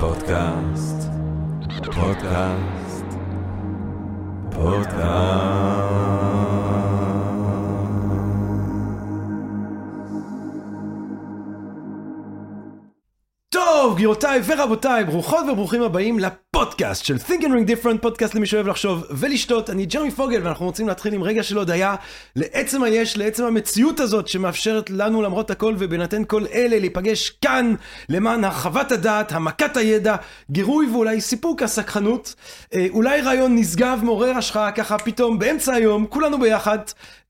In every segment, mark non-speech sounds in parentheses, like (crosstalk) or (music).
פודקאסט, פודקאסט, פודקאסט. טוב, גבירותיי ורבותיי, ברוכות וברוכים הבאים לפודקאסט של Think and Ring Different, פודקאסט למי שאוהב לחשוב ולשתות. אני ג'רמי פוגל ואנחנו רוצים להתחיל עם רגע של הודיה לעצם היש, לעצם המציאות הזאת שמאפשרת לנו למרות הכל ובהינתן כל אלה להיפגש כאן למען הרחבת הדעת, העמקת הידע, גירוי ואולי סיפוק הסקחנות, אה, אולי רעיון נשגב, מעורר השחאה ככה פתאום באמצע היום, כולנו ביחד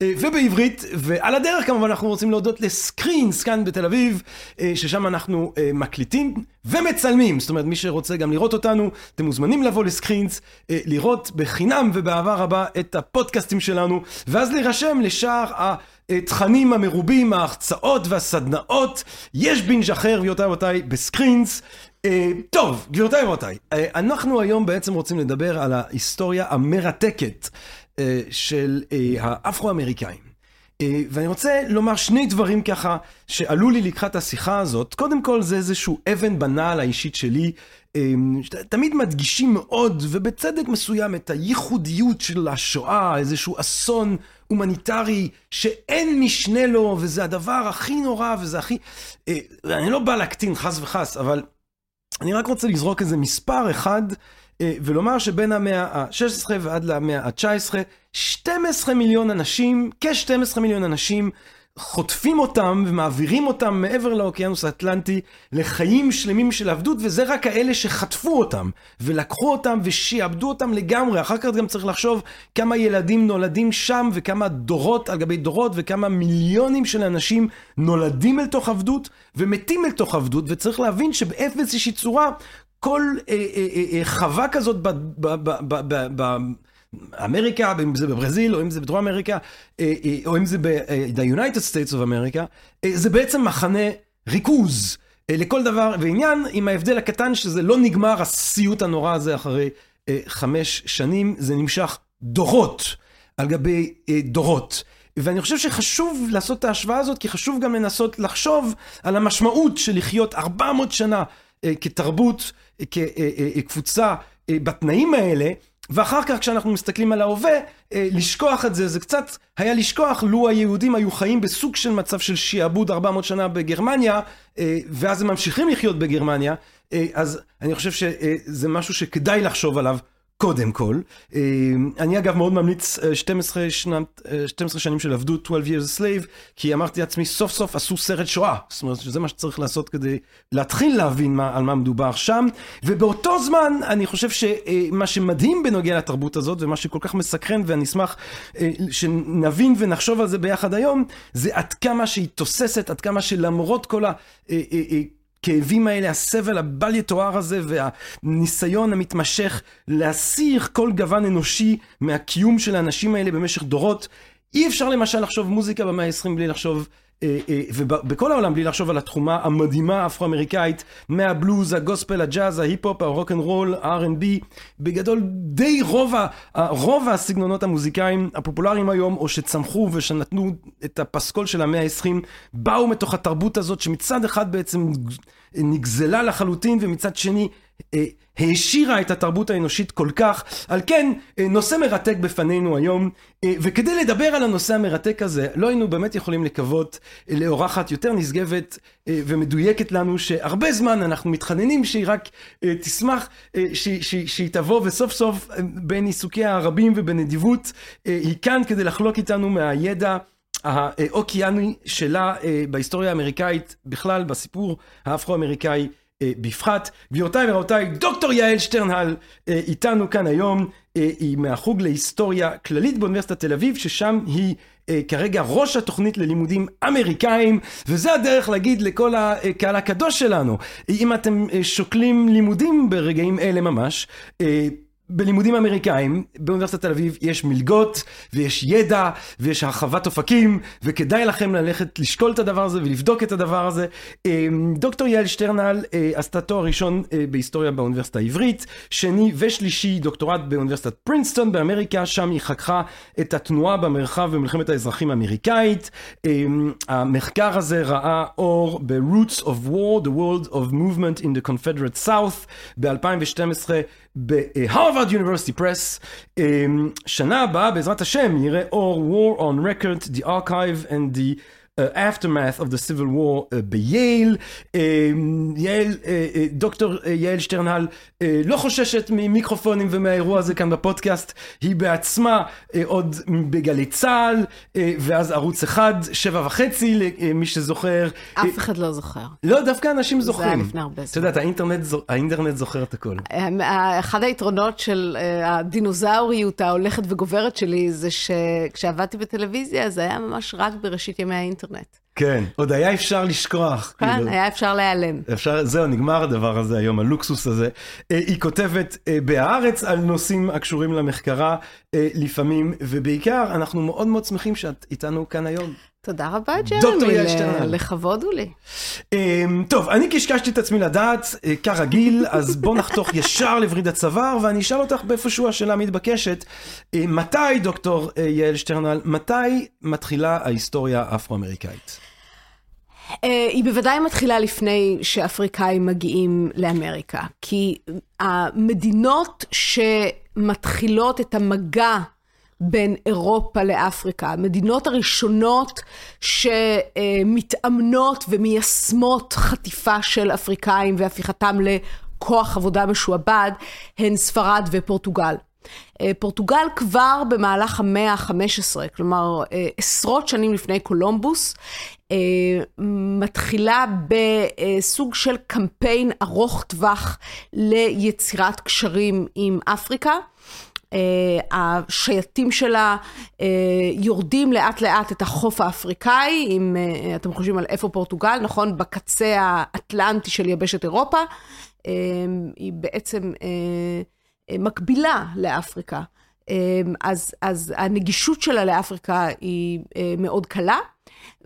אה, ובעברית, ועל הדרך כמובן אנחנו רוצים להודות לסקרינס כאן בתל אביב, אה, ששם אנחנו מקליטים ומצלמים, זאת אומרת מי שרוצה גם לראות אותנו, אתם מוזמנים לבוא לסקרינס, אה, לראות בחינם ובאהבה רבה את הפודקאסטים שלנו, ואז להירשם לשאר התכנים המרובים, ההרצאות והסדנאות. יש בינג' אחר, גבירותיי ורבותיי, בסקרינס. אה, טוב, גבירותיי ורבותיי, אה, אנחנו היום בעצם רוצים לדבר על ההיסטוריה המרתקת של האפרו-אמריקאים. אה, ואני רוצה לומר שני דברים ככה שעלו לי לקראת השיחה הזאת. קודם כל זה איזשהו אבן בנעל האישית שלי. אה, תמיד מדגישים מאוד, ובצדק מסוים, את הייחודיות של השואה, איזשהו אסון הומניטרי שאין משנה לו, וזה הדבר הכי נורא, וזה הכי... אה, אני לא בא להקטין חס וחס, אבל אני רק רוצה לזרוק איזה מספר אחד, ולומר שבין המאה ה-16 ועד למאה ה-19, 12 מיליון אנשים, כ-12 מיליון אנשים, חוטפים אותם ומעבירים אותם מעבר לאוקיינוס האטלנטי לחיים שלמים של עבדות, וזה רק האלה שחטפו אותם, ולקחו אותם ושיעבדו אותם לגמרי. אחר כך גם צריך לחשוב כמה ילדים נולדים שם, וכמה דורות על גבי דורות, וכמה מיליונים של אנשים נולדים אל תוך עבדות, ומתים אל תוך עבדות, וצריך להבין שבאיזושהי צורה, כל אה, אה, אה, חווה כזאת ב... ב, ב, ב, ב, ב אמריקה, אם זה בברזיל, או אם זה בדרום אמריקה, או אם זה ב-United States of America, זה בעצם מחנה ריכוז לכל דבר ועניין, עם ההבדל הקטן שזה לא נגמר הסיוט הנורא הזה אחרי חמש שנים, זה נמשך דורות על גבי דורות. ואני חושב שחשוב לעשות את ההשוואה הזאת, כי חשוב גם לנסות לחשוב על המשמעות של לחיות 400 שנה כתרבות, כקבוצה בתנאים האלה. ואחר כך כשאנחנו מסתכלים על ההווה, לשכוח את זה, זה קצת היה לשכוח לו היהודים היו חיים בסוג של מצב של שיעבוד 400 שנה בגרמניה, ואז הם ממשיכים לחיות בגרמניה, אז אני חושב שזה משהו שכדאי לחשוב עליו קודם כל. אני אגב מאוד ממליץ 12, שנת, 12 שנים של עבדות, 12 years a slave, כי אמרתי לעצמי, סוף סוף עשו סרט שואה. זאת אומרת, שזה מה שצריך לעשות כדי להתחיל להבין מה, על מה מדובר שם. ובאותו זמן, אני חושב שמה שמדהים בנוגע לתרבות הזאת, ומה שכל כך מסקרן, ואני אשמח שנבין ונחשוב על זה ביחד היום, זה עד כמה שהיא תוססת, עד כמה שלמרות כל ה... הכאבים האלה, הסבל הבל יתואר הזה והניסיון המתמשך להסיר כל גוון אנושי מהקיום של האנשים האלה במשך דורות. אי אפשר למשל לחשוב מוזיקה במאה ה-20 בלי לחשוב, ובכל העולם בלי לחשוב על התרומה המדהימה האפרו-אמריקאית, מהבלוז, הגוספל, הג'אז, ההיפ-הופ, הרוק אנד רול, ה-R&B, בגדול די רוב, רוב הסגנונות המוזיקליים הפופולריים היום, או שצמחו ושנתנו את הפסקול של המאה ה-20, באו מתוך התרבות הזאת שמצד אחד בעצם נגזלה לחלוטין, ומצד שני העשירה את התרבות האנושית כל כך. על כן, נושא מרתק בפנינו היום, וכדי לדבר על הנושא המרתק הזה, לא היינו באמת יכולים לקוות לאורחת יותר נשגבת ומדויקת לנו, שהרבה זמן אנחנו מתחננים שהיא רק תשמח, שהיא תבוא, וסוף סוף בין עיסוקיה הרבים ובנדיבות, היא כאן כדי לחלוק איתנו מהידע. האוקיאני שלה בהיסטוריה האמריקאית בכלל, בסיפור האפרו-אמריקאי בפחת. גבירותיי ורבותיי, דוקטור יעל שטרנהל איתנו כאן היום, היא מהחוג להיסטוריה כללית באוניברסיטת תל אביב, ששם היא כרגע ראש התוכנית ללימודים אמריקאים, וזה הדרך להגיד לכל הקהל הקדוש שלנו, אם אתם שוקלים לימודים ברגעים אלה ממש, בלימודים אמריקאים, באוניברסיטת תל אביב יש מלגות, ויש ידע, ויש הרחבת אופקים, וכדאי לכם ללכת לשקול את הדבר הזה ולבדוק את הדבר הזה. אמ, דוקטור יעל שטרנל אה, עשתה תואר ראשון אה, בהיסטוריה באוניברסיטה העברית, שני ושלישי דוקטורט באוניברסיטת פרינסטון באמריקה, שם היא חככה את התנועה במרחב במלחמת האזרחים האמריקאית. אמ, המחקר הזה ראה אור ב-Roots of War, The World of Movement in the Confederate South, ב-2012 בהרווארד יוניברסיטי פרס. שנה הבאה בעזרת השם יראה אור War on Record, The Archive and the Aftermath of the Civil War uh, בייל. Uh, יעל, uh, uh, דוקטור uh, יעל שטרנהל uh, לא חוששת ממיקרופונים ומהאירוע הזה כאן בפודקאסט, היא בעצמה uh, עוד בגלי צה"ל, uh, ואז ערוץ אחד, שבע וחצי למי שזוכר. אף אחד לא זוכר. לא, דווקא אנשים זוכרים. זה היה לפני הרבה זמן. את יודעת, האינטרנט, האינטרנט זוכר את הכל. אחד היתרונות של הדינוזאוריות ההולכת וגוברת שלי, זה שכשעבדתי בטלוויזיה, זה היה ממש רק בראשית ימי האינטרנט. האינטרנט. כן, עוד היה אפשר לשכוח. כן, כאילו. היה אפשר להיעלם. אפשר, זהו, נגמר הדבר הזה היום, הלוקסוס הזה. אה, היא כותבת אה, בהארץ על נושאים הקשורים למחקרה אה, לפעמים, ובעיקר, אנחנו מאוד מאוד שמחים שאת איתנו כאן היום. תודה רבה, ג'רמי, לכבוד הוא לי. טוב, אני קשקשתי את עצמי לדעת, כרגיל, אז בוא נחתוך (laughs) ישר לווריד הצוואר, ואני אשאל אותך באיפשהו השאלה המתבקשת. מתי, דוקטור יעל שטרנל, מתי מתחילה ההיסטוריה האפרו-אמריקאית? היא בוודאי מתחילה לפני שאפריקאים מגיעים לאמריקה, כי המדינות שמתחילות את המגע בין אירופה לאפריקה. המדינות הראשונות שמתאמנות ומיישמות חטיפה של אפריקאים והפיכתם לכוח עבודה משועבד הן ספרד ופורטוגל. אה, פורטוגל כבר במהלך המאה ה-15, כלומר אה, עשרות שנים לפני קולומבוס, אה, מתחילה בסוג של קמפיין ארוך טווח ליצירת קשרים עם אפריקה. Uh, השייטים שלה uh, יורדים לאט לאט את החוף האפריקאי, אם uh, אתם חושבים על איפה פורטוגל, נכון? בקצה האטלנטי של יבשת אירופה. היא בעצם מקבילה לאפריקה. אז, אז הנגישות שלה לאפריקה היא מאוד קלה.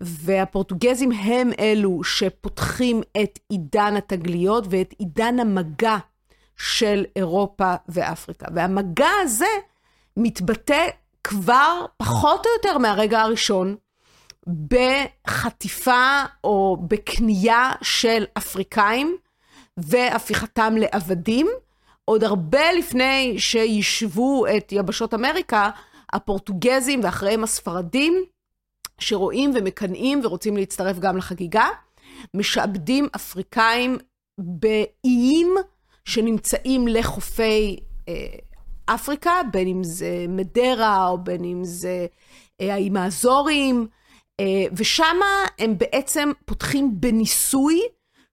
והפורטוגזים הם אלו שפותחים את עידן התגליות ואת עידן המגע של אירופה ואפריקה. והמגע הזה מתבטא כבר פחות או יותר מהרגע הראשון בחטיפה או בקנייה של אפריקאים והפיכתם לעבדים. עוד הרבה לפני שישבו את יבשות אמריקה, הפורטוגזים ואחריהם הספרדים, שרואים ומקנאים ורוצים להצטרף גם לחגיגה, משעבדים אפריקאים באיים שנמצאים לחופי אה, אפריקה, בין אם זה מדרה או בין אם זה אה, האיים האזוריים, אה, ושם הם בעצם פותחים בניסוי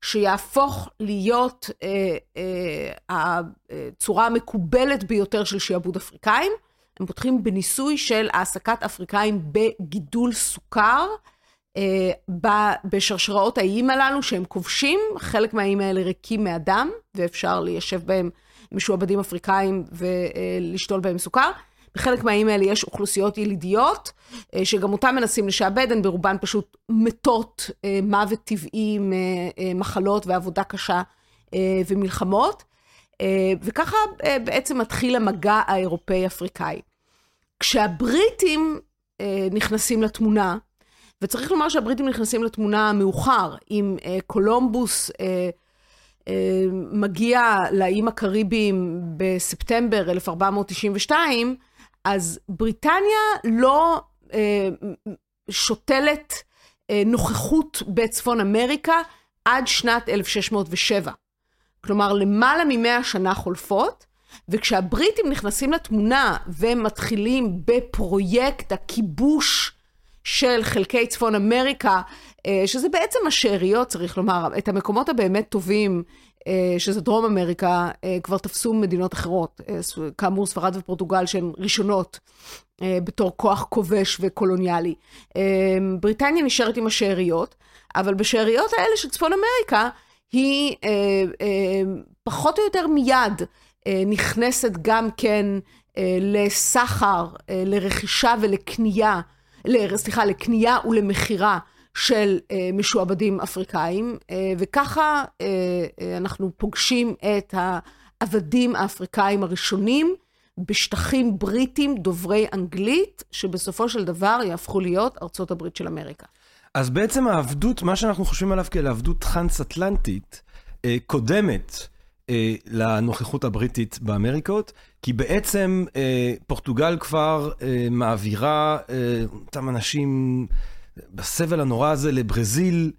שיהפוך להיות הצורה המקובלת ביותר של שיעבוד אפריקאים. הם פותחים בניסוי של העסקת אפריקאים בגידול סוכר. אה, בשרשראות האיים הללו שהם כובשים, חלק מהאיים האלה ריקים מאדם, ואפשר ליישב בהם משועבדים אפריקאים ולשתול בהם סוכר. בחלק מהאיים האלה יש אוכלוסיות ילידיות, אה, שגם אותן מנסים לשעבד, הן ברובן פשוט מתות אה, מוות טבעי ממחלות ועבודה קשה ומלחמות. וככה בעצם מתחיל המגע האירופאי-אפריקאי. כשהבריטים נכנסים לתמונה, וצריך לומר שהבריטים נכנסים לתמונה מאוחר, אם אה, קולומבוס אה, אה, מגיע לאיים הקריביים בספטמבר 1492, אז בריטניה לא אה, שותלת אה, נוכחות בצפון אמריקה עד שנת 1607. כלומר, למעלה ממאה שנה חולפות, וכשהבריטים נכנסים לתמונה ומתחילים בפרויקט הכיבוש של חלקי צפון אמריקה, אה, שזה בעצם השאריות, צריך לומר, את המקומות הבאמת טובים, אה, שזה דרום אמריקה, אה, כבר תפסו מדינות אחרות, כאמור ספרד ופורטוגל שהן ראשונות בתור כוח כובש וקולוניאלי. בריטניה נשארת עם השאריות, אבל בשאריות האלה של צפון אמריקה, היא פחות או יותר מיד נכנסת גם כן לסחר, לרכישה ולקנייה, סליחה, לקנייה ולמכירה של אה, משועבדים אפריקאים, אה, וככה אה, אנחנו פוגשים את העבדים האפריקאים הראשונים בשטחים בריטים דוברי אנגלית, שבסופו של דבר יהפכו להיות ארצות הברית של אמריקה. אז בעצם העבדות, מה שאנחנו חושבים עליו כאל עבדות טרנס-אטלנטית, קודמת אה, לנוכחות הבריטית באמריקות, כי בעצם אה, פורטוגל כבר אה, מעבירה אה, אותם אנשים בסבל הנורא הזה לברזיל,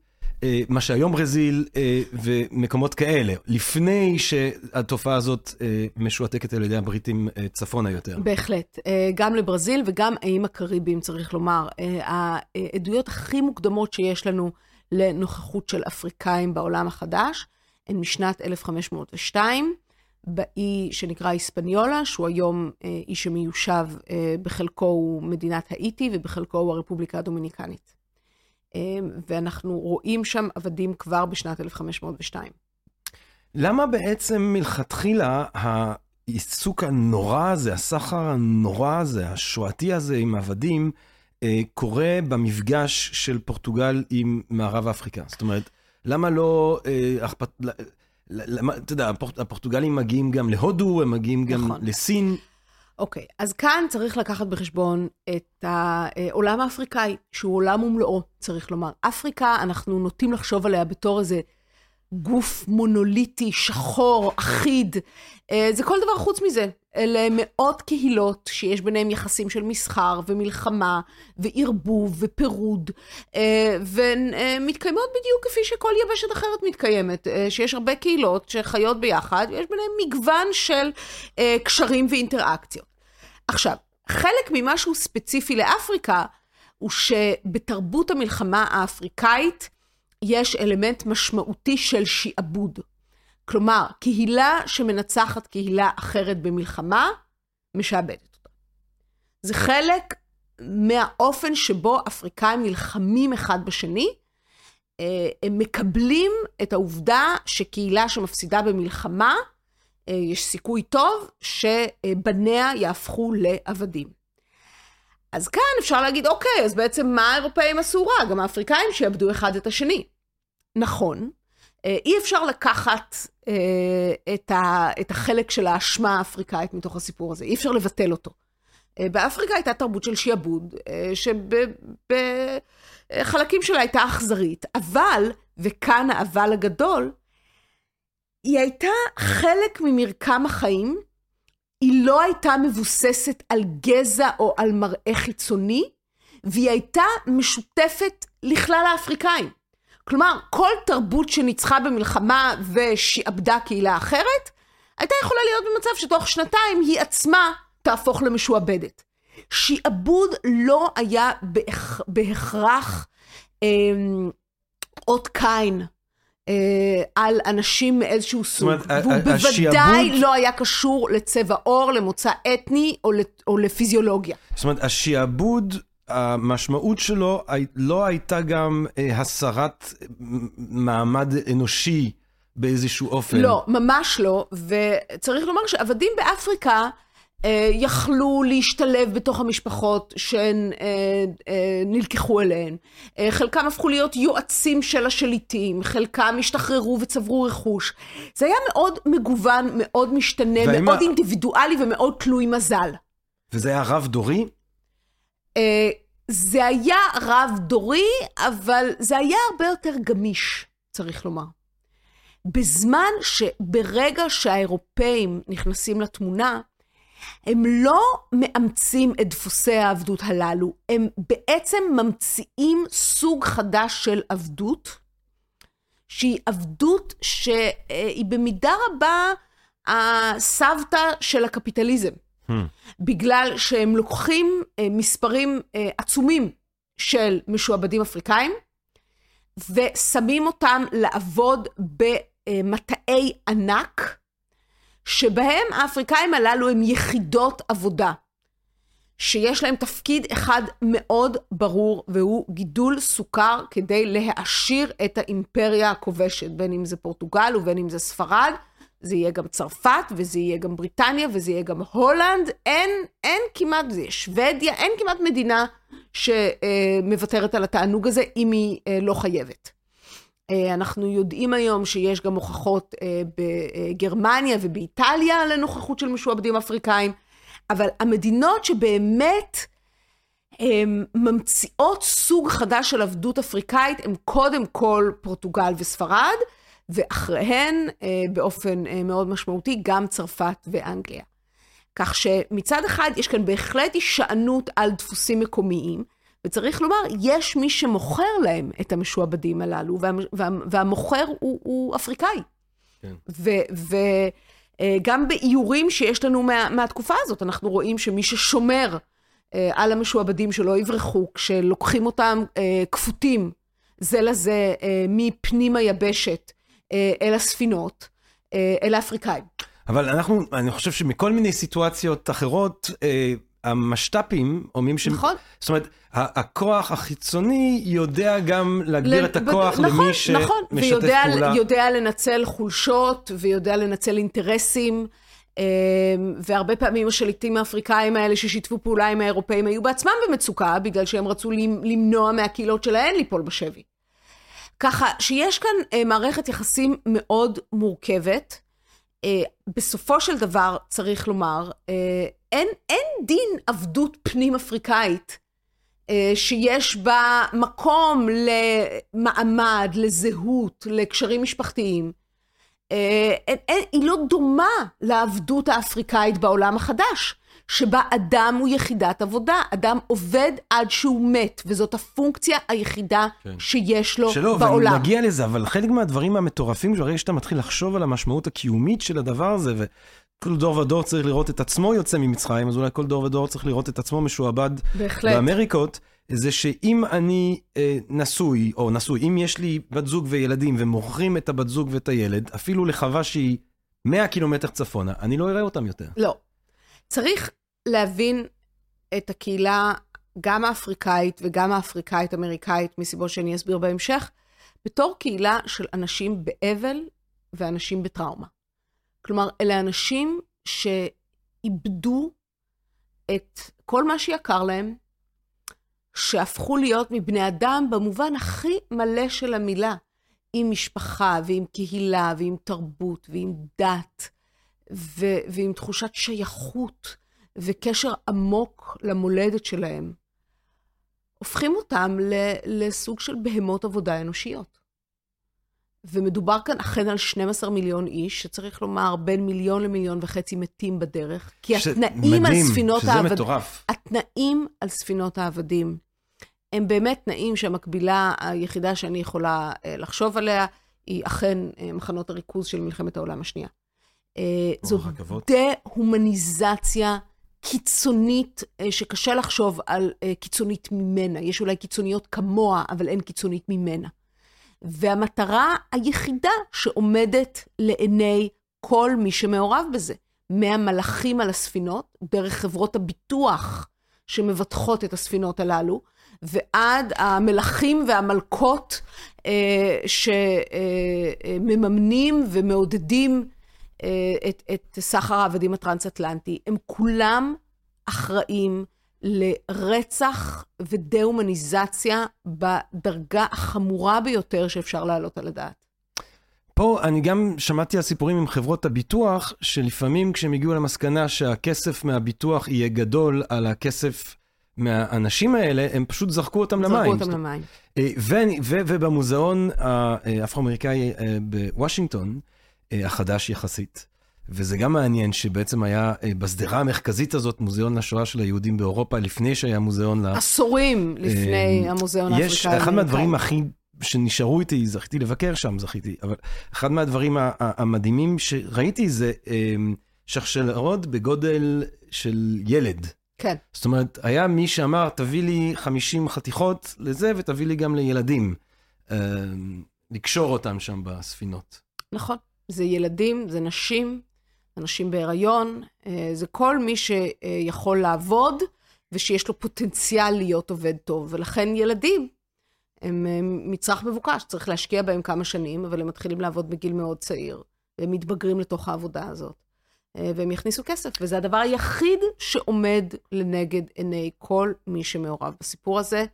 אה, מה שהיום ברזיל, אה, ומקומות כאלה, לפני שהתופעה הזאת אה, משועתקת על ידי הבריטים אה, צפונה יותר. בהחלט. אה, גם לברזיל וגם האיים הקריביים, צריך לומר. אה, העדויות הכי מוקדמות שיש לנו לנוכחות של אפריקאים בעולם החדש, הן משנת 1502, באי שנקרא היספניולה, שהוא היום אה, אי שמיושב, אה, בחלקו הוא מדינת האיטי ובחלקו הוא הרפובליקה הדומיניקנית. אה, ואנחנו רואים שם עבדים כבר בשנת 1502. למה בעצם מלכתחילה העיסוק הנורא הזה, הסחר הנורא הזה, השואתי הזה עם עבדים, קורה במפגש של פורטוגל עם מערב אפריקה? זאת אומרת, למה לא... למה, אתה יודע, הפורט, הפורטוגלים מגיעים גם להודו, הם מגיעים גם נכון. לסין. אוקיי, אז כאן צריך לקחת בחשבון את העולם האפריקאי, שהוא עולם ומלואו, צריך לומר. אפריקה, אנחנו נוטים לחשוב עליה בתור איזה גוף מונוליטי, שחור, אחיד. אה, זה כל דבר חוץ מזה. אלה מאות קהילות שיש ביניהם יחסים של מסחר ומלחמה וערבוב ופירוד, אה, ומתקיימות בדיוק כפי שכל יבשת אחרת מתקיימת, אה, שיש הרבה קהילות שחיות ביחד, ויש ביניהם מגוון של קשרים ואינטראקציות. עכשיו, חלק ממשהו ספציפי לאפריקה, הוא שבתרבות המלחמה האפריקאית, יש אלמנט משמעותי של שיעבוד. כלומר, קהילה שמנצחת קהילה אחרת במלחמה, משעבדת אותה. זה חלק מהאופן שבו אפריקאים נלחמים אחד בשני. אה, הם מקבלים את העובדה שקהילה שמפסידה במלחמה, אה, יש סיכוי טוב שבניה יהפכו לעבדים. אז כאן אפשר להגיד, אוקיי, אז בעצם מה האירופאים עשו רע? גם האפריקאים שיעבדו אחד את השני. נכון, אי אפשר לקחת אה, את, ה, את החלק של האשמה האפריקאית מתוך הסיפור הזה, אי אפשר לבטל אותו. אה, באפריקה הייתה תרבות של שיעבוד, שבחלקים שלה הייתה אכזרית, אבל, וכאן האבל הגדול, היא הייתה חלק ממרקם החיים, היא לא הייתה מבוססת על גזע או על מראה חיצוני, והיא הייתה משותפת לכלל האפריקאים. כלומר, כל תרבות שניצחה במלחמה ושעבדה קהילה אחרת, הייתה יכולה להיות במצב שתוך שנתיים היא עצמה תהפוך למשועבדת. שעבוד לא היה בהכ... בהכרח אה, אות קין אה, על אנשים מאיזשהו סוג, אומרת, והוא בוודאי השיעבוד... לא היה קשור לצבע עור, למוצא אתני או, או לפיזיולוגיה. זאת אומרת, השעבוד המשמעות שלו לא הייתה גם אה, הסרת מעמד אנושי באיזשהו אופן. לא, ממש לא, וצריך לומר שעבדים באפריקה אה, יכלו להשתלב בתוך המשפחות שהן אה, נלקחו אליהן. חלקם הפכו להיות יועצים של השליטים, חלקם השתחררו וצברו רכוש. זה היה מאוד מגוון, מאוד משתנה, מאוד ה... אינדיבידואלי ומאוד תלוי מזל. וזה היה רב דורי? אה, זה היה רב-דורי, אבל זה היה הרבה יותר גמיש, צריך לומר. בזמן שברגע שהאירופאים נכנסים לתמונה, הם לא מאמצים את דפוסי העבדות הללו, הם בעצם ממציאים סוג חדש של עבדות, שהיא עבדות שהיא במידה רבה הסבתא של הקפיטליזם. בגלל שהם לוקחים אה, מספרים אה, עצומים של משועבדים אפריקאים, ושמים אותם לעבוד במטעי ענק, שבהם האפריקאים הללו הם יחידות עבודה, שיש להם תפקיד אחד מאוד ברור, והוא גידול סוכר כדי להעשיר את האימפריה הכובשת, בין אם זה פורטוגל ובין אם זה ספרד. זה יהיה גם צרפת, וזה יהיה גם בריטניה, וזה יהיה גם הולנד. אין, אין כמעט, זה יהיה שוודיה, אין כמעט מדינה שמוותרת על התענוג הזה, אם היא אה, לא חייבת. אה, אנחנו יודעים היום שיש גם הוכחות אה, בגרמניה ובאיטליה לנוכחות של משועבדים אפריקאים, אבל המדינות שבאמת ממציאות סוג חדש של עבדות אפריקאית הן קודם כל פורטוגל וספרד, ואחריהן באופן מאוד משמעותי גם צרפת ואנגליה. כך שמצד אחד יש כאן בהחלט הישענות על דפוסים מקומיים, וצריך לומר, יש מי שמוכר להם את המשועבדים הללו, וה, וה, והמוכר הוא, הוא אפריקאי. כן. וגם אה, באיורים שיש לנו מה, מהתקופה הזאת, אנחנו רואים שמי ששומר אה, על המשועבדים שלא יברחו, כשלוקחים אותם אה, כפותים זה לזה מפנים היבשת אל הספינות, אל האפריקאים. אבל אנחנו, אני חושב שמכל מיני סיטואציות אחרות, המשת"פים אומרים ש... נכון. זאת אומרת, הכוח החיצוני יודע גם להגביר ל... את הכוח נכון, למי שמשתף נכון, ויודע, פעולה. ויודע לנצל חולשות, ויודע לנצל אינטרסים, והרבה פעמים השליטים האפריקאים האלה ששיתפו פעולה עם האירופאים היו בעצמם במצוקה, בגלל שהם רצו למנוע מהקהילות שלהן ליפול בשבי. ככה שיש כאן אה, מערכת יחסים מאוד מורכבת. אה, בסופו של דבר, צריך לומר, אה, אין, אין דין עבדות פנים-אפריקאית אה, שיש בה מקום למעמד, לזהות, לקשרים משפחתיים. אה, אין, אין, היא לא דומה לעבדות האפריקאית בעולם החדש, שבה אדם הוא יחידת עבודה, אדם עובד עד שהוא מת, וזאת הפונקציה היחידה כן. שיש לו שלא, בעולם. שלא, ונגיע לזה, אבל חלק מהדברים המטורפים, ברגע שאתה מתחיל לחשוב על המשמעות הקיומית של הדבר הזה, כל דור ודור צריך לראות את עצמו יוצא ממצרים, אז אולי כל דור ודור צריך לראות את עצמו משועבד בהחלט. באמריקות. זה שאם אני אה, נשוי, או נשוי, אם יש לי בת זוג וילדים ומוכרים את הבת זוג ואת הילד, אפילו לחווה שהיא 100 קילומטר צפונה, אני לא אראה אותם יותר. לא. צריך להבין את הקהילה, גם האפריקאית וגם האפריקאית-אמריקאית, מסיבות שאני אסביר בהמשך, בתור קהילה של אנשים באבל ואנשים בטראומה. כלומר, אלה אנשים שאיבדו את כל מה שיקר להם, שהפכו להיות מבני אדם במובן הכי מלא של המילה, עם משפחה ועם קהילה ועם תרבות ועם דת ו- ועם תחושת שייכות וקשר עמוק למולדת שלהם, הופכים אותם לסוג של בהמות עבודה אנושיות. ומדובר כאן אכן על 12 מיליון איש, שצריך לומר בין מיליון למיליון וחצי מתים בדרך, כי ש... התנאים מדהים, על ספינות. שזה מטורף. התנאים על ספינות העבדים הם באמת תנאים שהמקבילה היחידה שאני יכולה אה, לחשוב עליה, היא אכן אה, מחנות הריכוז של מלחמת העולם השנייה. אה, זו דה-הומניזציה קיצונית, שקשה לחשוב על קיצונית ממנה. יש אולי קיצוניות כמוה, אבל אין קיצונית ממנה. והמטרה היחידה שעומדת לעיני כל מי שמעורב בזה, מהמלאכים על הספינות, דרך חברות הביטוח שמבטחות את הספינות הללו, ועד המלכים והמלכות אה, שמממנים אה, ומעודדים אה, את, את סחר העבדים הטרנס-אטלנטי. הם כולם אחראים לרצח ודה-הומניזציה בדרגה החמורה ביותר שאפשר להעלות על הדעת. פה אני גם שמעתי על סיפורים עם חברות הביטוח, שלפעמים כשהם הגיעו למסקנה שהכסף מהביטוח יהיה גדול על הכסף מהאנשים האלה, הם פשוט זרקו אותם זרקו למים. זרקו אותם למים. אה, ובמוזיאון האפרו-אמריקאי אה, בוושינגטון, אה, החדש יחסית, וזה גם מעניין שבעצם היה בשדרה המרכזית הזאת מוזיאון לשואה של היהודים באירופה, לפני שהיה מוזיאון ל... עשורים לפני המוזיאון האפריקאי. יש אחד מהדברים הכי שנשארו איתי, זכיתי לבקר שם, זכיתי, אבל אחד מהדברים המדהימים שראיתי זה שרשראות בגודל של ילד. כן. זאת אומרת, היה מי שאמר, תביא לי 50 חתיכות לזה, ותביא לי גם לילדים. אה, לקשור אותם שם בספינות. נכון. זה ילדים, זה נשים, אנשים בהיריון, אה, זה כל מי שיכול לעבוד ושיש לו פוטנציאל להיות עובד טוב. ולכן ילדים הם מצרך מבוקש, צריך להשקיע בהם כמה שנים, אבל הם מתחילים לעבוד בגיל מאוד צעיר. מתבגרים לתוך העבודה הזאת. אה, והם יכניסו כסף, וזה הדבר היחיד שעומד לנגד עיני כל מי שמעורב בסיפור הזה,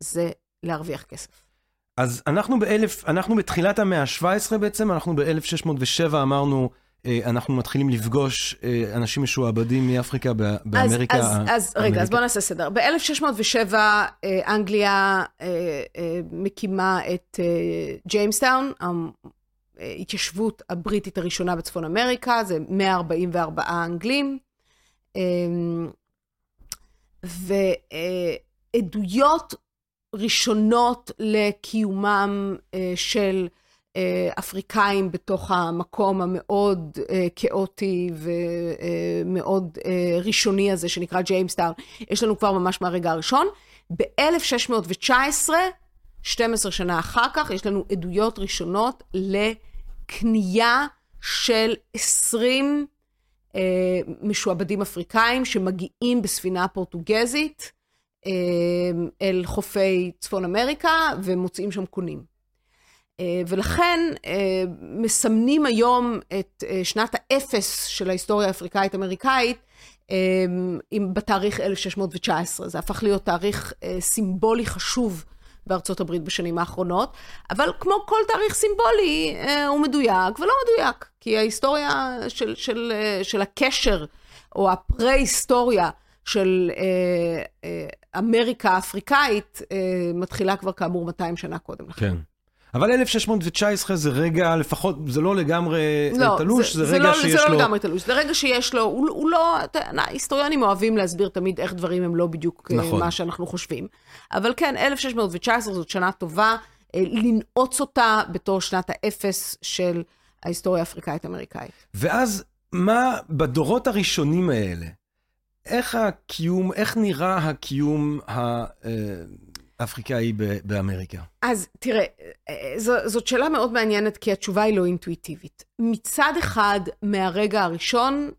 זה להרוויח כסף. אז אנחנו באלף, אנחנו בתחילת המאה ה-17 בעצם, אנחנו ב-1607 אמרנו, אה, אנחנו מתחילים לפגוש אה, אנשים משועבדים מאפריקה באמריקה. אז, אז, אז רגע, אז בואו נעשה סדר. ב-1607 אנגליה מקימה את ג'יימסטאון, ההתיישבות הבריטית הראשונה בצפון אמריקה, זה 144 אנגלים. אמ, ועדויות ראשונות לקיומם אה, של אה, אפריקאים בתוך המקום המאוד אה, כאוטי ומאוד ראשוני הזה שנקרא ג'יימסטאון, יש לנו כבר ממש מהרגע הראשון. ב-1619, 12 שנה אחר כך, יש לנו עדויות ראשונות לקנייה של 20 אה, משועבדים אפריקאים שמגיעים בספינה פורטוגזית אה, אל חופי צפון אמריקה ומוצאים שם קונים. אה, ולכן אה, מסמנים היום את אה, שנת האפס של ההיסטוריה האפריקאית-אמריקאית אה, בתאריך 1619. זה הפך להיות תאריך סימבולי חשוב בארצות הברית בשנים האחרונות, אבל כמו כל תאריך סימבולי, הוא מדויק ולא מדויק, כי ההיסטוריה של, של, של הקשר, או הפרה-היסטוריה של אמריקה האפריקאית, מתחילה כבר כאמור 200 שנה קודם לכן. כן. אבל 1619 זה רגע, לפחות, זה לא לגמרי לא, תלוש, זה, זה, זה רגע לא, שיש לו... זה לא לגמרי תלוש, זה רגע שיש לו, הוא, הוא לא, היסטוריונים אוהבים להסביר תמיד איך דברים הם לא בדיוק אה, נכון. מה שאנחנו חושבים. אבל כן, 1619 זאת שנה טובה, אה, לנעוץ אותה בתור שנת האפס של ההיסטוריה האפריקאית-אמריקאית. ואז, מה בדורות הראשונים האלה, איך הקיום, איך נראה הקיום ה... אה, אפריקאי באמריקה? אז תראה, זו, זאת שאלה מאוד מעניינת, כי התשובה היא לא אינטואיטיבית. מצד אחד, מהרגע הראשון,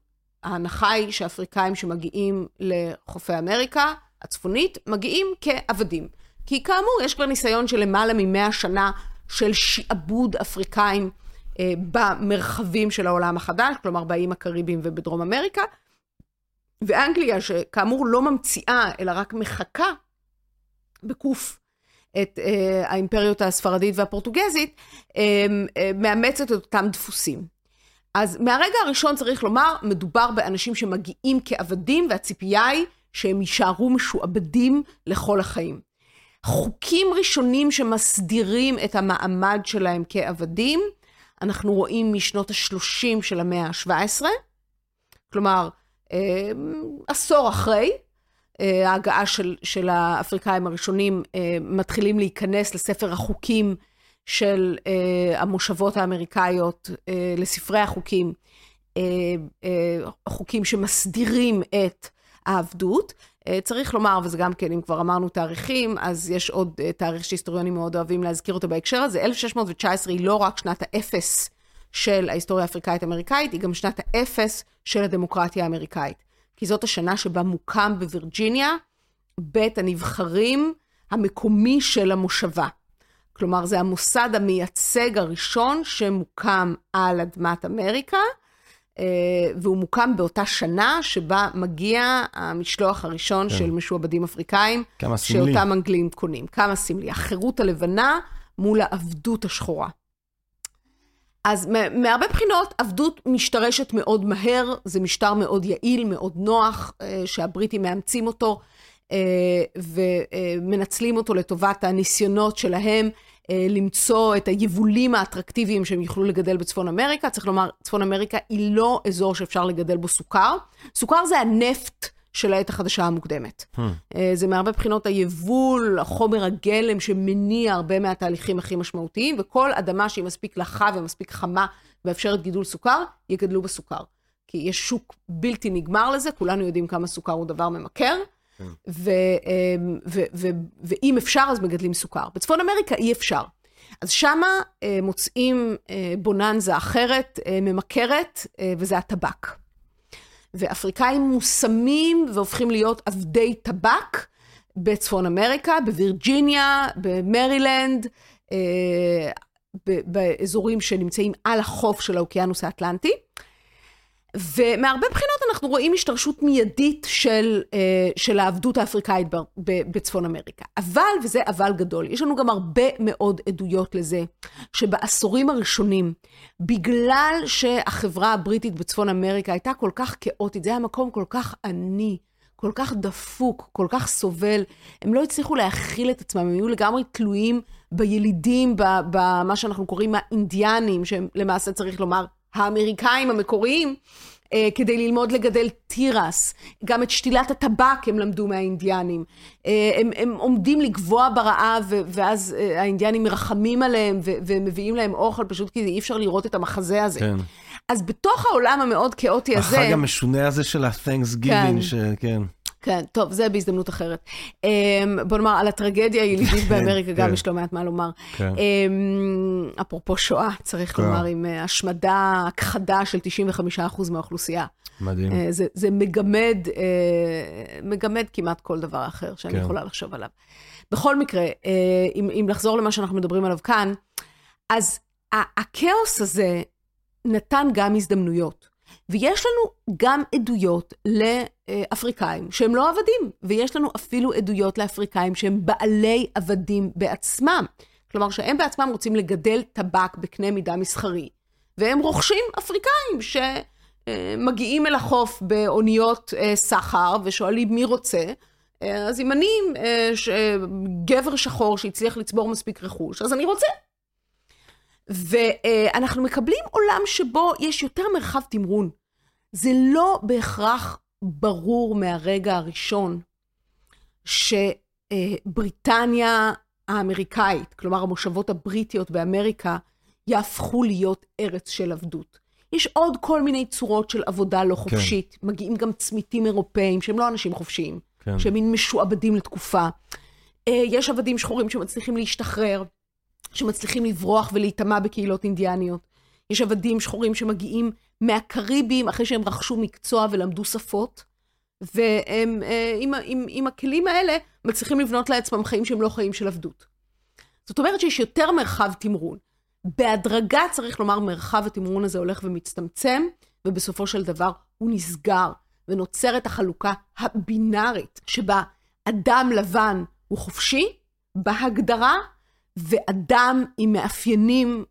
ההנחה היא שאפריקאים שמגיעים לחופי אמריקה הצפונית, מגיעים כעבדים. כי כאמור, יש כבר ניסיון של למעלה ממאה שנה של שעבוד אפריקאים אה, במרחבים של העולם החדש, כלומר באיים הקריביים ובדרום אמריקה. ואנגליה, שכאמור לא ממציאה, אלא רק מחכה בקוף את אה, האימפריות הספרדית והפורטוגזית, אה, אה, מאמצת את אותם דפוסים. אז מהרגע הראשון צריך לומר, מדובר באנשים שמגיעים כעבדים, והציפייה היא שהם יישארו משועבדים לכל החיים. חוקים ראשונים שמסדירים את המעמד שלהם כעבדים, אנחנו רואים משנות ה-30 של המאה ה-17, כלומר, עשור אחרי, אה, ההגעה של, של האפריקאים הראשונים אה, מתחילים להיכנס לספר החוקים של אה, המושבות האמריקאיות, לספרי החוקים, חוקים שמסדירים את העבדות. צריך לומר, וזה גם כן, אם כבר אמרנו תאריכים, אז יש עוד תאריך שהיסטוריונים מאוד אוהבים להזכיר אותו בהקשר הזה. 1619 היא לא רק שנת האפס של ההיסטוריה האפריקאית-אמריקאית, היא גם שנת האפס של הדמוקרטיה האמריקאית. כי זאת השנה שבה מוקם בווירג'יניה בית הנבחרים המקומי של המושבה. כלומר, זה המוסד המייצג הראשון שמוקם על אדמת אמריקה, אה, והוא מוקם באותה שנה שבה מגיע המשלוח הראשון כן. של משועבדים אפריקאים, כמה סמלי. שאותם אנגלים קונים. כמה סמלי. החירות הלבנה מול העבדות השחורה. אז מהרבה בחינות עבדות משתרשת מאוד מהר, זה משטר מאוד יעיל, מאוד נוח, אה, שהבריטים מאמצים אותו אה, ומנצלים אותו לטובת הניסיונות שלהם אה, למצוא את היבולים האטרקטיביים שהם יוכלו לגדל בצפון אמריקה. צריך לומר, צפון אמריקה היא לא אזור שאפשר לגדל בו סוכר. סוכר זה הנפט. של העת החדשה המוקדמת. Hmm. אה, זה מהרבה בחינות היבול, החומר הגלם שמניע הרבה מהתהליכים הכי משמעותיים, וכל אדמה שהיא מספיק לחה ומספיק חמה מאפשרת גידול סוכר, יגדלו בסוכר. כי יש שוק בלתי נגמר לזה, כולנו יודעים כמה סוכר הוא דבר ממכר, hmm. ואם אפשר אז מגדלים סוכר. בצפון אמריקה אי אפשר. אז שמה אה, מוצאים אה, בוננזה אחרת, ממכרת, וזה הטבק. ואפריקאים מושמים והופכים להיות עבדי טבק בצפון אמריקה, בווירג'יניה, במרילנד. אה, באזורים שנמצאים על החוף של האוקיינוס האטלנטי. ומהרבה בחינות אנחנו רואים השתרשות מיידית של, אה, של העבדות האפריקאית בצפון אמריקה. אבל, וזה אבל גדול, יש לנו גם הרבה מאוד עדויות לזה, שבעשורים הראשונים, בגלל שהחברה הבריטית בצפון אמריקה הייתה כל כך כאוטית, זה היה מקום כל כך עני, כל כך דפוק, כל כך סובל, הם לא הצליחו להכיל את עצמם, הם היו לגמרי תלויים בילידים, במה שאנחנו קוראים האינדיאנים, שהם למעשה צריך לומר האמריקאים המקוריים, אה, כדי ללמוד לגדל תירס. גם את שתילת הטבק הם למדו מהאינדיאנים. אה, הם, הם עומדים לגבוה ברעב, ואז אה, האינדיאנים מרחמים עליהם ומביאים להם אוכל, פשוט כי אי אפשר לראות את המחזה הזה. כן. אז בתוך העולם המאוד כאוטי הזה... החג המשונה הזה של ה-Thanksgiving, כן. שכן. כן, טוב, זה בהזדמנות אחרת. Um, בוא נאמר, על הטרגדיה הילידית (laughs) באמריקה גם כן. יש לא מעט מה לומר. כן. Um, אפרופו שואה, צריך כן. לומר, עם uh, השמדה, הכחדה של 95% מהאוכלוסייה. מדהים. Uh, זה, זה מגמד, uh, מגמד כמעט כל דבר אחר שאני כן. יכולה לחשוב עליו. בכל מקרה, uh, אם, אם לחזור למה שאנחנו מדברים עליו כאן, אז הכאוס הזה נתן גם הזדמנויות. ויש לנו גם עדויות לאפריקאים שהם לא עבדים, ויש לנו אפילו עדויות לאפריקאים שהם בעלי עבדים בעצמם. כלומר, שהם בעצמם רוצים לגדל טבק בקנה מידה מסחרי, והם רוכשים אפריקאים שמגיעים אל החוף באוניות אה, סחר ושואלים מי רוצה. אה, אז אם אני אה, גבר שחור שהצליח לצבור מספיק רכוש, אז אני רוצה. ואנחנו מקבלים עולם שבו יש יותר מרחב תמרון. זה לא בהכרח ברור מהרגע הראשון שבריטניה האמריקאית, כלומר המושבות הבריטיות באמריקה, יהפכו להיות ארץ של עבדות. יש עוד כל מיני צורות של עבודה לא כן. חופשית. כן. מגיעים גם צמיתים אירופאים שהם לא אנשים חופשיים, כן. שהם מין משועבדים לתקופה. יש עבדים שחורים שמצליחים להשתחרר. שמצליחים לברוח ולהיטמע בקהילות אינדיאניות. יש עבדים שחורים שמגיעים מהקריבים אחרי שהם רכשו מקצוע ולמדו שפות, והם אה, עם, עם, עם הכלים האלה מצליחים לבנות לעצמם חיים שהם לא חיים של עבדות. זאת אומרת שיש יותר מרחב תמרון. בהדרגה, צריך לומר, מרחב התמרון הזה הולך ומצטמצם, ובסופו של דבר הוא נסגר, ונוצרת החלוקה הבינארית, שבה אדם לבן הוא חופשי, בהגדרה, ואדם עם מאפיינים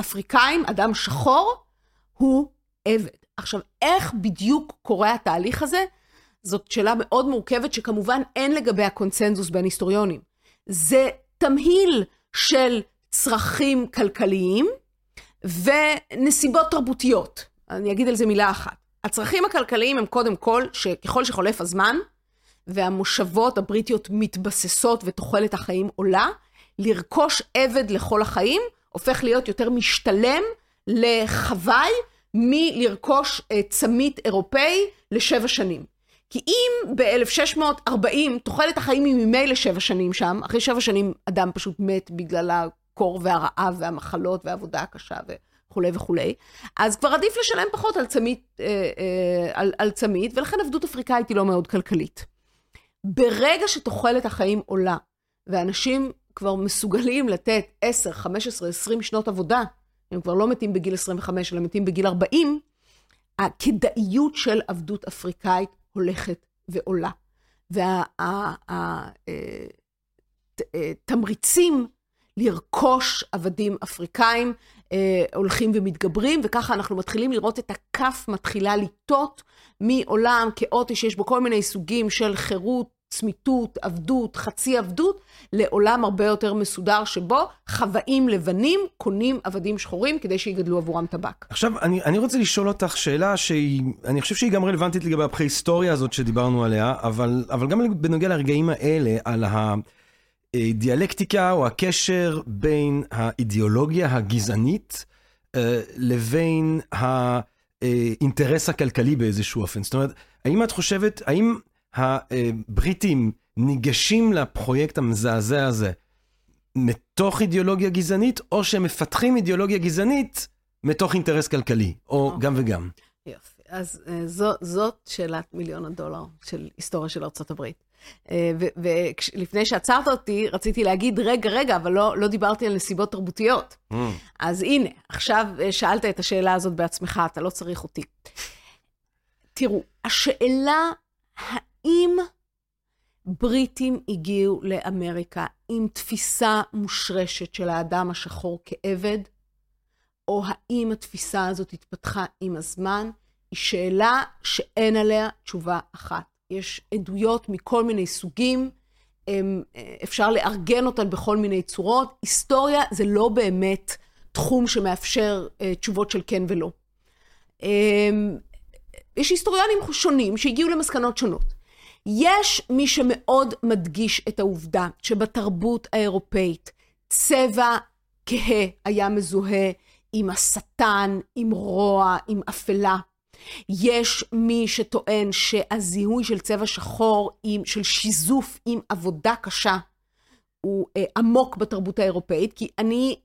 אפריקאים, אדם שחור, הוא עבד. עכשיו, איך בדיוק קורה התהליך הזה? זאת שאלה מאוד מורכבת, שכמובן אין לגביה קונצנזוס בין היסטוריונים. זה תמהיל של צרכים כלכליים ונסיבות תרבותיות. אני אגיד על זה מילה אחת. הצרכים הכלכליים הם קודם כל, שככל שחולף הזמן, והמושבות הבריטיות מתבססות ותוחלת החיים עולה, לרכוש עבד לכל החיים הופך להיות יותר משתלם לחוואי מלרכוש uh, צמית אירופאי לשבע שנים. כי אם ב-1640 תוחלת החיים היא ממילא שבע שנים שם, אחרי שבע שנים אדם פשוט מת בגלל הקור והרעב והמחלות והעבודה הקשה וכולי וכולי, אז כבר עדיף לשלם פחות על צמית, אה, אה, על, על צמית, ולכן עבדות אפריקאית היא לא מאוד כלכלית. ברגע שתוחלת החיים עולה, ואנשים כבר מסוגלים לתת 10, 15, 20 שנות עבודה, הם כבר לא מתים בגיל 25, אלא מתים בגיל 40, הכדאיות של עבדות אפריקאית הולכת ועולה. והתמריצים אה, אה, לרכוש עבדים אפריקאים אה, הולכים ומתגברים, וככה אנחנו מתחילים לראות את הכף מתחילה לטות מעולם כאוטי שיש בו כל מיני סוגים של חירות, צמיתות, עבדות, חצי עבדות, לעולם הרבה יותר מסודר, שבו חוואים לבנים קונים עבדים שחורים כדי שיגדלו עבורם טבק. עכשיו, אני, אני רוצה לשאול אותך שאלה שהיא, אני חושב שהיא גם רלוונטית לגבי הפרה-היסטוריה הזאת שדיברנו עליה, אבל, אבל גם בנוגע לרגעים האלה, על הדיאלקטיקה או הקשר בין האידיאולוגיה הגזענית אה, לבין האינטרס הכלכלי באיזשהו אופן. זאת אומרת, האם את חושבת, האם... הבריטים ניגשים לפרויקט המזעזע הזה מתוך אידיאולוגיה גזענית, או שהם מפתחים אידיאולוגיה גזענית מתוך אינטרס כלכלי, או okay. גם וגם. יופי, אז uh, זו, זאת שאלת מיליון הדולר של היסטוריה של ארה"ב. ולפני שעצרת אותי, רציתי להגיד, רגע, רגע, אבל לא, לא דיברתי על נסיבות תרבותיות. Mm. אז הנה, עכשיו שאלת את השאלה הזאת בעצמך, אתה לא צריך אותי. תראו, השאלה האם בריטים הגיעו לאמריקה עם תפיסה מושרשת של האדם השחור כעבד, או האם התפיסה הזאת התפתחה עם הזמן, היא שאלה שאין עליה תשובה אחת. יש עדויות מכל מיני סוגים, אפשר לארגן אותן בכל מיני צורות. היסטוריה זה לא באמת תחום שמאפשר אה, תשובות של כן ולא. יש היסטוריונים שונים שהגיעו למסקנות שונות. יש מי שמאוד מדגיש את העובדה שבתרבות האירופאית צבע כהה היה מזוהה עם השטן, עם רוע, עם אפלה. יש מי שטוען שהזיהוי של צבע שחור, עם, של שיזוף עם עבודה קשה, הוא אה, עמוק בתרבות האירופאית, כי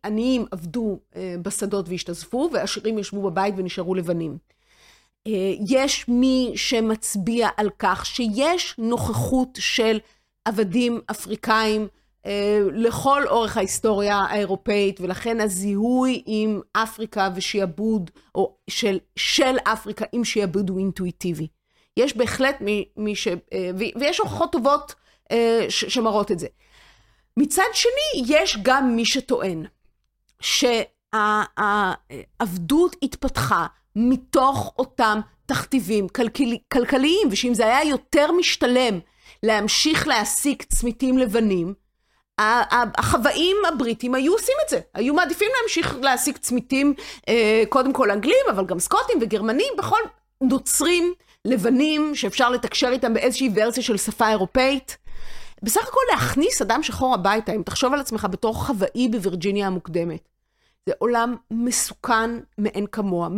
עניים עבדו אה, בשדות והשתזפו, ועשירים ישבו בבית ונשארו לבנים. אה, יש מי שמצביע על כך שיש נוכחות של עבדים אפריקאים אה, לכל אורך ההיסטוריה האירופאית, ולכן הזיהוי עם אפריקה ושיעבוד, או של, של אפריקה עם שיעבוד הוא אינטואיטיבי. יש בהחלט מי, מי ש... אה, ויש הוכחות טובות שמראות את זה. מצד שני, יש גם מי שטוען שהעבדות התפתחה מתוך אותם תכתיבים כלכל, כלכליים, ושאם זה היה יותר משתלם להמשיך להעסיק צמיתים לבנים, החוואים הבריטים היו עושים את זה, היו מעדיפים להמשיך להעסיק צמיתים, אה, קודם כל אנגלים, אבל גם סקוטים וגרמנים, בכל נוצרים לבנים שאפשר לתקשר איתם באיזושהי ורסיה של שפה אירופאית. בסך הכל להכניס אדם שחור הביתה, אם תחשוב על עצמך בתור חוואי בווירג'יניה המוקדמת. זה עולם מסוכן מאין כמוה,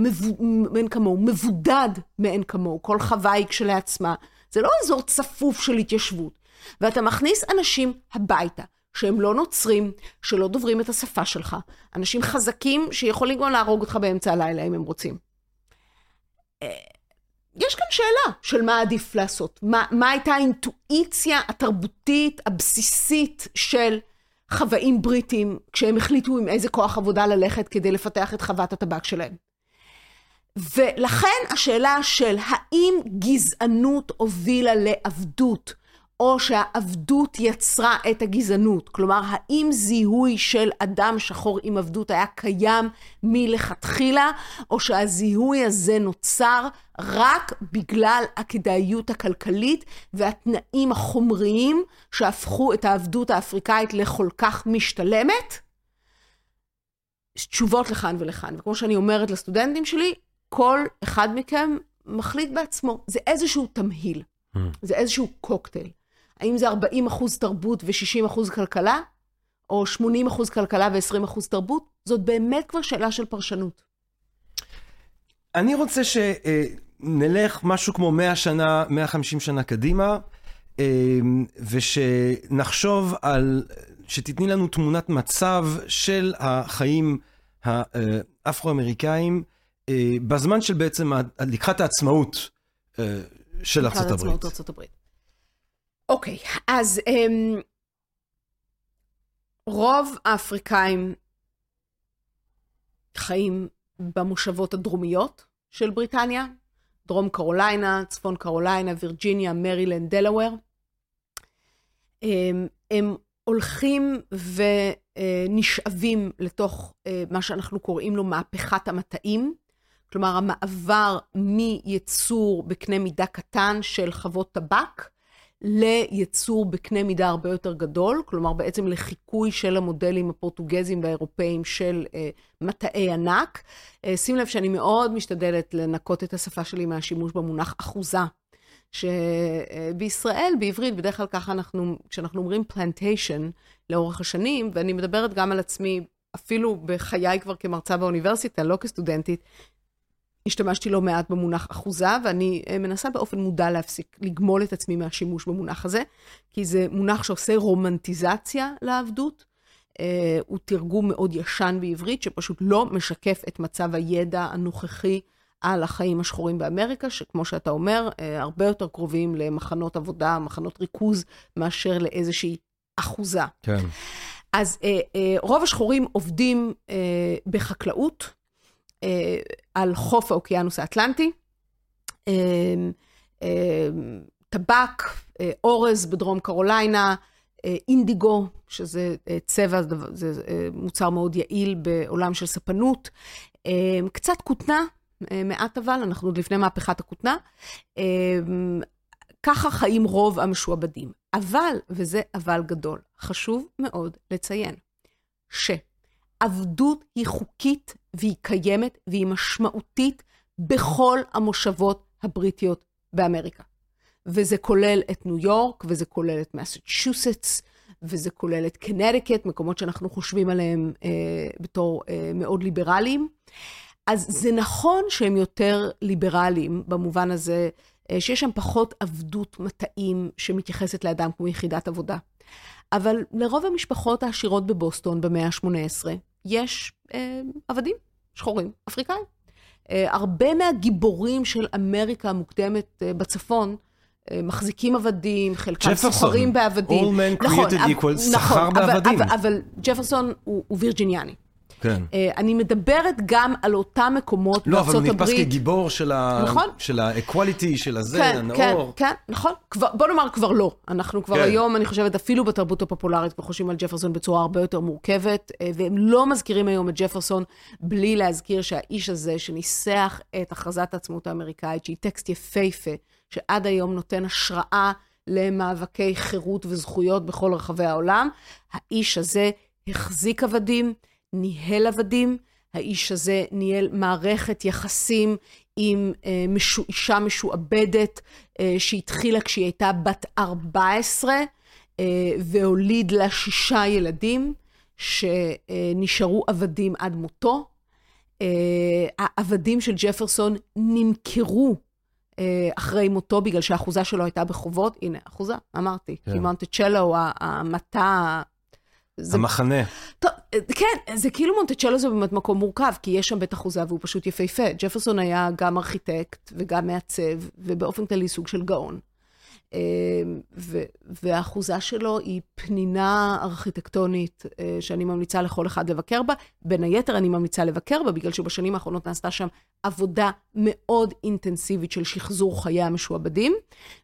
מאין כמוהו, מבודד מאין כמוהו, כל חווה היא כשלעצמה. זה לא אזור צפוף של התיישבות. ואתה מכניס אנשים הביתה, שהם לא נוצרים, שלא דוברים את השפה שלך, אנשים חזקים שיכולים גם להרוג אותך באמצע הלילה אם הם רוצים. אה, יש כאן שאלה של מה עדיף לעשות. מה, מה הייתה האינטואיציה התרבותית הבסיסית של חוואים בריטים כשהם החליטו עם איזה כוח עבודה ללכת כדי לפתח את חוות הטבק שלהם. ולכן השאלה של האם גזענות הובילה לעבדות, או שהעבדות יצרה את הגזענות. כלומר, האם זיהוי של אדם שחור עם עבדות היה קיים מלכתחילה, או שהזיהוי הזה נוצר רק בגלל הכדאיות הכלכלית והתנאים החומריים שהפכו את העבדות האפריקאית לכל כך משתלמת? תשובות לכאן ולכאן. וכמו שאני אומרת לסטודנטים שלי, כל אחד מכם מחליט בעצמו. זה איזשהו תמהיל, mm. זה איזשהו קוקטייל. האם זה 40 אחוז תרבות ו-60 אחוז כלכלה, או 80 אחוז כלכלה ו-20 אחוז תרבות? זאת באמת כבר שאלה של פרשנות. אני רוצה שנלך משהו כמו 100 שנה, 150 שנה קדימה, אה, ושנחשוב על, שתתני לנו תמונת מצב של החיים האפרו-אמריקאים אה, בזמן של בעצם לקחת העצמאות אה, של ארצות הברית. לקחת העצמאות ארצות הברית. אוקיי, אז um, רוב האפריקאים חיים במושבות הדרומיות של בריטניה, דרום קרוליינה, צפון קרוליינה, וירג'יניה, מרילנד, דלאוור. Um, הם הולכים ונשאבים לתוך uh, מה שאנחנו קוראים לו מהפכת המטעים. כלומר, המעבר מייצור בקנה מידה קטן של חוות טבק לייצור בקנה מידה הרבה יותר גדול, כלומר בעצם לחיקוי של המודלים הפורטוגזיים והאירופאים של אה, מטעי ענק. אה, שים לב שאני מאוד משתדלת לנקות את השפה שלי מהשימוש במונח אחוזה. שבישראל, בעברית, בדרך כלל ככה אנחנו, כשאנחנו אומרים פלנטיישן לאורך השנים, ואני מדברת גם על עצמי, אפילו בחיי כבר כמרצה באוניברסיטה, לא כסטודנטית, השתמשתי לא מעט במונח אחוזה, ואני אה, מנסה באופן מודע להפסיק, לגמול את עצמי מהשימוש במונח הזה, כי זה מונח שעושה רומנטיזציה לעבדות. Uh, הוא תרגום מאוד ישן בעברית, שפשוט לא משקף את מצב הידע הנוכחי על החיים השחורים באמריקה, שכמו שאתה אומר, אה, הרבה יותר קרובים למחנות עבודה, מחנות ריכוז, מאשר לאיזושהי אחוזה. כן. אז אה, אה, רוב השחורים עובדים אה, בחקלאות על חוף האוקיינוס האטלנטי. אה, אה, טבק, אה, אורז בדרום קרוליינה, אה, אינדיגו, שזה אה, צבע, זה אה, מוצר מאוד יעיל בעולם של ספנות. אה, קצת כותנה, אה, מעט אבל, אנחנו עוד לפני מהפכת הכותנה. אה, ככה חיים רוב המשועבדים. אבל, וזה אבל גדול, חשוב מאוד לציין, שעבדות היא חוקית והיא קיימת והיא משמעותית בכל המושבות הבריטיות באמריקה. וזה כולל את ניו יורק, וזה כולל את מסצ'וסטס, וזה כולל את קנדיקט, מקומות שאנחנו חושבים עליהם אה, בתור אה, מאוד ליברליים. אז זה נכון שהם יותר ליברליים במובן הזה אה, שיש שם פחות עבדות מטעים שמתייחסת לאדם כמו יחידת עבודה. אבל לרוב המשפחות העשירות בבוסטון במאה ה-18 יש אה, עבדים שחורים, אפריקאים. אה, הרבה מהגיבורים של אמריקה המוקדמת אה, בצפון, אה, מחזיקים עבדים, חלקם סוחרים בעבדים. All men created נכון, equal, סחר בעבדים. אבל, אבל ג'פרסון הוא, הוא וירג'יניאני. כן. אה, אני מדברת גם על אותם מקומות לא, אבל בארצות הוא נתפס הברית. כגיבור של ה- נכון. של האקואליטי, של הזה, כן, כן, הנאור. כן, נכון. כבר, בוא נאמר כבר לא. אנחנו כבר כן. היום, אני חושבת, אפילו בתרבות הפופולרית, כבר חושבים על ג'פרסון בצורה הרבה יותר מורכבת, אה, והם לא מזכירים היום את ג'פרסון בלי להזכיר שהאיש הזה, שניסח את הכרזת העצמאות האמריקאית, שהיא טקסט יפהפה, שעד היום נותן השראה למאבקי חירות וזכויות בכל רחבי העולם, האיש הזה החזיק עבדים, ניהל עבדים, האיש הזה ניהל מערכת יחסים עם אה, משו, אישה משועבדת אה, שהתחילה כשהיא הייתה בת 14 אה, והוליד לה שישה ילדים שנשארו עבדים עד מותו. אה, העבדים של ג'פרסון נמכרו אה, אחרי מותו בגלל שהאחוזה שלו הייתה בחובות. הנה, אחוזה, אמרתי. כן. כי מונטצ'לו, המטע... זה המחנה. טוב, כן, זה כאילו מונטצ'לו זה באמת מקום מורכב, כי יש שם בית אחוזה והוא פשוט יפהפה. ג'פרסון היה גם ארכיטקט וגם מעצב, ובאופן כללי סוג של גאון. אה, ו- והאחוזה שלו היא פנינה ארכיטקטונית אה, שאני ממליצה לכל אחד לבקר בה. בין היתר אני ממליצה לבקר בה, בגלל שבשנים האחרונות נעשתה שם עבודה מאוד אינטנסיבית של שחזור חיי המשועבדים,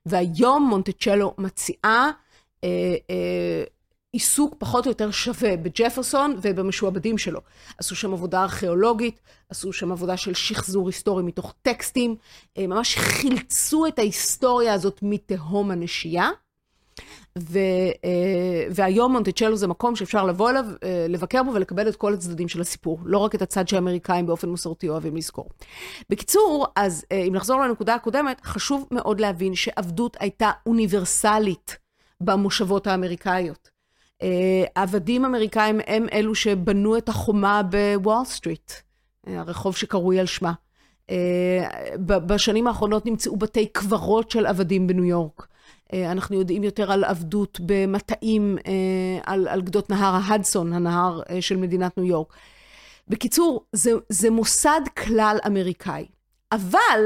והיום מונטצ'לו מציעה אה, אה, עיסוק פחות או יותר שווה בג'פרסון ובמשועבדים שלו. עשו שם עבודה ארכיאולוגית, עשו שם עבודה של שחזור היסטורי מתוך טקסטים, אה, ממש חילצו את ההיסטוריה הזאת מתהום הנשייה. ו, אה, והיום מונטצ'לו זה מקום שאפשר לבוא אליו, אה, לבקר בו ולקבל את כל הצדדים של הסיפור, לא רק את הצד שהאמריקאים באופן מסורתי אוהבים לזכור. בקיצור, אז אם נחזור לנקודה הקודמת, חשוב מאוד להבין שעבדות הייתה אוניברסלית במושבות האמריקאיות. אה, עבדים אמריקאים הם אלו שבנו את החומה בוול סטריט, אה, הרחוב שקרוי על שמה. אה, בשנים האחרונות נמצאו בתי קברות של עבדים בניו יורק. אנחנו יודעים יותר על עבדות במטעים על, על גדות נהר ההדסון, הנהר של מדינת ניו יורק. בקיצור, זה, זה מוסד כלל אמריקאי. אבל,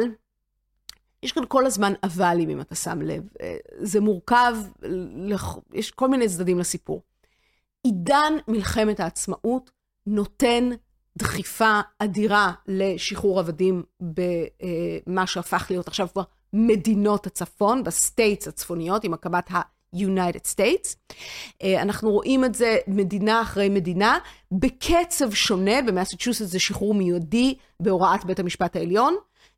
יש כאן כל הזמן "אבל"ים, אם אתה שם לב. אה, זה מורכב, יש כל מיני צדדים לסיפור. עידן מלחמת העצמאות נותן דחיפה אדירה לשחרור עבדים במה שהפך להיות עכשיו כבר מדינות הצפון, ב states הצפוניות, עם הקמת ה-United States. אה, אנחנו רואים את זה מדינה אחרי מדינה, בקצב שונה, במסצ'וסטס זה שחרור מיידי בהוראת בית המשפט העליון.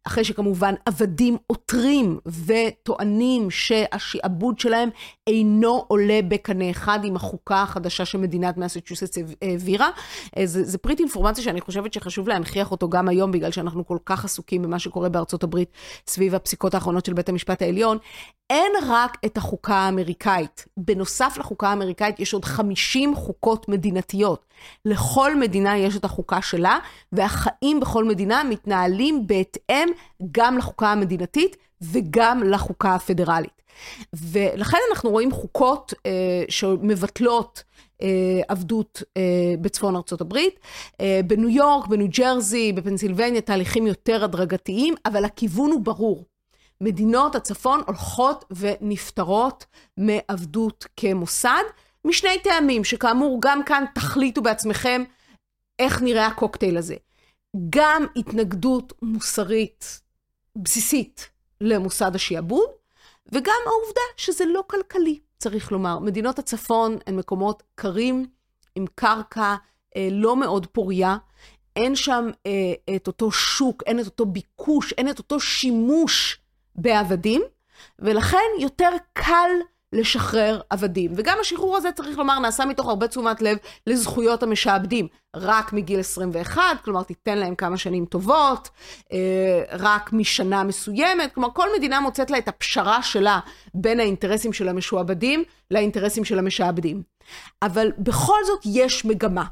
אחרי שכמובן עבדים עותרים וטוענים שהשעבוד שלהם אינו עולה בקנה אחד עם החוקה החדשה שמדינת מסצ'וסטס העבירה. אה, זה, זה פריט אינפורמציה שאני חושבת שחשוב להנכיח אותו גם היום, בגלל שאנחנו כל כך עסוקים במה שקורה בארצות הברית סביב הפסיקות האחרונות של בית המשפט העליון. אין רק את החוקה האמריקאית. בנוסף לחוקה האמריקאית יש עוד 50 חוקות מדינתיות. לכל מדינה יש את החוקה שלה, והחיים בכל מדינה מתנהלים בהתאם גם לחוקה המדינתית וגם לחוקה הפדרלית. ולכן אנחנו רואים חוקות אה, שמבטלות עבדות בצפון ארצות הברית. בניו יורק, בניו ג'רזי, בפנסילבניה, תהליכים יותר הדרגתיים, אבל הכיוון הוא ברור. מדינות הצפון הולכות ונפטרות מעבדות כמוסד, משני טעמים, שכאמור, גם כאן תחליטו בעצמכם איך נראה הקוקטייל הזה. גם התנגדות מוסרית בסיסית למוסד השיעבוד, וגם העובדה שזה לא כלכלי, צריך לומר. מדינות הצפון הן מקומות קרים, עם קרקע אה, לא מאוד פוריה. אין שם אה, את אותו שוק, אין את אותו ביקוש, אין את אותו שימוש בעבדים, ולכן יותר קל לשחרר עבדים. וגם השחרור הזה, צריך לומר, נעשה מתוך הרבה תשומת לב לזכויות המשעבדים. רק מגיל 21, כלומר, תיתן להם כמה שנים טובות, אה, רק משנה מסוימת. כלומר, כל מדינה מוצאת לה את הפשרה שלה בין האינטרסים של המשועבדים לאינטרסים של המשעבדים. אבל בכל זאת יש מגמה.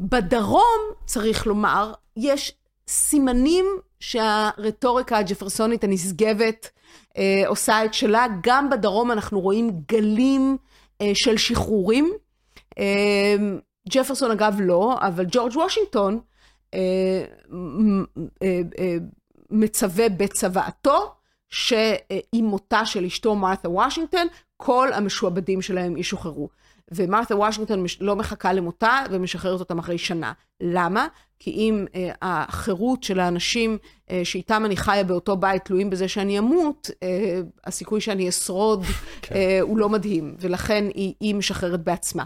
בדרום, צריך לומר, יש סימנים שהרטוריקה הג'פרסונית הנשגבת אה, עושה את שלה. גם בדרום אנחנו רואים גלים אה, של שחרורים. אה, ג'פרסון אגב לא, אבל ג'ורג' וושינגטון אה, אה, אה, מצווה בצוואתו שעם מותה של אשתו מרת'ה וושינגטון, כל המשועבדים שלהם ישוחררו. ומרת'ה וושינגטון לא מחכה למותה ומשחררת אותם אחרי שנה. למה? כי אם אה, החירות של האנשים אה, שאיתם אני חיה באותו בית תלויים בזה שאני אמות, אה, הסיכוי שאני אשרוד (laughs) כן. אה, הוא לא מדהים, ולכן היא, היא משחררת בעצמה.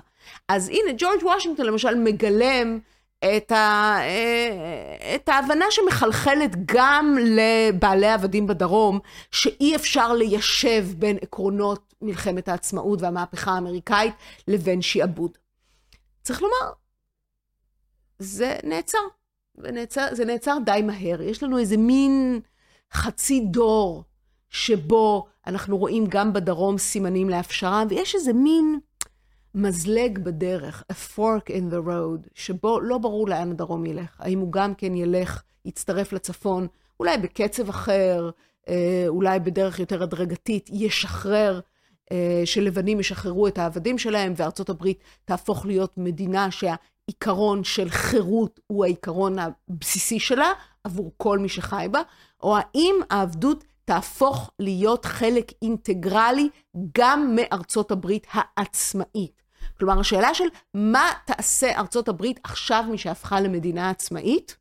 אז הנה, ג'ורג' וושינגטון למשל מגלם את, ה, אה, את ההבנה שמחלחלת גם לבעלי עבדים בדרום, שאי אפשר ליישב בין עקרונות מלחמת העצמאות והמהפכה האמריקאית לבין שיעבוד. צריך לומר, זה נעצר. ונעצר, זה נעצר די מהר. יש לנו איזה מין חצי דור שבו אנחנו רואים גם בדרום סימנים להפשרה, ויש איזה מין מזלג בדרך, a fork in the road, שבו לא ברור לאן הדרום ילך. האם הוא גם כן ילך, יצטרף לצפון, אולי בקצב אחר, אה, אולי בדרך יותר הדרגתית, ישחרר, אה, שלבנים ישחררו את העבדים שלהם, וארצות הברית תהפוך להיות מדינה שהעיקרון של חירות הוא העיקרון הבסיסי שלה עבור כל מי שחי בה, או האם העבדות תהפוך להיות חלק אינטגרלי גם מארצות הברית העצמאית. כלומר, השאלה של מה תעשה ארצות הברית עכשיו משהפכה למדינה עצמאית,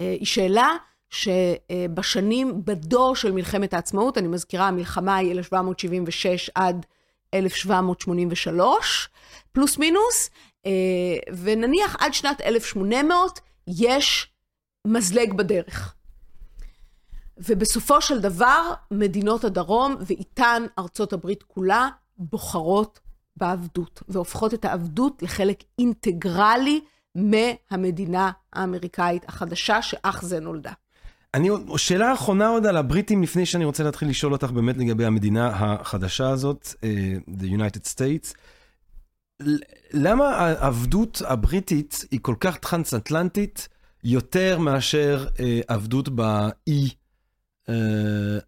אה, היא שאלה שבשנים, בדור של מלחמת העצמאות, אני מזכירה, המלחמה היא 1776 עד 1783, פלוס מינוס, ונניח עד שנת 1800 יש מזלג בדרך. ובסופו של דבר, מדינות הדרום, ואיתן ארצות הברית כולה, בוחרות בעבדות, והופכות את העבדות לחלק אינטגרלי מהמדינה האמריקאית החדשה, שאך זה נולדה. אני, שאלה אחרונה עוד על הבריטים, לפני שאני רוצה להתחיל לשאול אותך באמת לגבי המדינה החדשה הזאת, uh, the United States. למה העבדות הבריטית היא כל כך טרנס-אטלנטית יותר מאשר uh, עבדות באי uh,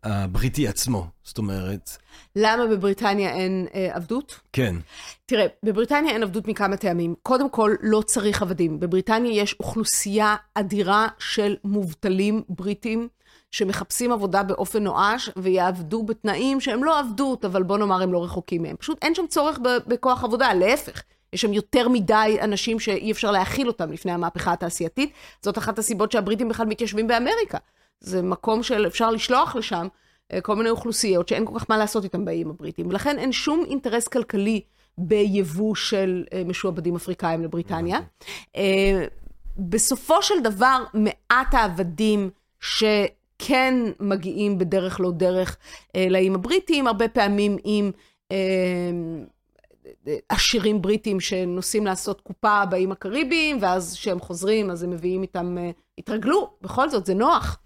הבריטי עצמו? זאת אומרת... למה בבריטניה אין uh, עבדות? כן. תראה, בבריטניה אין עבדות מכמה טעמים. קודם כל, לא צריך עבדים. בבריטניה יש אוכלוסייה אדירה של מובטלים בריטים. שמחפשים עבודה באופן נואש ויעבדו בתנאים שהם לא עבדות, אבל בוא נאמר הם לא רחוקים מהם. פשוט אין שם צורך בכוח עבודה, להפך. יש שם יותר מדי אנשים שאי אפשר להכיל אותם לפני המהפכה התעשייתית. זאת אחת הסיבות שהבריטים בכלל מתיישבים באמריקה. זה מקום שאפשר לשלוח לשם אה, כל מיני אוכלוסיות שאין כל כך מה לעשות איתם באיים הבריטים. ולכן אין שום אינטרס כלכלי ביבוא של אה, משועבדים אפריקאים לבריטניה. אה, בסופו של דבר, מעט העבדים שכן מגיעים בדרך לא דרך לאיים הבריטים, הרבה פעמים עם... עשירים בריטים שנוסעים לעשות קופה באיים הקריביים, ואז כשהם חוזרים, אז הם מביאים איתם, התרגלו, בכל זאת, זה נוח.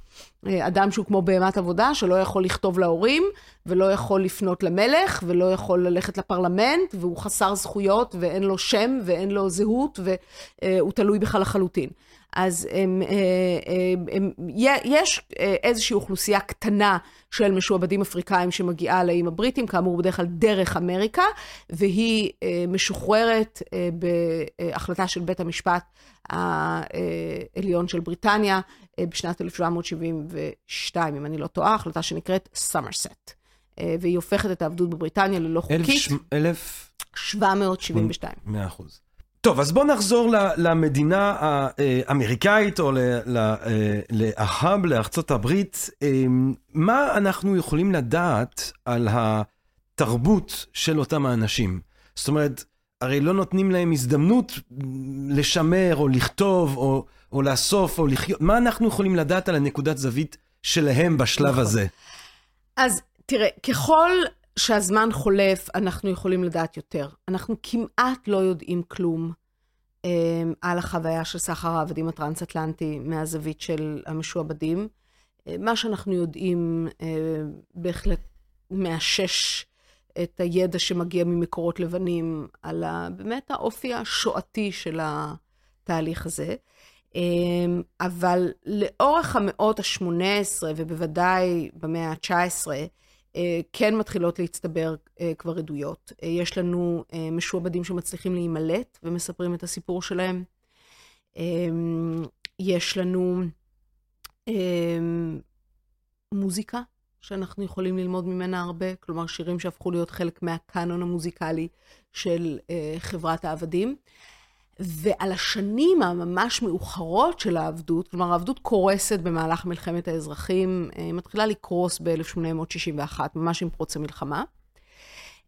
אדם שהוא כמו בהמת עבודה, שלא יכול לכתוב להורים, ולא יכול לפנות למלך, ולא יכול ללכת לפרלמנט, והוא חסר זכויות, ואין לו שם, ואין לו זהות, והוא תלוי בך לחלוטין. אז הם, הם, הם, יש איזושהי אוכלוסייה קטנה של משועבדים אפריקאים שמגיעה לאיים הבריטים, כאמור בדרך כלל דרך אמריקה, והיא משוחררת בהחלטה של בית המשפט העליון של בריטניה בשנת 1772, אם אני לא טועה, החלטה שנקראת סמרסט. והיא הופכת את העבדות בבריטניה ללא חוקית. אלף... 772. מאה אחוז. טוב, אז בואו נחזור למדינה האמריקאית או להאב, לארצות הברית. מה אנחנו יכולים לדעת על התרבות של אותם האנשים? זאת אומרת, הרי לא נותנים להם הזדמנות לשמר או לכתוב או, או לאסוף או לחיות. מה אנחנו יכולים לדעת על הנקודת זווית שלהם בשלב נכון. הזה? אז תראה, ככל שהזמן חולף, אנחנו יכולים לדעת יותר. אנחנו כמעט לא יודעים כלום אה, על החוויה של סחר העבדים הטרנס-אטלנטי מהזווית של המשועבדים. אה, מה שאנחנו יודעים אה, בהחלט מאשש את הידע שמגיע ממקורות לבנים על ה, באמת האופי השואתי של התהליך הזה. אה, אבל לאורך המאות ה-18, ובוודאי במאה ה-19, אה, כן מתחילות להצטבר אה, כבר עדויות. אה, יש לנו משועבדים שמצליחים להימלט ומספרים את הסיפור שלהם. יש לנו מוזיקה שאנחנו יכולים ללמוד ממנה הרבה, כלומר שירים שהפכו להיות חלק מהקאנון המוזיקלי של חברת העבדים. ועל השנים הממש מאוחרות של העבדות, כלומר העבדות קורסת במהלך מלחמת האזרחים, אה, מתחילה לקרוס ב-1861, ממש עם פרוץ המלחמה.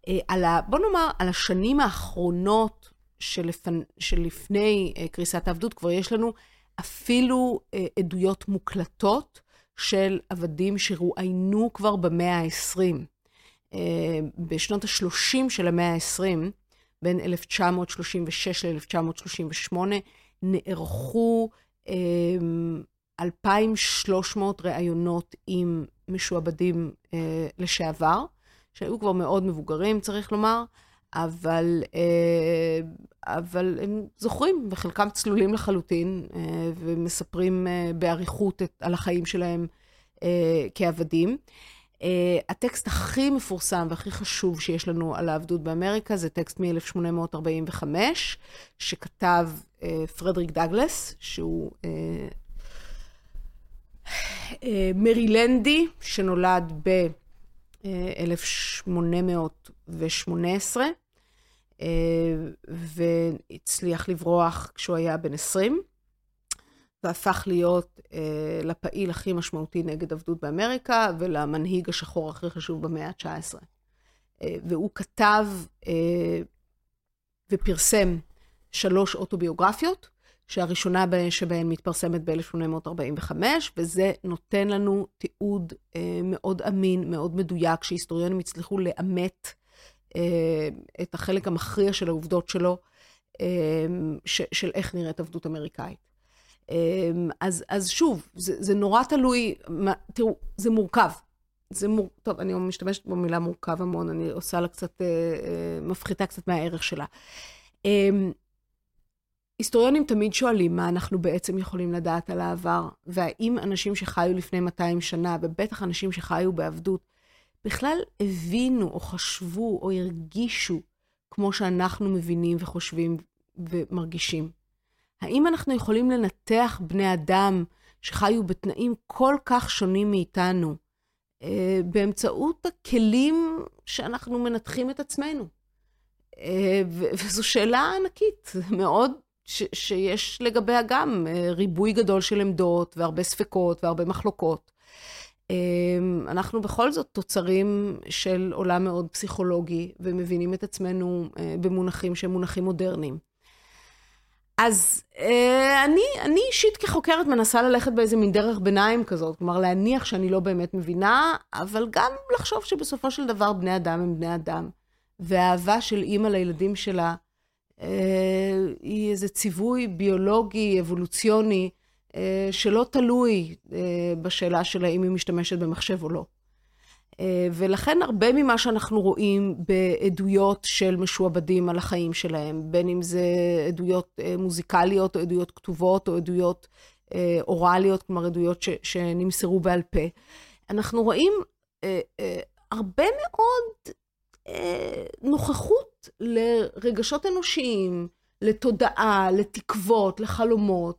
אה, על ה, בוא נאמר, על השנים האחרונות שלפני, שלפני אה, קריסת העבדות, כבר יש לנו אפילו עדויות מוקלטות של עבדים שרואיינו כבר במאה ה-20. בשנות ה-30 של המאה ה-20, בין 1936 ל-1938, נערכו 2,300 אמ, ראיונות עם משועבדים אה, לשעבר, שהיו כבר מאוד מבוגרים, צריך לומר, אבל, אה, אבל הם זוכרים, וחלקם צלולים לחלוטין, אה, ומספרים באריכות על החיים שלהם כעבדים. Uh, הטקסט הכי מפורסם והכי חשוב שיש לנו על העבדות באמריקה זה טקסט מ-1845, שכתב uh, פרדריק דאגלס, שהוא uh, uh, מרילנדי, שנולד ב-1818, uh, והצליח לברוח כשהוא היה בן 20. והפך להיות אה, לפעיל הכי משמעותי נגד עבדות באמריקה ולמנהיג השחור הכי חשוב במאה ה-19. אה, והוא כתב אה, ופרסם שלוש אוטוביוגרפיות, שהראשונה שבהן מתפרסמת ב-1845, וזה נותן לנו תיעוד אה, מאוד אמין, מאוד מדויק, שהיסטוריונים הצליחו לאמת אה, את החלק המכריע של העובדות שלו, אה, ש, של איך נראית עבדות אמריקאית. אמ, אז, אז שוב, זה, זה נורא תלוי, מה, תראו, זה מורכב. זה מור... טוב, אני משתמשת במילה מורכב המון, אני עושה לה קצת, אה, אה, מפחיתה קצת מהערך שלה. אה, היסטוריונים תמיד שואלים מה אנחנו בעצם יכולים לדעת על העבר, והאם אנשים שחיו לפני 200 שנה, ובטח אנשים שחיו בעבדות, בכלל הבינו או חשבו או הרגישו כמו שאנחנו מבינים וחושבים ומרגישים. האם אנחנו יכולים לנתח בני אדם שחיו בתנאים כל כך שונים מאיתנו, אה, באמצעות הכלים שאנחנו מנתחים את עצמנו? אה, וזו שאלה ענקית, מאוד, ש- שיש לגביה גם אה, ריבוי גדול של עמדות, והרבה ספקות, והרבה מחלוקות. אנחנו בכל זאת תוצרים של עולם מאוד פסיכולוגי, ומבינים את עצמנו במונחים שהם מונחים מודרניים. אז אה, אני, אני אישית כחוקרת מנסה ללכת באיזה מין דרך ביניים כזאת, כלומר להניח שאני לא באמת מבינה, אבל גם לחשוב שבסופו של דבר בני אדם הם בני אדם. והאהבה של אימא לילדים שלה אה, היא איזה ציווי ביולוגי, אבולוציוני, אה, שלא תלוי אה, בשאלה של האם היא משתמשת במחשב או לא. אה, ולכן הרבה ממה שאנחנו רואים בעדויות של משועבדים על החיים שלהם, בין אם זה עדויות אה, מוזיקליות או עדויות כתובות או עדויות אה, אוראליות, כלומר עדויות ש, שנמסרו בעל פה, אנחנו רואים הרבה מאוד נוכחות לרגשות אנושיים, לתודעה, לתקוות, לחלומות.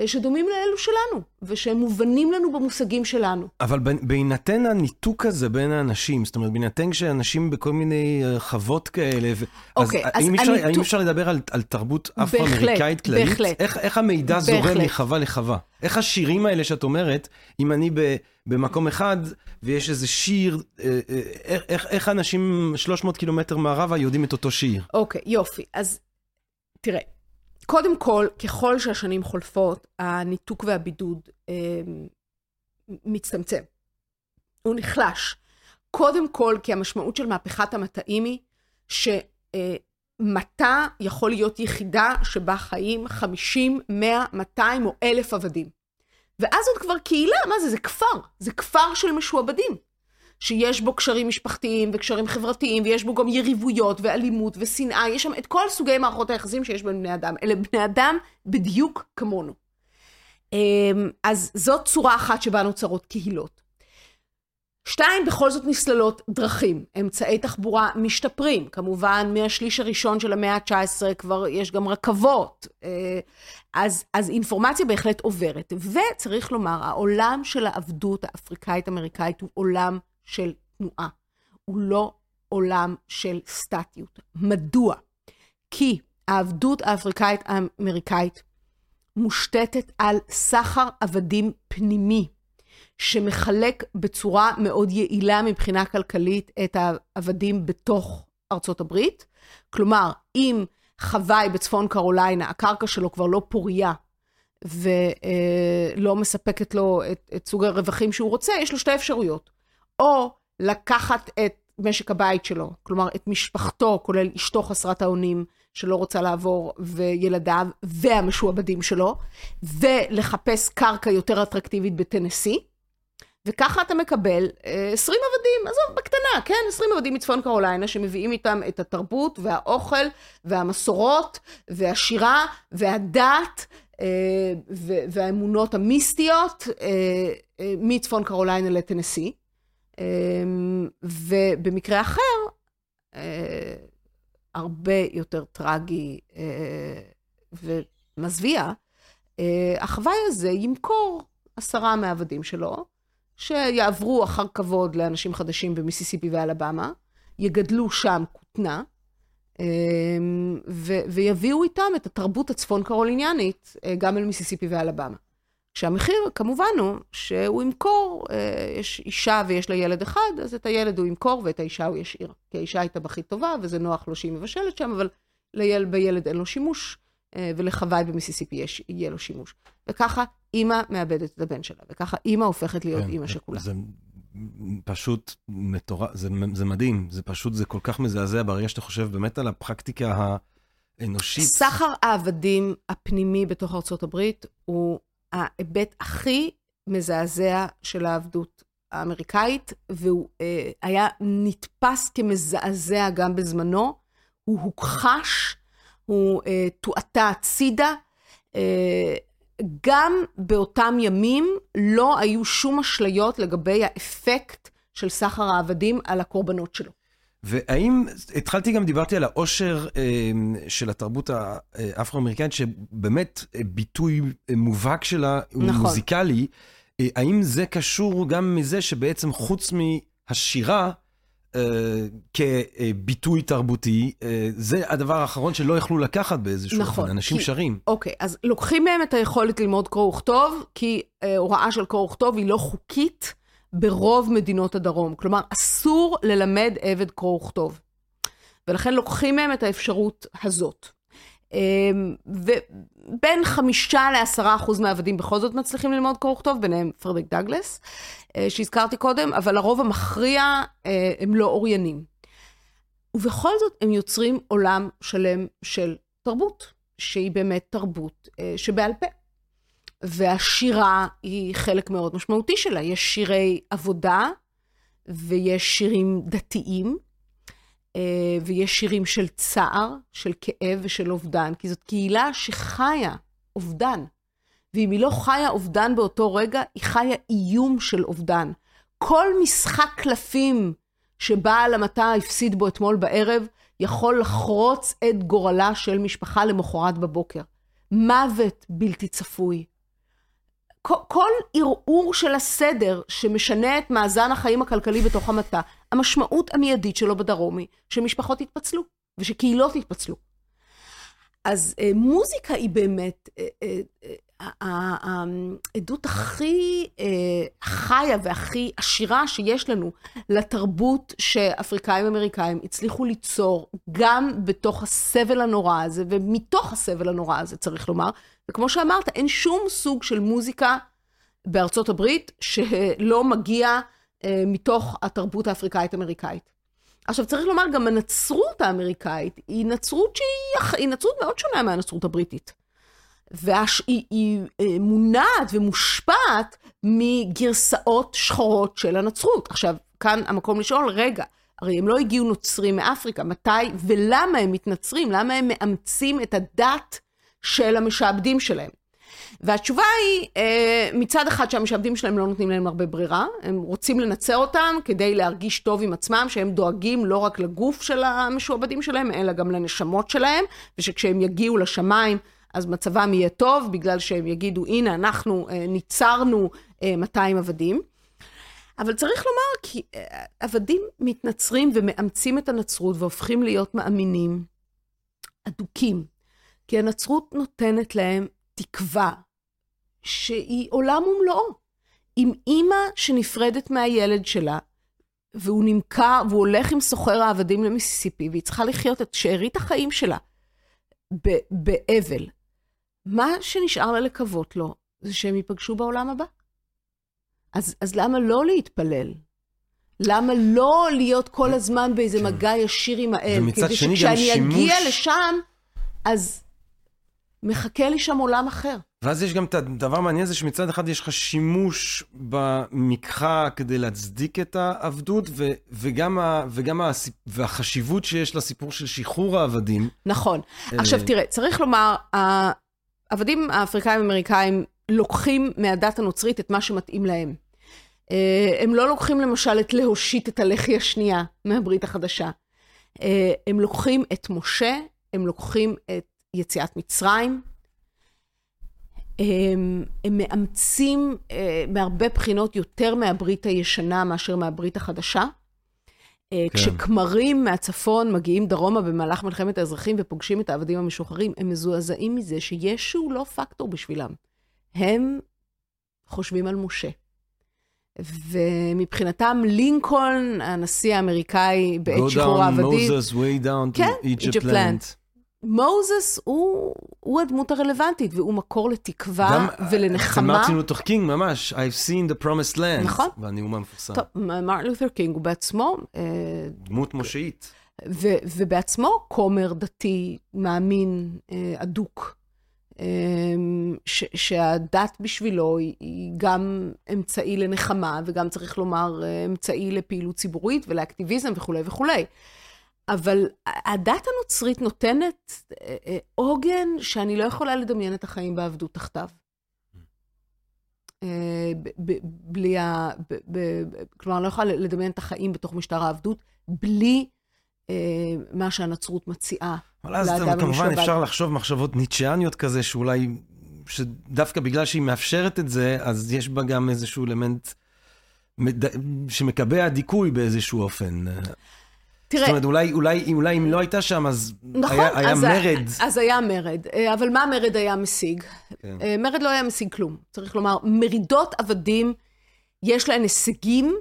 אה, שדומים לאלו שלנו, ושהם מובנים לנו במושגים שלנו. אבל בהינתן הניתוק הזה בין האנשים, זאת אומרת, בהינתן שאנשים בכל מיני אה, חוות כאלה, ו... אוקיי, אז, אז האם, אפשר, הניתוק... האם אפשר לדבר על, על תרבות אפרו-אמריקאית כללית? בהחלט. איך, איך המידע בהחלט. זורם מחווה לחווה? איך השירים האלה שאת אומרת, אם אני ב, במקום אחד ויש איזה שיר, אה, איך, איך, איך אנשים 300 קילומטר מערבה יודעים את אותו שיר? אוקיי, יופי. אז תראה. קודם כל, ככל שהשנים חולפות, הניתוק והבידוד אה, מצטמצם. הוא נחלש. קודם כל, כי המשמעות של מהפכת המטעים היא שמטע אה, יכול להיות יחידה שבה חיים 50, 100, 200 או 1,000 עבדים. ואז עוד כבר קהילה, מה זה? זה כפר. זה כפר של משועבדים. שיש בו קשרים משפחתיים וקשרים חברתיים, ויש בו גם יריבויות ואלימות ושנאה, יש שם את כל סוגי מערכות היחסים שיש בין בני אדם. אלה בני אדם בדיוק כמונו. אמ, אז זאת צורה אחת שבה נוצרות קהילות. שתיים, בכל זאת נסללות דרכים, אמצעי תחבורה משתפרים. כמובן, מהשליש הראשון של המאה ה-19 כבר יש גם רכבות. אה, אז, אז אינפורמציה בהחלט עוברת. וצריך לומר, העולם של העבדות האפריקאית-אמריקאית הוא עולם של תנועה, הוא לא עולם של סטטיות. מדוע? כי העבדות האפריקאית-האמריקאית מושתתת על סחר עבדים פנימי, שמחלק בצורה מאוד יעילה מבחינה כלכלית את העבדים בתוך ארצות הברית. כלומר, אם חוואי בצפון קרוליינה, הקרקע שלו כבר לא פוריה ולא מספקת לו את, את סוג הרווחים שהוא רוצה, יש לו שתי אפשרויות. או לקחת את משק הבית שלו, כלומר את משפחתו, כולל אשתו חסרת האונים, שלא רוצה לעבור, וילדיו, והמשועבדים שלו, ולחפש קרקע יותר אטרקטיבית בטנסי. וככה אתה מקבל 20 אה, עבדים, עזוב, בקטנה, כן? 20 עבדים מצפון קרוליינה שמביאים איתם את התרבות והאוכל והמסורות והשירה והדת אה, והאמונות המיסטיות אה, מצפון קרוליינה לטנסי. אמ, ובמקרה אחר, אה, הרבה יותר טרגי אה, ומזוויע, אה, החוואי הזה ימכור עשרה מהעבדים שלו, שיעברו אחר כבוד לאנשים חדשים במיסיסיפי ואלבמה, יגדלו שם כותנה, אמ, ויביאו איתם את התרבות הצפון קרוליניאנית גם אל מיסיסיפי ואלבמה. כשהמחיר כמובן הוא שהוא ימכור, אה, יש אישה ויש לה ילד אחד, אז את הילד הוא ימכור ואת האישה הוא ישאיר. כי האישה הייתה בכי טובה וזה נוח לו שהיא מבשלת שם, אבל ליל, בילד אין לו שימוש, אה, ולחוואי במיסיסיפי יש, יהיה לו שימוש. וככה אימא מאבדת את הבן שלה, וככה אימא הופכת להיות כן, אימא שכולה. זה פשוט מטורף, זה, זה מדהים, זה פשוט, זה כל כך מזעזע ברגע שאתה חושב באמת על הפרקטיקה האנושית. סחר העבדים הפנימי בתוך הברית הוא ההיבט הכי מזעזע של העבדות האמריקאית, והוא אה, היה נתפס כמזעזע גם בזמנו. הוא הוכחש, הוא אה, תועטה הצידה. אה, גם באותם ימים לא היו שום אשליות לגבי האפקט של סחר העבדים על הקורבנות שלו. והאם, התחלתי גם, דיברתי על העושר אה, של התרבות האפרו-אמריקאית, שבאמת אה, ביטוי אה, מובהק שלה הוא נכון. מוזיקלי. אה, האם זה קשור גם מזה שבעצם חוץ מהשירה, אה, כביטוי תרבותי, אה, זה הדבר האחרון שלא יכלו לקחת באיזשהו נכון, אופן, אנשים כי, שרים. אוקיי, אז לוקחים מהם את היכולת ללמוד קרוא וכתוב, כי אה, הוראה של קרוא וכתוב היא לא חוקית. ברוב מדינות הדרום. כלומר, אסור ללמד עבד קרוא וכתוב. ולכן לוקחים מהם את האפשרות הזאת. אמ, ובין חמישה לעשרה אחוז מהעבדים בכל זאת מצליחים ללמוד קרוא וכתוב, ביניהם פרדריק דאגלס, אה, שהזכרתי קודם, אבל הרוב המכריע אה, הם לא אוריינים. ובכל זאת הם יוצרים עולם שלם של תרבות, שהיא באמת תרבות אה, שבעל פה. והשירה היא חלק מאוד משמעותי שלה. יש שירי עבודה ויש שירים דתיים, אה, ויש שירים של צער, של כאב ושל אובדן, כי זאת קהילה שחיה אובדן. ואם היא לא חיה אובדן באותו רגע, היא חיה איום של אובדן. כל משחק קלפים שבעל המטה הפסיד בו אתמול בערב, יכול לחרוץ את גורלה של משפחה למחרת בבוקר. מוות בלתי צפוי. כל, ערעור של הסדר שמשנה את מאזן החיים הכלכלי בתוך המטה, המשמעות המיידית שלו בדרום היא שמשפחות יתפצלו ושקהילות יתפצלו. אז אה, מוזיקה היא באמת אה, אה, העדות הכי חיה והכי עשירה שיש לנו לתרבות שאפריקאים אמריקאים הצליחו ליצור גם בתוך הסבל הנורא הזה, ומתוך הסבל הנורא הזה, צריך לומר. וכמו שאמרת, אין שום סוג של מוזיקה בארצות הברית שלא מגיע מתוך התרבות האפריקאית-אמריקאית. עכשיו, צריך לומר, גם הנצרות האמריקאית היא נצרות שהיא נצרות מאוד שונה מהנצרות הבריטית. והיא היא אה, מונעת ומושפעת מגרסאות שחורות של הנצרות. עכשיו, כאן המקום לשאול, רגע, הרי הם לא הגיעו נוצרים מאפריקה, מתי ולמה הם מתנצרים? למה הם מאמצים את הדת של המשעבדים שלהם? והתשובה היא, אה, מצד אחד שהמשעבדים שלהם לא נותנים להם הרבה ברירה, הם רוצים לנצר אותם כדי להרגיש טוב עם עצמם, שהם דואגים לא רק לגוף של המשועבדים שלהם, אלא גם לנשמות שלהם, ושכשהם יגיעו לשמיים, אז מצבם יהיה טוב, בגלל שהם יגידו, הנה, אנחנו אה, ניצרנו 200 עבדים. אבל צריך לומר, כי עבדים מתנצרים ומאמצים את הנצרות והופכים להיות מאמינים אדוקים. כי הנצרות נותנת להם תקווה שהיא עולם ומלואו. עם אימא שנפרדת מהילד שלה, והוא נמכר, והוא הולך עם סוחר העבדים למיסיסיפי, והיא צריכה לחיות את שארית החיים שלה באבל. מה שנשאר לה לקוות לו, זה שהם ייפגשו בעולם הבא. אז, אז למה לא להתפלל? למה לא להיות כל הזמן באיזה כן. מגע ישיר עם האל? ומצד שני גם שימוש... כדי שכשאני אגיע לשם, אז מחכה לי שם עולם אחר. ואז יש גם את הדבר המעניין הזה שמצד אחד יש לך שימוש במקחה כדי להצדיק את העבדות, ו, וגם, ה, וגם ה, והחשיבות שיש לסיפור של שחרור העבדים. נכון. עכשיו תראה, צריך לומר, העבדים האפריקאים-אמריקאים לוקחים מהדת הנוצרית את מה שמתאים להם. אה, הם לא לוקחים למשל את להושיט את הלחי השנייה מהברית החדשה. אה, הם לוקחים את משה, הם לוקחים את יציאת מצרים. הם, הם מאמצים אה, מהרבה בחינות יותר מהברית הישנה מאשר מהברית החדשה. אה, כן. כשכמרים מהצפון מגיעים דרומה במהלך מלחמת האזרחים ופוגשים את העבדים המשוחררים, הם מזועזעים מזה שישו לא פקטור בשבילם. הם חושבים על משה. ומבחינתם לינקולן, הנשיא האמריקאי בעת שחרור העבדים, כן, Egypt land. מוזס הוא, הוא הדמות הרלוונטית, והוא מקור לתקווה גם, ולנחמה. אצל מרטין לותר קינג ממש, I've seen the promised land, נכון. בנאום המפורסם. טוב, מרטין לותר קינג הוא בעצמו... אה, דמות מושאית. ו- ובעצמו כומר דתי, מאמין, אה, אדוק. אה, ש- שהדת בשבילו היא גם אמצעי לנחמה, וגם צריך לומר אמצעי לפעילות ציבורית ולאקטיביזם וכולי וכולי. אבל הדת הנוצרית נותנת אה, אה, עוגן שאני לא יכולה לדמיין את החיים בעבדות תחתיו. אה, בלי ה... כלומר, אני לא יכולה לדמיין את החיים בתוך משטר העבדות בלי מה שהנצרות מציעה לאדם המשועבד. אבל אז כמובן אפשר לחשוב מחשבות ניטשיאניות כזה, שאולי, שדווקא בגלל שהיא מאפשרת את זה, אז יש בה גם איזשהו אלמנט שמקבע דיכוי באיזשהו אופן. תראה... זאת אומרת, אולי, אולי, אולי אם לא הייתה שם, אז נכון, היה, היה אז מרד. אז היה מרד. אה, אבל מה מרד היה משיג? כן. אה, מרד לא היה משיג כלום. צריך לומר, מרידות עבדים, יש להן הישגים,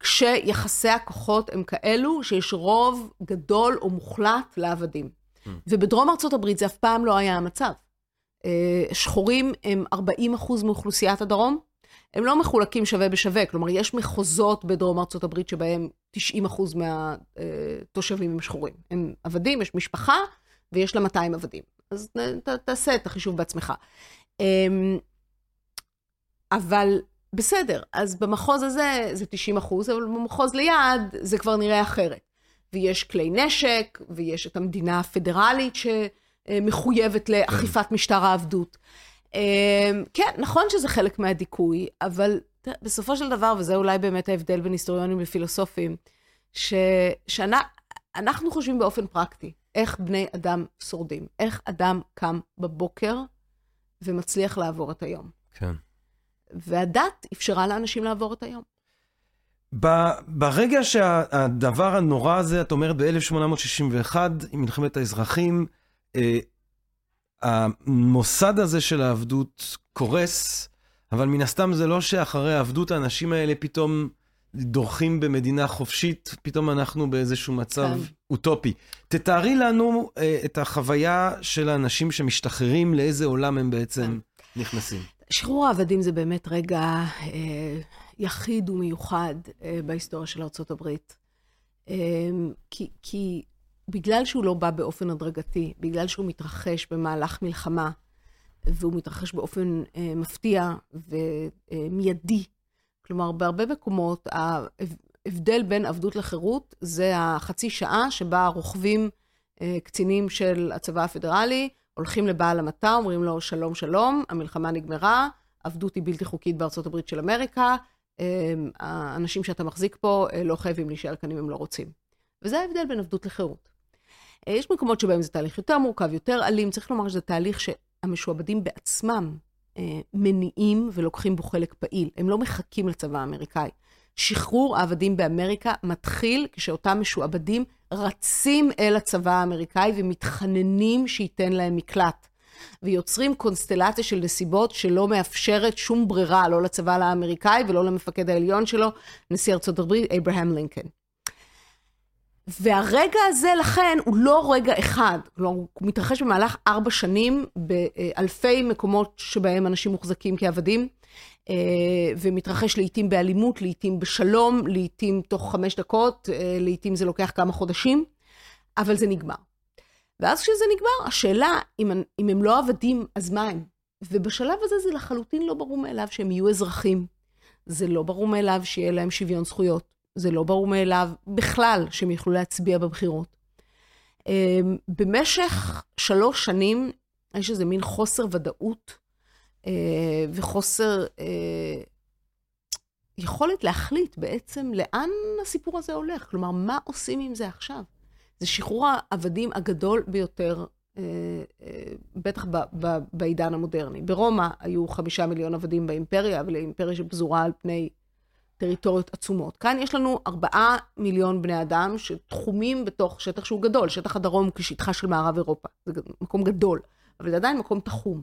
כשיחסי הכוחות הם כאלו שיש רוב גדול או מוחלט לעבדים. Mm. ובדרום ארצות הברית זה אף פעם לא היה המצב. אה, שחורים הם 40 אחוז מאוכלוסיית הדרום, הם לא מחולקים שווה בשווה, כלומר, יש מחוזות בדרום ארצות הברית שבהם 90 אחוז מהתושבים הם שחורים. הם עבדים, יש משפחה ויש לה 200 עבדים. אז ת, תעשה את החישוב בעצמך. אמ, אבל בסדר, אז במחוז הזה זה 90 אחוז, אבל במחוז ליד זה כבר נראה אחרת. ויש כלי נשק, ויש את המדינה הפדרלית שמחויבת לאכיפת משטר העבדות. אה, כן, נכון שזה חלק מהדיכוי, אבל בסופו של דבר, וזה אולי באמת ההבדל בין היסטוריונים לפילוסופים, שאנחנו חושבים באופן פרקטי, איך בני אדם שורדים, איך אדם קם בבוקר ומצליח לעבור את היום. כן. והדת אפשרה לאנשים לעבור את היום. ברגע שהדבר הנורא הזה, את אומרת ב-1861, עם מלחמת האזרחים, אה, המוסד הזה של העבדות קורס, אבל מן הסתם זה לא שאחרי העבדות האנשים האלה פתאום דורכים במדינה חופשית, פתאום אנחנו באיזשהו מצב כן. אוטופי. תתארי לנו אה, את החוויה של האנשים שמשתחררים, לאיזה עולם הם בעצם כן. נכנסים. שחרור העבדים זה באמת רגע אה, יחיד ומיוחד אה, בהיסטוריה של ארה"ב. אה, כי, כי בגלל שהוא לא בא באופן הדרגתי, בגלל שהוא מתרחש במהלך מלחמה, והוא מתרחש באופן אה, מפתיע ומיידי, כלומר, בהרבה מקומות ההבדל בין עבדות לחירות זה החצי שעה שבה רוכבים אה, קצינים של הצבא הפדרלי, הולכים לבעל המטה, אומרים לו, שלום, שלום, המלחמה נגמרה, עבדות היא בלתי חוקית בארצות הברית של אמריקה, אה, האנשים שאתה מחזיק פה אה, לא חייבים להישאר כאן אם הם לא רוצים. וזה ההבדל בין עבדות לחירות. יש מקומות שבהם זה תהליך יותר מורכב, יותר אלים, צריך לומר שזה תהליך שהמשועבדים בעצמם אה, מניעים ולוקחים בו חלק פעיל. הם לא מחכים לצבא האמריקאי. שחרור העבדים באמריקה מתחיל כשאותם משועבדים רצים אל הצבא האמריקאי ומתחננים שייתן להם מקלט. ויוצרים קונסטלציה של נסיבות שלא מאפשרת שום ברירה, לא לצבא האמריקאי ולא למפקד העליון שלו, נשיא ארצות הברית, אברהם לינקן. והרגע הזה, לכן, הוא לא רגע אחד. כלומר, הוא מתרחש במהלך ארבע שנים באלפי מקומות שבהם אנשים מוחזקים כעבדים, אה, ומתרחש לעיתים באלימות, לעיתים בשלום, לעיתים תוך חמש דקות, אה, לעיתים זה לוקח כמה חודשים, אבל זה נגמר. ואז כשזה נגמר, השאלה, אם, אם הם לא עבדים, אז מה הם? ובשלב הזה זה לחלוטין לא ברור מאליו שהם יהיו אזרחים. זה לא ברור מאליו שיהיה להם שוויון זכויות. זה לא ברור מאליו בכלל שהם יוכלו להצביע בבחירות. אמ, במשך שלוש שנים יש איזה מין חוסר ודאות אה, וחוסר אה, יכולת להחליט בעצם לאן הסיפור הזה הולך. כלומר, מה עושים עם זה עכשיו? זה שחרור העבדים הגדול ביותר, אה, בטח בעידן המודרני. ברומא היו חמישה מיליון עבדים באימפריה, אבל האימפריה שפזורה על פני טריטוריות עצומות. כאן יש לנו ארבעה מיליון בני אדם שתחומים בתוך שטח שהוא גדול, שטח הדרום כשטחה של מערב אירופה. זה מקום גדול, אבל זה עדיין מקום תחום.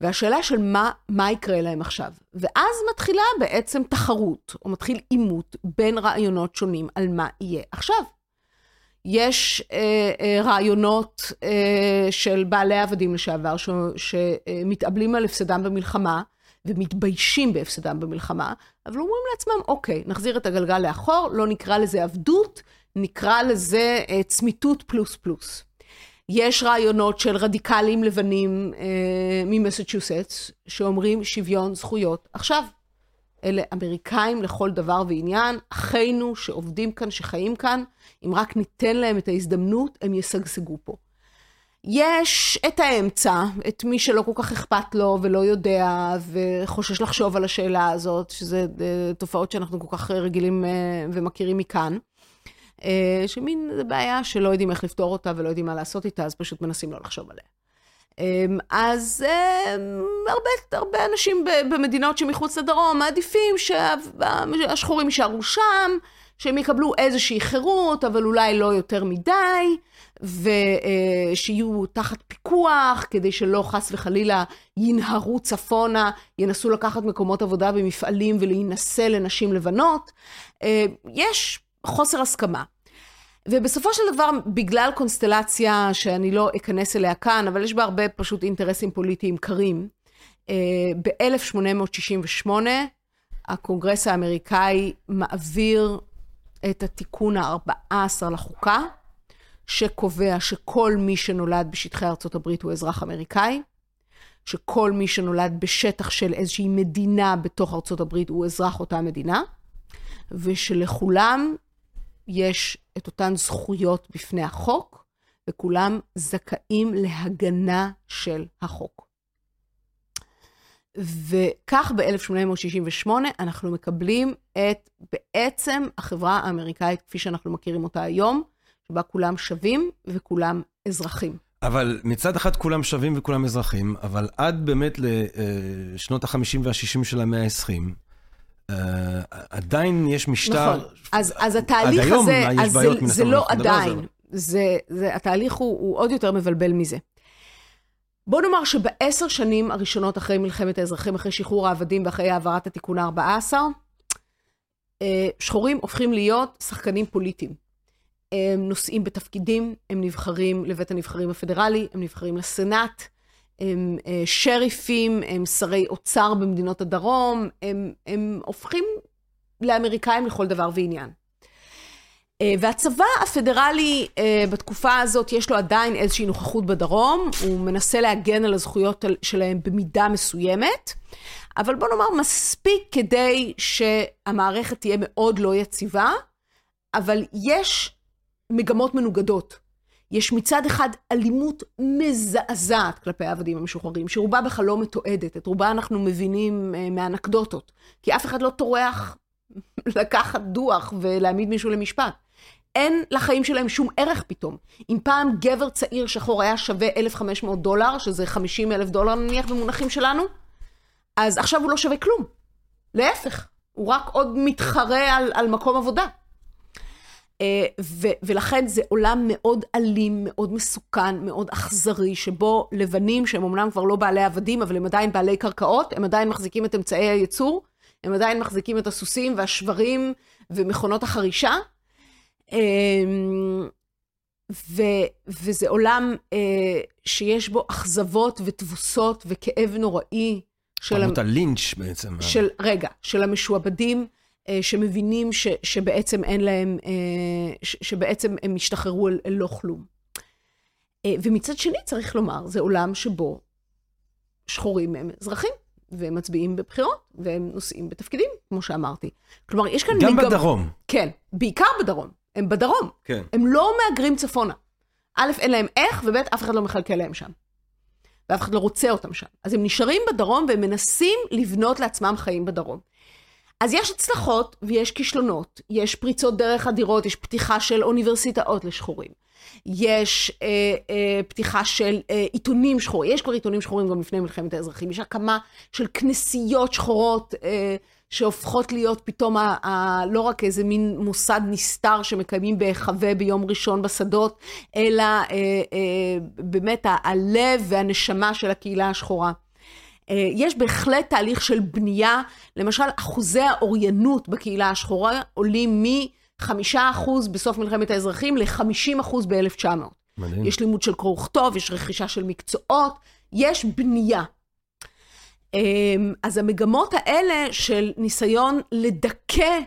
והשאלה של מה, מה יקרה להם עכשיו. ואז מתחילה בעצם תחרות, או מתחיל עימות בין רעיונות שונים על מה יהיה עכשיו. יש אה, אה, רעיונות אה, של בעלי עבדים לשעבר, שמתאבלים על הפסדם במלחמה, ומתביישים בהפסדם במלחמה, אבל אומרים לעצמם, אוקיי, נחזיר את הגלגל לאחור, לא נקרא לזה עבדות, נקרא לזה אה, צמיתות פלוס פלוס. יש רעיונות של רדיקלים לבנים אה, ממסצ'וסטס, שאומרים שוויון זכויות עכשיו. אלה אמריקאים לכל דבר ועניין, אחינו שעובדים כאן, שחיים כאן, אם רק ניתן להם את ההזדמנות, הם ישגשגו פה. יש את האמצע, את מי שלא כל כך אכפת לו ולא יודע וחושש לחשוב על השאלה הזאת, שזה אה, תופעות שאנחנו כל כך רגילים אה, ומכירים מכאן. אה, שמין זו בעיה שלא יודעים איך לפתור אותה ולא יודעים מה לעשות איתה, אז פשוט מנסים לא לחשוב עליה. אז הרבה, הרבה אנשים במדינות שמחוץ לדרום מעדיפים שהשחורים יישארו שם, שהם יקבלו איזושהי חירות, אבל אולי לא יותר מדי, ושיהיו תחת פיקוח, כדי שלא חס וחלילה ינהרו צפונה, ינסו לקחת מקומות עבודה במפעלים ולהינשא לנשים לבנות. אה, יש חוסר הסכמה. ובסופו של דבר, בגלל קונסטלציה שאני לא אכנס אליה כאן, אבל יש בה הרבה פשוט אינטרסים פוליטיים קרים, אה, ב-1868 הקונגרס האמריקאי מעביר את התיקון ה-14 לחוקה, שקובע שכל מי שנולד בשטחי ארצות הברית הוא אזרח אמריקאי, שכל מי שנולד בשטח של איזושהי מדינה בתוך ארצות הברית הוא אזרח אותה מדינה, ושלכולם יש את אותן זכויות בפני החוק, וכולם זכאים להגנה של החוק. וכך ב-1868 אנחנו מקבלים את בעצם החברה האמריקאית כפי שאנחנו מכירים אותה היום, שבה כולם שווים וכולם אזרחים. אבל מצד אחד כולם שווים וכולם אזרחים, אבל עד באמת לשנות ה-50 וה-60 של המאה ה-20, uh, עדיין יש משטר... נכון, אז, אז התהליך עד היום הזה, יש אז בעיות זה, מן זה הסתם, לא זה, עדיין, אבל- זה, זה, התהליך הוא, הוא עוד יותר מבלבל מזה. בוא נאמר שבעשר שנים הראשונות אחרי מלחמת האזרחים, אחרי שחרור העבדים ואחרי העברת התיקון ה-14, אה, שחורים הופכים להיות שחקנים פוליטיים. הם נושאים בתפקידים, הם נבחרים לבית הנבחרים הפדרלי, הם נבחרים לסנאט, הם אה, שריפים, הם שרי אוצר במדינות הדרום, הם, הם הופכים לאמריקאים לכל דבר ועניין. אה, והצבא הפדרלי אה, בתקופה הזאת, יש לו עדיין איזושהי נוכחות בדרום, הוא מנסה להגן על הזכויות שלהם במידה מסוימת, אבל בוא נאמר מספיק כדי שהמערכת תהיה מאוד לא יציבה, אבל יש מגמות מנוגדות. יש מצד אחד אלימות מזעזעת כלפי העבדים המשוחררים, שרובה בכלל לא מתועדת, את רובה אנחנו מבינים אה, מאנקדוטות, כי אף אחד לא טורח לקחת דוח ולהעמיד מישהו למשפט. אין לחיים שלהם שום ערך פתאום. אם פעם גבר צעיר שחור היה שווה 1,500 דולר, שזה 50 אלף דולר נניח במונחים שלנו, אז עכשיו הוא לא שווה כלום. להפך, הוא רק עוד מתחרה על, על מקום עבודה. אה, ולכן זה עולם מאוד אלים, מאוד מסוכן, מאוד אכזרי, שבו לבנים, שהם אמנם כבר לא בעלי עבדים, אבל הם עדיין בעלי קרקעות, הם עדיין מחזיקים את אמצעי הייצור, הם עדיין מחזיקים את הסוסים והשברים ומכונות החרישה. אמ, ו- וזה עולם אה, שיש בו אכזבות ותבוסות וכאב נוראי של, עמות הלינץ' בעצם. של, רגע, של המשועבדים, שמבינים ש, שבעצם אין להם, אה, ש, שבעצם הם השתחררו אל, אל לא כלום. אה, ומצד שני, צריך לומר, זה עולם שבו שחורים הם אזרחים, והם מצביעים בבחירות, והם נושאים בתפקידים, כמו שאמרתי. כלומר, יש כאן... גם מגמ- בדרום. כן, בעיקר בדרום. הם בדרום. כן. הם לא מהגרים צפונה. א', אין להם איך, וב', אף אחד לא מחלקל להם שם. ואף אחד לא רוצה אותם שם. אז הם נשארים בדרום והם מנסים לבנות לעצמם חיים בדרום. אז יש הצלחות ויש כישלונות, יש פריצות דרך אדירות, יש פתיחה של אוניברסיטאות לשחורים, יש אה, אה, פתיחה של אה, עיתונים שחורים, יש כבר עיתונים שחורים גם לפני מלחמת האזרחים, יש הקמה של כנסיות שחורות אה, שהופכות להיות פתאום ה, ה, לא רק איזה מין מוסד נסתר שמקיימים בהיחווה ביום ראשון בשדות, אלא אה, אה, באמת הלב והנשמה של הקהילה השחורה. אה, יש בהחלט תהליך של בנייה, למשל אחוזי האוריינות בקהילה השחורה עולים מ-5% בסוף מלחמת האזרחים ל-50% ב-1900. מדהים. יש לימוד של קרוא וכתוב, יש רכישה של מקצועות, יש בנייה. אמ, אז המגמות האלה של ניסיון לדכא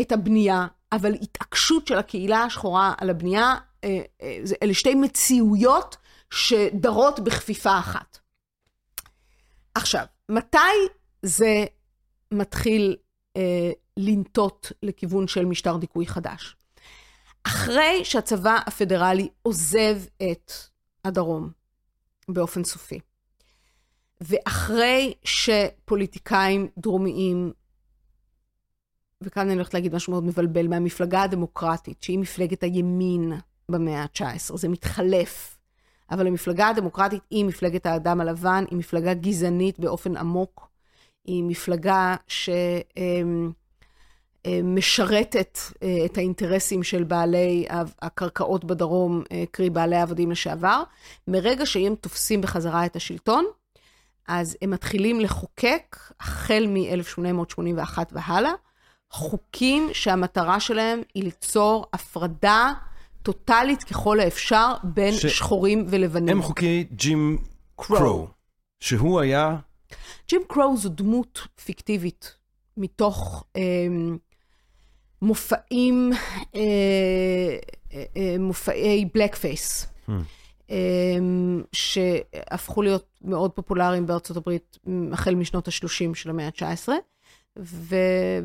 את הבנייה, אבל התעקשות של הקהילה השחורה על הבנייה, אה, אה, אלה שתי מציאויות שדרות בכפיפה אחת. עכשיו, מתי זה מתחיל אה, לנטות לכיוון של משטר דיכוי חדש? אחרי שהצבא הפדרלי עוזב את הדרום באופן סופי, ואחרי שפוליטיקאים דרומיים, וכאן אני הולכת להגיד משהו מאוד מבלבל, מהמפלגה הדמוקרטית, שהיא מפלגת הימין במאה ה-19, זה מתחלף. אבל המפלגה הדמוקרטית היא מפלגת האדם הלבן, היא מפלגה גזענית באופן עמוק, היא מפלגה שמשרתת אה, את האינטרסים של בעלי הקרקעות בדרום, אה, קרי בעלי העבדים לשעבר. מרגע שהם תופסים בחזרה את השלטון, אז הם מתחילים לחוקק, החל מ-1881 והלאה, חוקים שהמטרה שלהם היא ליצור הפרדה טוטאלית ככל האפשר בין ש- שחורים ולבנים. הם חוקי ג'ים קרו. שהוא היה, ג'ים קרו זו דמות פיקטיבית מתוך אה, מופעים, אה, אה, אה, מופעי בלק פייס. Hmm. אמ, שהפכו להיות מאוד פופולריים בארצות הברית החל משנות ה-30 של המאה ה-19.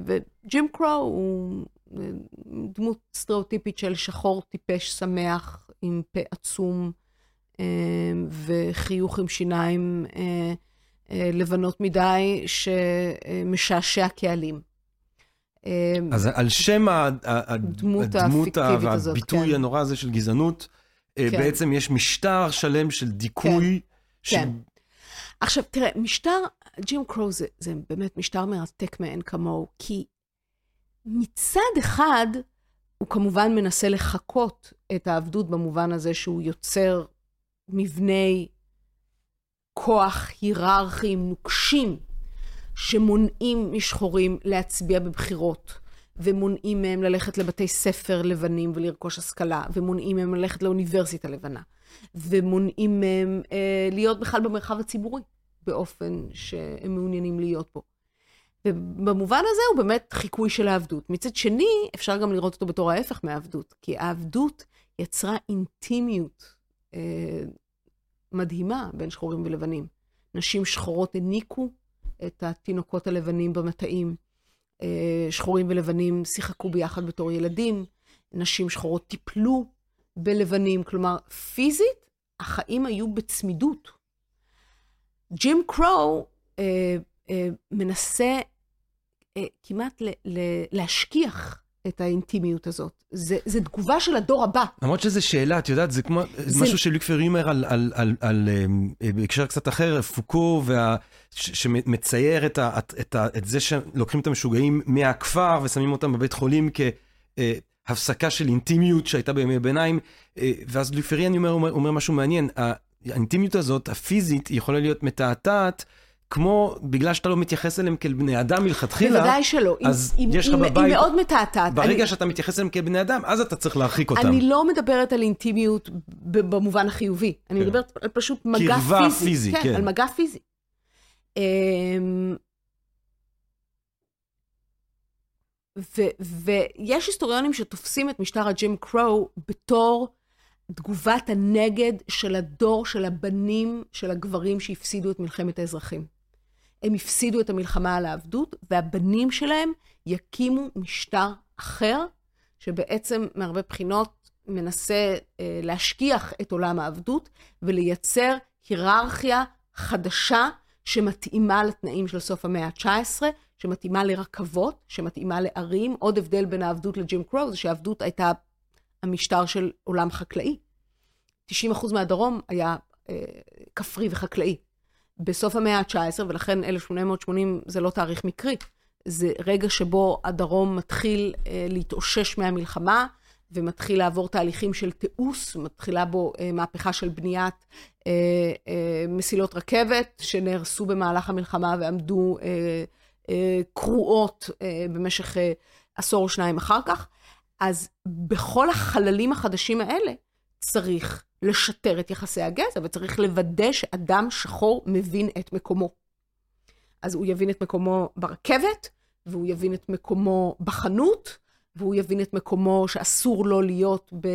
וג'ים קרו הוא דמות סטריאוטיפית של שחור טיפש שמח עם פה עצום אמ, וחיוך עם שיניים אה, אה, לבנות מדי שמשעשע קהלים. אז על שם הדמות, הדמות והביטוי כן. הנורא הזה של גזענות, אה, כן. בעצם יש משטר שלם של דיכוי. כן. ש... כן. עכשיו, תראה, משטר, ג'ים קרו זה, זה באמת משטר מרתק מאין כמוהו, כי מצד אחד, הוא כמובן מנסה לחקות את העבדות במובן הזה שהוא יוצר מבני כוח היררכיים נוקשים, שמונעים משחורים להצביע בבחירות. ומונעים מהם ללכת לבתי ספר לבנים ולרכוש השכלה, ומונעים מהם ללכת לאוניברסיטה לבנה, ומונעים מהם אה, להיות בכלל במרחב הציבורי, באופן שהם מעוניינים להיות בו. ובמובן הזה הוא באמת חיקוי של העבדות. מצד שני, אפשר גם לראות אותו בתור ההפך מהעבדות, כי העבדות יצרה אינטימיות אה, מדהימה בין שחורים ולבנים. נשים שחורות הניקו את התינוקות הלבנים במטעים. אה, שחורים ולבנים שיחקו ביחד בתור ילדים, נשים שחורות טיפלו בלבנים, כלומר, פיזית, החיים היו בצמידות. ג'ים קרו אה, אה, מנסה כמעט ל, ל, להשכיח את האינטימיות הזאת. זה, זה תגובה של הדור הבא. למרות שזו שאלה, את יודעת, זה כמו זה... משהו שלוק פרי אומר על, על, על, על, על בהקשר קצת אחר, פוקו, וה, ש, שמצייר את, ה, את, את, את זה שלוקחים את המשוגעים מהכפר ושמים אותם בבית חולים כהפסקה של אינטימיות שהייתה בימי הביניים, ואז לוק פרי, אני אומר, אומר, אומר משהו מעניין, האינטימיות הזאת, הפיזית, יכולה להיות מתעתעת. כמו, בגלל שאתה לא מתייחס אליהם כאל בני אדם מלכתחילה, בוודאי שלא. אז עם, יש לך בבית... היא מאוד מתעתעת. ברגע אני... שאתה מתייחס אליהם כאל בני אדם, אז אתה צריך להרחיק אותם. אני לא מדברת על אינטימיות במובן החיובי. אני כן. מדברת על פשוט מגע פיזי. קרבה פיזי, כן. כן, על מגע פיזי. אמ, ויש היסטוריונים שתופסים את משטר הג'ים קרו בתור תגובת הנגד של הדור של הבנים של הגברים שהפסידו את מלחמת האזרחים. הם הפסידו את המלחמה על העבדות, והבנים שלהם יקימו משטר אחר, שבעצם מהרבה בחינות מנסה אה, להשכיח את עולם העבדות ולייצר היררכיה חדשה שמתאימה לתנאים של סוף המאה ה-19, שמתאימה לרכבות, שמתאימה לערים. עוד הבדל בין העבדות לג'ים קרו זה שהעבדות הייתה המשטר של עולם חקלאי. 90% מהדרום היה אה, כפרי וחקלאי. בסוף המאה ה-19, ולכן 1880 זה לא תאריך מקרי. זה רגע שבו הדרום מתחיל אה, להתאושש מהמלחמה, ומתחיל לעבור תהליכים של תיעוש, מתחילה בו אה, מהפכה של בניית אה, אה, מסילות רכבת, שנהרסו במהלך המלחמה ועמדו אה, אה, קרועות אה, במשך אה, עשור או שניים אחר כך. אז בכל החללים החדשים האלה צריך לשטר את יחסי הגזע, וצריך לוודא שאדם שחור מבין את מקומו. אז הוא יבין את מקומו ברכבת, והוא יבין את מקומו בחנות, והוא יבין את מקומו שאסור לו להיות ב, אה,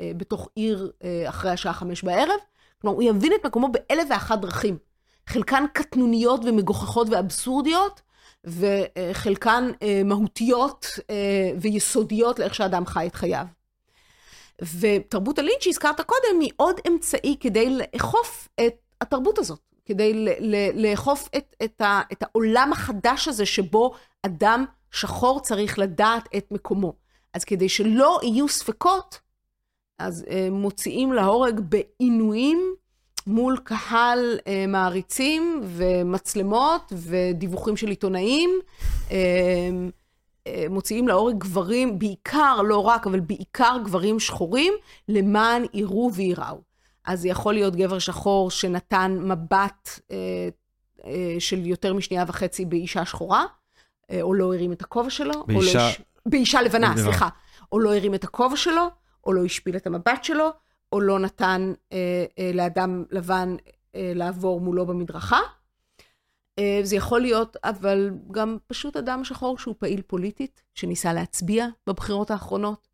אה, בתוך עיר אה, אחרי השעה חמש בערב. כלומר, הוא יבין את מקומו באלף ואחת דרכים. חלקן קטנוניות ומגוחכות ואבסורדיות, וחלקן אה, מהותיות אה, ויסודיות לאיך שאדם חי את חייו. ותרבות הלינץ' שהזכרת קודם, היא עוד אמצעי כדי לאכוף את התרבות הזאת, כדי לאכוף את, את, ה, את העולם החדש הזה שבו אדם שחור צריך לדעת את מקומו. אז כדי שלא יהיו ספקות, אז אה, מוציאים להורג בעינויים מול קהל אה, מעריצים ומצלמות ודיווחים של עיתונאים. אה, מוציאים לאורג גברים, בעיקר, לא רק, אבל בעיקר גברים שחורים, למען יראו וייראו. אז זה יכול להיות גבר שחור שנתן מבט אה, אה, של יותר משנייה וחצי באישה שחורה, אה, או לא הרים את הכובע שלו. באישה... או לא הש... באישה לבנה, סליחה. או לא הרים את הכובע שלו, או לא השפיל את המבט שלו, או לא נתן אה, אה, לאדם לבן אה, לעבור מולו במדרכה. אה, זה יכול להיות, אבל גם פשוט אדם שחור שהוא פעיל פוליטית, שניסה להצביע בבחירות האחרונות.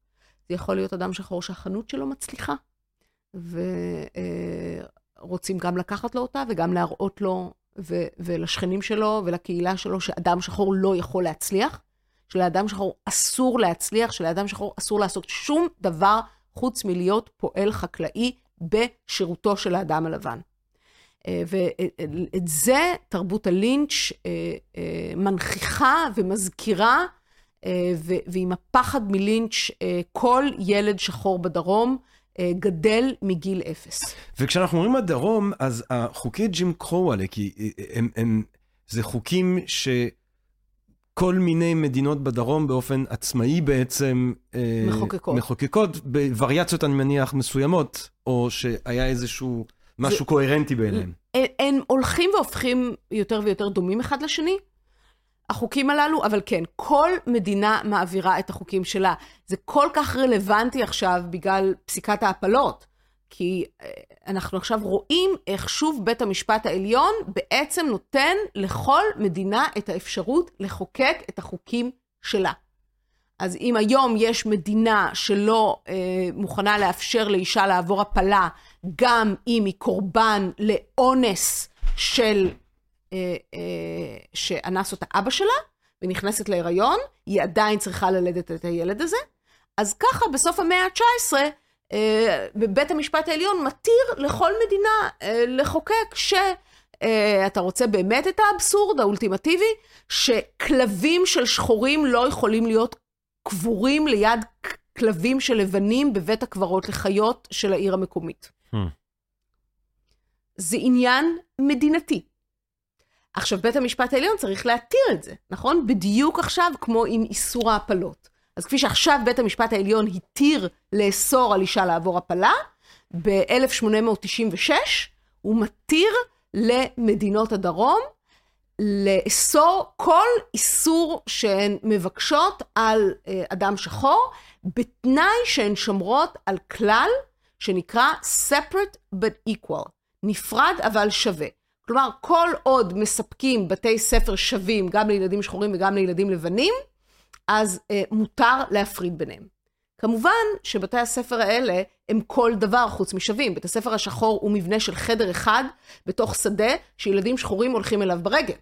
זה יכול להיות אדם שחור שהחנות שלו מצליחה. ורוצים גם לקחת לו אותה וגם להראות לו ו- ולשכנים שלו ולקהילה שלו שאדם שחור לא יכול להצליח, שלאדם שחור אסור להצליח, שלאדם שחור אסור לעשות שום דבר חוץ מלהיות פועל חקלאי בשירותו של האדם הלבן. אה, ואת זה תרבות הלינץ' אה, אה, מנכיחה ומזכירה, ועם הפחד מלינץ', כל ילד שחור בדרום גדל מגיל אפס. וכשאנחנו אומרים הדרום, אז החוקי ג'ים קרו האלה, כי הם, הם, זה חוקים שכל מיני מדינות בדרום באופן עצמאי בעצם... מחוקקות. מחוקקות, בווריאציות, אני מניח, מסוימות, או שהיה איזשהו... משהו זה, קוהרנטי בעיניהם. הם, הם הולכים והופכים יותר ויותר דומים אחד לשני, החוקים הללו, אבל כן, כל מדינה מעבירה את החוקים שלה. זה כל כך רלוונטי עכשיו בגלל פסיקת ההפלות, כי אה, אנחנו עכשיו רואים איך שוב בית המשפט העליון בעצם נותן לכל מדינה את האפשרות לחוקק את החוקים שלה. אז אם היום יש מדינה שלא אה, מוכנה לאפשר לאישה לעבור הפלה, גם אם היא קורבן לאונס של, אה, אה, שאנס אותה אבא שלה, ונכנסת להיריון, היא עדיין צריכה ללדת את הילד הזה. אז ככה, בסוף המאה ה-19, אה, בית המשפט העליון מתיר לכל מדינה אה, לחוקק ש... Uh, אתה רוצה באמת את האבסורד האולטימטיבי? שכלבים של שחורים לא יכולים להיות קבורים ליד כלבים של לבנים בבית הקברות לחיות של העיר המקומית. Hmm. זה עניין מדינתי. עכשיו, בית המשפט העליון צריך להתיר את זה, נכון? בדיוק עכשיו כמו עם איסור ההפלות. אז כפי שעכשיו בית המשפט העליון התיר לאסור על אישה לעבור הפלה, ב-1896 הוא מתיר למדינות הדרום לאסור כל איסור שהן מבקשות על אה, אדם שחור, בתנאי שהן שומרות על כלל שנקרא separate but equal, נפרד אבל שווה. כלומר, כל עוד מספקים בתי ספר שווים גם לילדים שחורים וגם לילדים לבנים, אז אה, מותר להפריד ביניהם. כמובן שבתי הספר האלה הם כל דבר חוץ משווים. בית הספר השחור הוא מבנה של חדר אחד בתוך שדה שילדים שחורים הולכים אליו ברגל.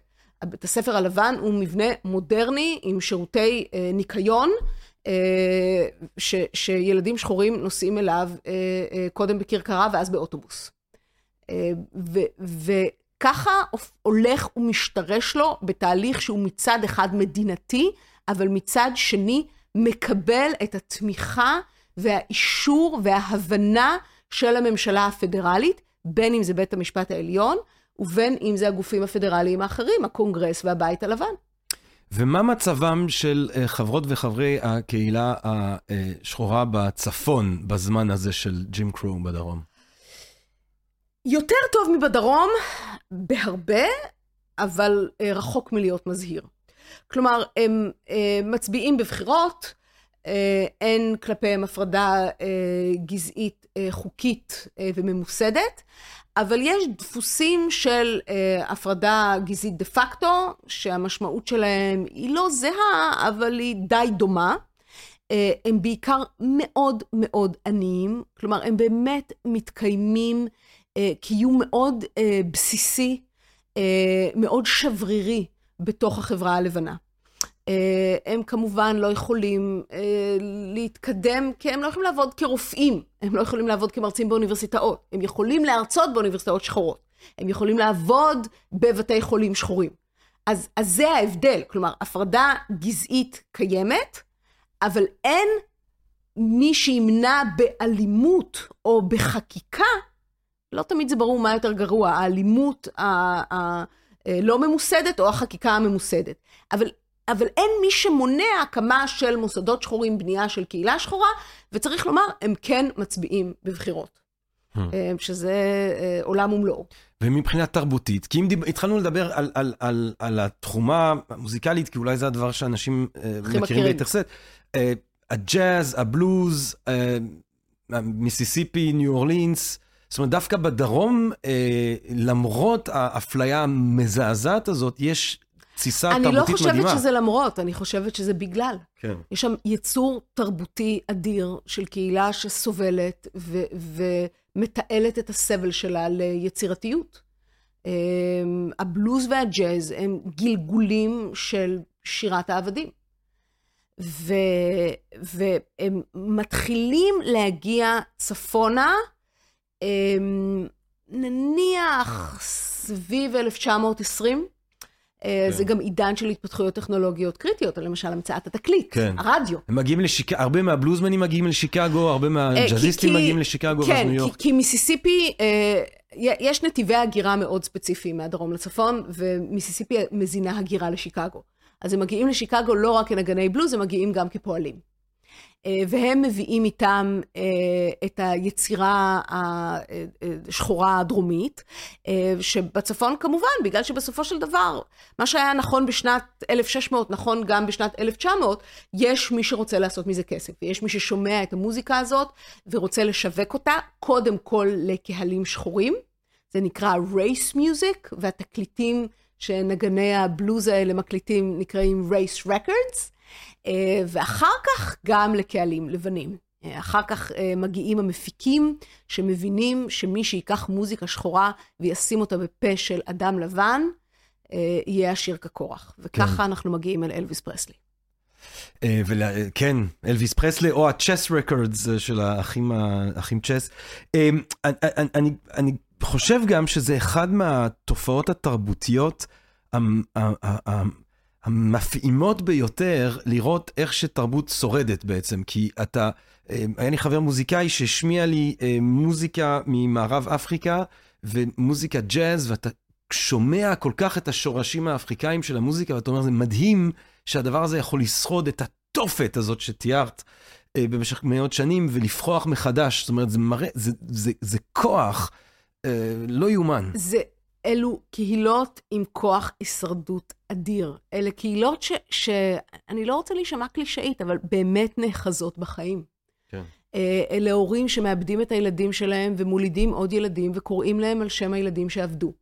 בית הספר הלבן הוא מבנה מודרני עם שירותי אה, ניקיון, אה, ש, שילדים שחורים נוסעים אליו אה, אה, קודם בכרכרה ואז באוטובוס. אה, ו, וככה הולך ומשתרש לו בתהליך שהוא מצד אחד מדינתי, אבל מצד שני מקבל את התמיכה והאישור וההבנה של הממשלה הפדרלית, בין אם זה בית המשפט העליון, ובין אם זה הגופים הפדרליים האחרים, הקונגרס והבית הלבן. ומה מצבם של uh, חברות וחברי הקהילה השחורה בצפון בזמן הזה של ג'ים קרו בדרום? יותר טוב מבדרום, בהרבה, אבל uh, רחוק מלהיות מזהיר. כלומר, הם uh, מצביעים בבחירות, אין כלפיהם הפרדה uh, גזעית חוקית וממוסדת, אבל יש דפוסים של אה, הפרדה גזעית דה פקטו, שהמשמעות שלהם היא לא זהה, אבל היא די דומה. אה, הם בעיקר מאוד מאוד עניים, כלומר, הם באמת מתקיימים אה, קיום מאוד אה, בסיסי, אה, מאוד שברירי בתוך החברה הלבנה. אה, הם כמובן לא יכולים אה, להתקדם, כי הם לא יכולים לעבוד כרופאים, הם לא יכולים לעבוד כמרצים באוניברסיטאות, הם יכולים להרצות באוניברסיטאות שחורות, הם יכולים לעבוד בבתי חולים שחורים. אז, אז זה ההבדל, כלומר, הפרדה גזעית קיימת, אבל אין מי שימנע באלימות או בחקיקה, לא תמיד זה ברור מה יותר גרוע, האלימות הלא ממוסדת או החקיקה הממוסדת. אבל אבל אין מי שמונע הקמה של מוסדות שחורים, בנייה של קהילה שחורה, וצריך לומר, הם כן מצביעים בבחירות. Hmm. אה, שזה אה, עולם ומלואו. ומבחינה תרבותית, כי אם דיב... התחלנו לדבר על, על, על, על התחומה המוזיקלית, כי אולי זה הדבר שאנשים אה, מכירים ביתר שאת, הג'אז, הבלוז, מיסיסיפי, ניו אורלינס, זאת אומרת, דווקא בדרום, למרות האפליה המזעזעת הזאת, יש תסיסה תרבותית מדהימה. אני לא חושבת מדהימה. שזה למרות, אני חושבת שזה בגלל. כן. יש שם יצור תרבותי אדיר של קהילה שסובלת ו- מתעלת את הסבל שלה ליצירתיות. אה, הבלוז והג'אז הם גלגולים של שירת העבדים. ו, והם מתחילים להגיע צפונה, נניח סביב 1920. אה, כן. זה גם עידן של התפתחויות טכנולוגיות קריטיות, למשל המצאת התקליט, כן. הרדיו. הם מגיעים לשיקגו, הרבה מהבלוזמנים מגיעים לשיקגו, הרבה אה, מהג'אזיסטים מגיעים לשיקגו, כן, ניו יורק. כי, כי מיסיסיפי, אה, יש נתיבי הגירה מאוד ספציפיים מהדרום לצפון, ומיסיסיפי מזינה הגירה לשיקגו. אז הם מגיעים לשיקגו לא רק כנגני בלוז, הם מגיעים גם כפועלים. אה, והם מביאים איתם אה, את היצירה השחורה הדרומית, אה, שבצפון כמובן, בגלל שבסופו של דבר, מה שהיה נכון בשנת 1600, נכון גם בשנת 1900, יש מי שרוצה לעשות מזה כסף, ויש מי ששומע את המוזיקה הזאת ורוצה לשווק אותה, קודם כל לקהלים שחורים. זה נקרא race music, והתקליטים שנגני הבלוז האלה מקליטים נקראים race records. אה, ואחר כך גם לקהלים לבנים. אה, אחר כך אה, מגיעים המפיקים שמבינים שמי שיקח מוזיקה שחורה וישים אותה בפה של אדם לבן, יהיה עשיר כקורח. וככה כן. אנחנו מגיעים אל אלוויס פרסלי. כן, אלוויס פרסלי, או הצ'ס רקורדס של האחים, האחים צ'ס. אני, אני, אני חושב גם שזה אחד מהתופעות התרבותיות המפעימות ביותר לראות איך שתרבות שורדת בעצם, כי אתה, אה, היה לי חבר מוזיקאי שהשמיע לי אה, מוזיקה ממערב אפריקה ומוזיקה ג'אז, ואתה שומע כל כך את השורשים האפריקאים של המוזיקה, ואתה אומר, זה מדהים שהדבר הזה יכול לשרוד את התופת הזאת שתיארת. אה, במשך מאות שנים ולפחוח מחדש, זאת אומרת, זה מראה, זה, זה, זה כוח לא יאומן. זה אלו קהילות עם כוח הישרדות אדיר. אלה קהילות ש... שאני לא רוצה להישמע קלישאית, אבל באמת נאחזות בחיים. כן. אה, אלה הורים שמאבדים את הילדים שלהם ומולידים עוד ילדים וקוראים להם על שם הילדים שאבדו.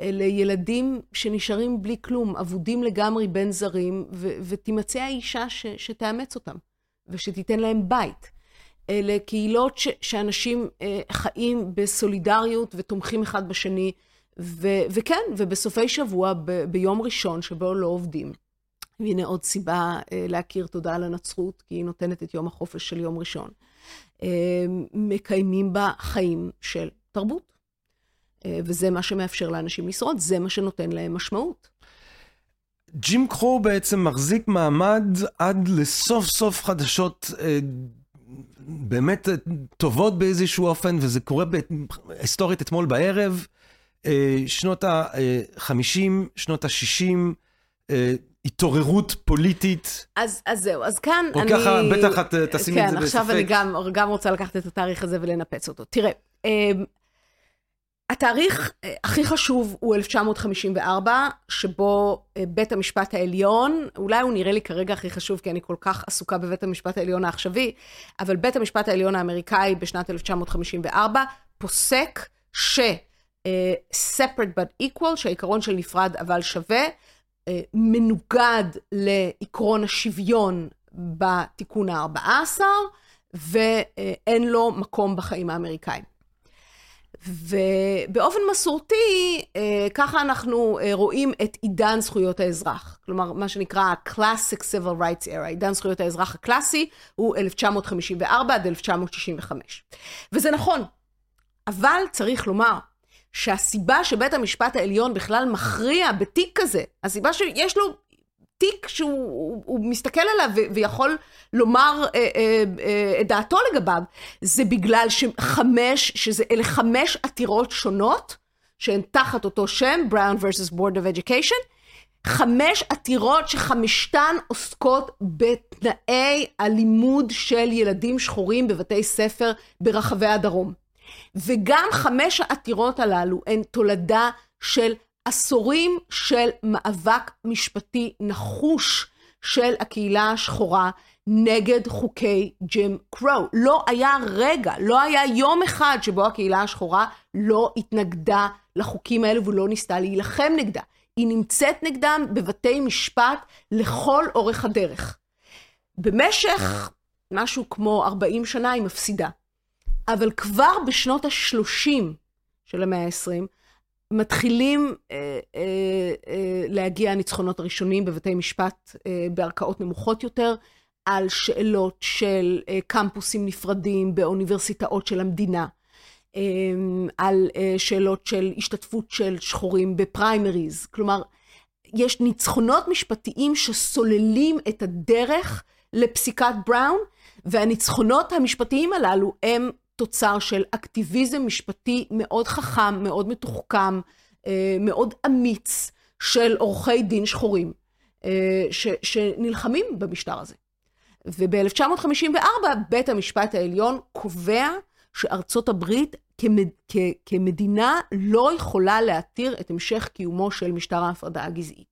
אלה ילדים שנשארים בלי כלום, אבודים לגמרי בין זרים, ו- ותימצא האישה ש- שתאמץ אותם ושתיתן להם בית. אלה קהילות ש- שאנשים אה, חיים בסולידריות ותומכים אחד בשני, ו- וכן, ובסופי שבוע, ב- ביום ראשון שבו לא עובדים, והנה עוד סיבה אה, להכיר תודה על הנצרות, כי היא נותנת את יום החופש של יום ראשון, אה, מקיימים בה חיים של תרבות. אה, וזה מה שמאפשר לאנשים לשרוד, זה מה שנותן להם משמעות. ג'ים קרו בעצם מחזיק מעמד עד לסוף סוף חדשות אה, באמת טובות באיזשהו אופן, וזה קורה היסטורית אתמול בערב. אה, שנות ה-50, שנות ה-60, אה, התעוררות פוליטית. אז, אז זהו, אז כאן או אני... או ככה, בטח את אה, תשימי כן, את זה בספק. כן, עכשיו אני גם, גם רוצה לקחת את התאריך הזה ולנפץ אותו. תראה, התאריך הכי חשוב הוא 1954, שבו בית המשפט העליון, אולי הוא נראה לי כרגע הכי חשוב, כי אני כל כך עסוקה בבית המשפט העליון העכשווי, אבל בית המשפט העליון האמריקאי בשנת 1954 פוסק ש... uh, separate but equal, שהעיקרון של נפרד אבל שווה, uh, מנוגד לעקרון השוויון בתיקון ה-14, ואין לו מקום בחיים האמריקאים. ובאופן מסורתי, uh, ככה אנחנו רואים את עידן זכויות האזרח. כלומר, מה שנקרא ה-Classic Civil Rights Era, עידן זכויות האזרח הקלאסי הוא 1954 עד 1965. וזה נכון, אבל צריך לומר, שהסיבה שבית המשפט העליון בכלל מכריע בתיק כזה, הסיבה שיש לו תיק שהוא מסתכל עליו ויכול לומר אה, אה, אה, את דעתו לגביו, זה בגלל שחמש, שזה אלה חמש עתירות שונות, שהן תחת אותו שם, Brown vs. Board of Education, חמש עתירות שחמשתן עוסקות בתנאי הלימוד של ילדים שחורים בבתי ספר ברחבי הדרום. וגם חמש העתירות הללו הן תולדה של עשורים של מאבק משפטי נחוש של הקהילה השחורה נגד חוקי ג'ים קרו. לא היה רגע, לא היה יום אחד שבו הקהילה השחורה לא התנגדה לחוקים האלו ולא ניסתה להילחם נגדה. היא נמצאת נגדם בבתי משפט לכל אורך הדרך. במשך משהו כמו 40 שנה היא מפסידה. אבל כבר בשנות ה-30 של המאה ה-20, מתחילים אה, אה, אה, להגיע הניצחונות הראשונים בבתי משפט אה, בערכאות נמוכות יותר, על שאלות של אה, קמפוסים נפרדים באוניברסיטאות של המדינה, אה, על אה, שאלות של השתתפות של שחורים בפריימריז. כלומר, יש ניצחונות משפטיים שסוללים את הדרך לפסיקת בראון, והניצחונות המשפטיים הללו הם תוצר של אקטיביזם משפטי מאוד חכם, מאוד מתוחכם, אה, מאוד אמיץ של עורכי דין שחורים, אה, ש, שנלחמים במשטר הזה. וב-1954 בית המשפט העליון קובע שארצות הברית כמד, כ, כמדינה לא יכולה להתיר את המשך קיומו של משטר ההפרדה הגזעית.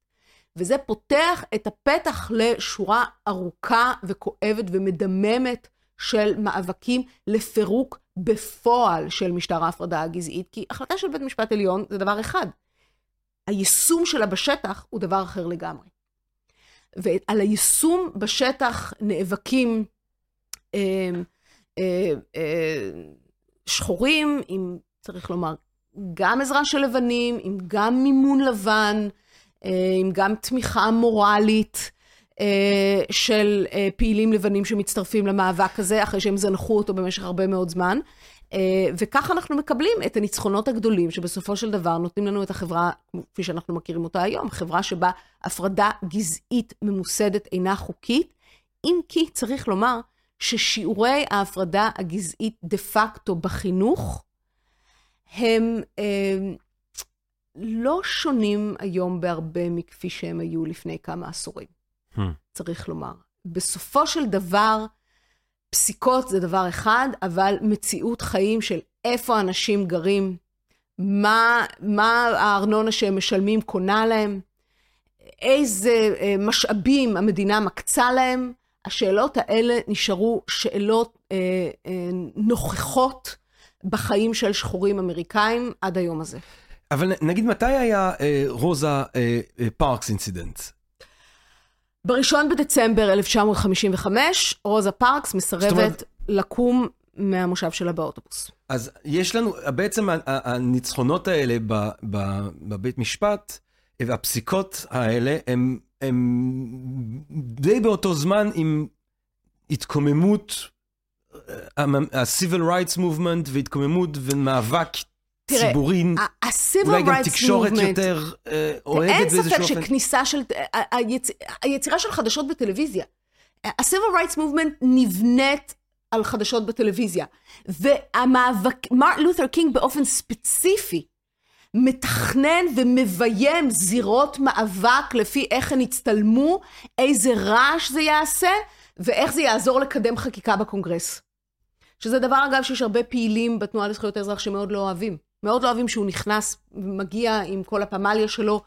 וזה פותח את הפתח לשורה ארוכה וכואבת ומדממת של מאבקים לפירוק בפועל של משטר ההפרדה הגזעית, כי החלטה של בית משפט עליון זה דבר אחד. היישום שלה בשטח הוא דבר אחר לגמרי. ועל היישום בשטח נאבקים אה, אה, אה, שחורים, עם, צריך לומר, גם עזרה של לבנים, עם גם מימון לבן, אה, עם גם תמיכה מורלית. אה, של אה, פעילים לבנים שמצטרפים למאבק הזה, אחרי שהם זנחו אותו במשך הרבה מאוד זמן. אה, וכך אנחנו מקבלים את הניצחונות הגדולים, שבסופו של דבר נותנים לנו את החברה, כפי שאנחנו מכירים אותה היום, חברה שבה הפרדה גזעית ממוסדת אינה חוקית, אם כי צריך לומר ששיעורי ההפרדה הגזעית דה פקטו בחינוך, הם אה, לא שונים היום בהרבה מכפי שהם היו לפני כמה עשורים. צריך לומר. בסופו של דבר, פסיקות זה דבר אחד, אבל מציאות חיים של איפה אנשים גרים, מה, מה הארנונה שהם משלמים קונה להם, איזה אה, משאבים המדינה מקצה להם, השאלות האלה נשארו שאלות אה, אה, נוכחות בחיים של שחורים אמריקאים עד היום הזה. אבל נגיד מתי היה אה, רוזה אה, אה, פארקס incident? בראשון בדצמבר 1955, רוזה פארקס מסרבת אומרת... לקום מהמושב שלה באוטובוס. אז יש לנו, בעצם הניצחונות האלה בבית משפט, והפסיקות האלה, הם, הם די באותו זמן עם התקוממות, אה, ה-civil rights movement והתקוממות ומאבק תראה, ציבורי, אולי גם תקשורת movement, יותר אה, אוהדת באיזשהו אופן. אין ספק שכניסה של, היצ... היצירה של חדשות בטלוויזיה, ה-civil rights movement נבנית על חדשות בטלוויזיה, והמאבק, מרטין לותר קינג באופן ספציפי, מתכנן ומביים זירות מאבק לפי איך הן יצטלמו, איזה רעש זה יעשה, ואיך זה יעזור לקדם חקיקה בקונגרס. שזה דבר, אגב, שיש הרבה פעילים בתנועה לזכויות האזרח שמאוד לא אוהבים. מאוד לא אוהבים שהוא נכנס, מגיע עם כל הפמליה שלו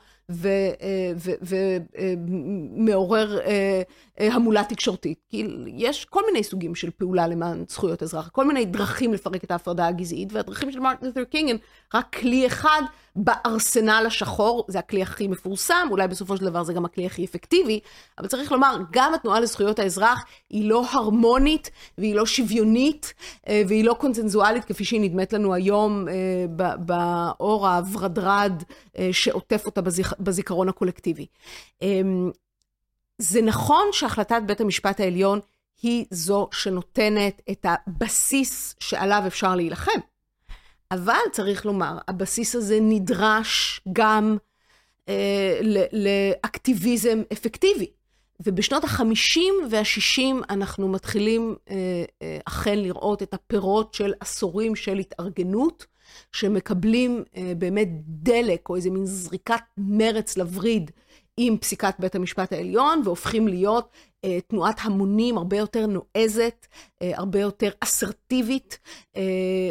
ומעורר אה, אה, המולה תקשורתית. כי יש כל מיני סוגים של פעולה למען זכויות אזרח, כל מיני דרכים לפרק את ההפרדה הגזעית, והדרכים של מרטין לותר קינג הם רק כלי אחד בארסנל השחור, זה הכלי הכי מפורסם, אולי בסופו של דבר זה גם הכלי הכי אפקטיבי, אבל צריך לומר, גם התנועה לזכויות האזרח היא לא הרמונית והיא לא שוויונית אה, והיא לא קונצנזואלית כפי שהיא נדמת לנו היום באור הוורדרד שעוטף אותה בזיכ... בזיכרון הקולקטיבי. אמ, זה נכון שהחלטת בית המשפט העליון היא זו שנותנת את הבסיס שעליו אפשר להילחם. אבל צריך לומר, הבסיס הזה נדרש גם אה, לאקטיביזם אפקטיבי. ובשנות ה-50 וה-60 אנחנו מתחילים אה, אה, אכן לראות את הפירות של עשורים של התארגנות, שמקבלים אה, באמת דלק או איזה מין זריקת מרץ לווריד עם פסיקת בית המשפט העליון, והופכים להיות אה, תנועת המונים הרבה יותר נועזת, אה, הרבה יותר אסרטיבית אה,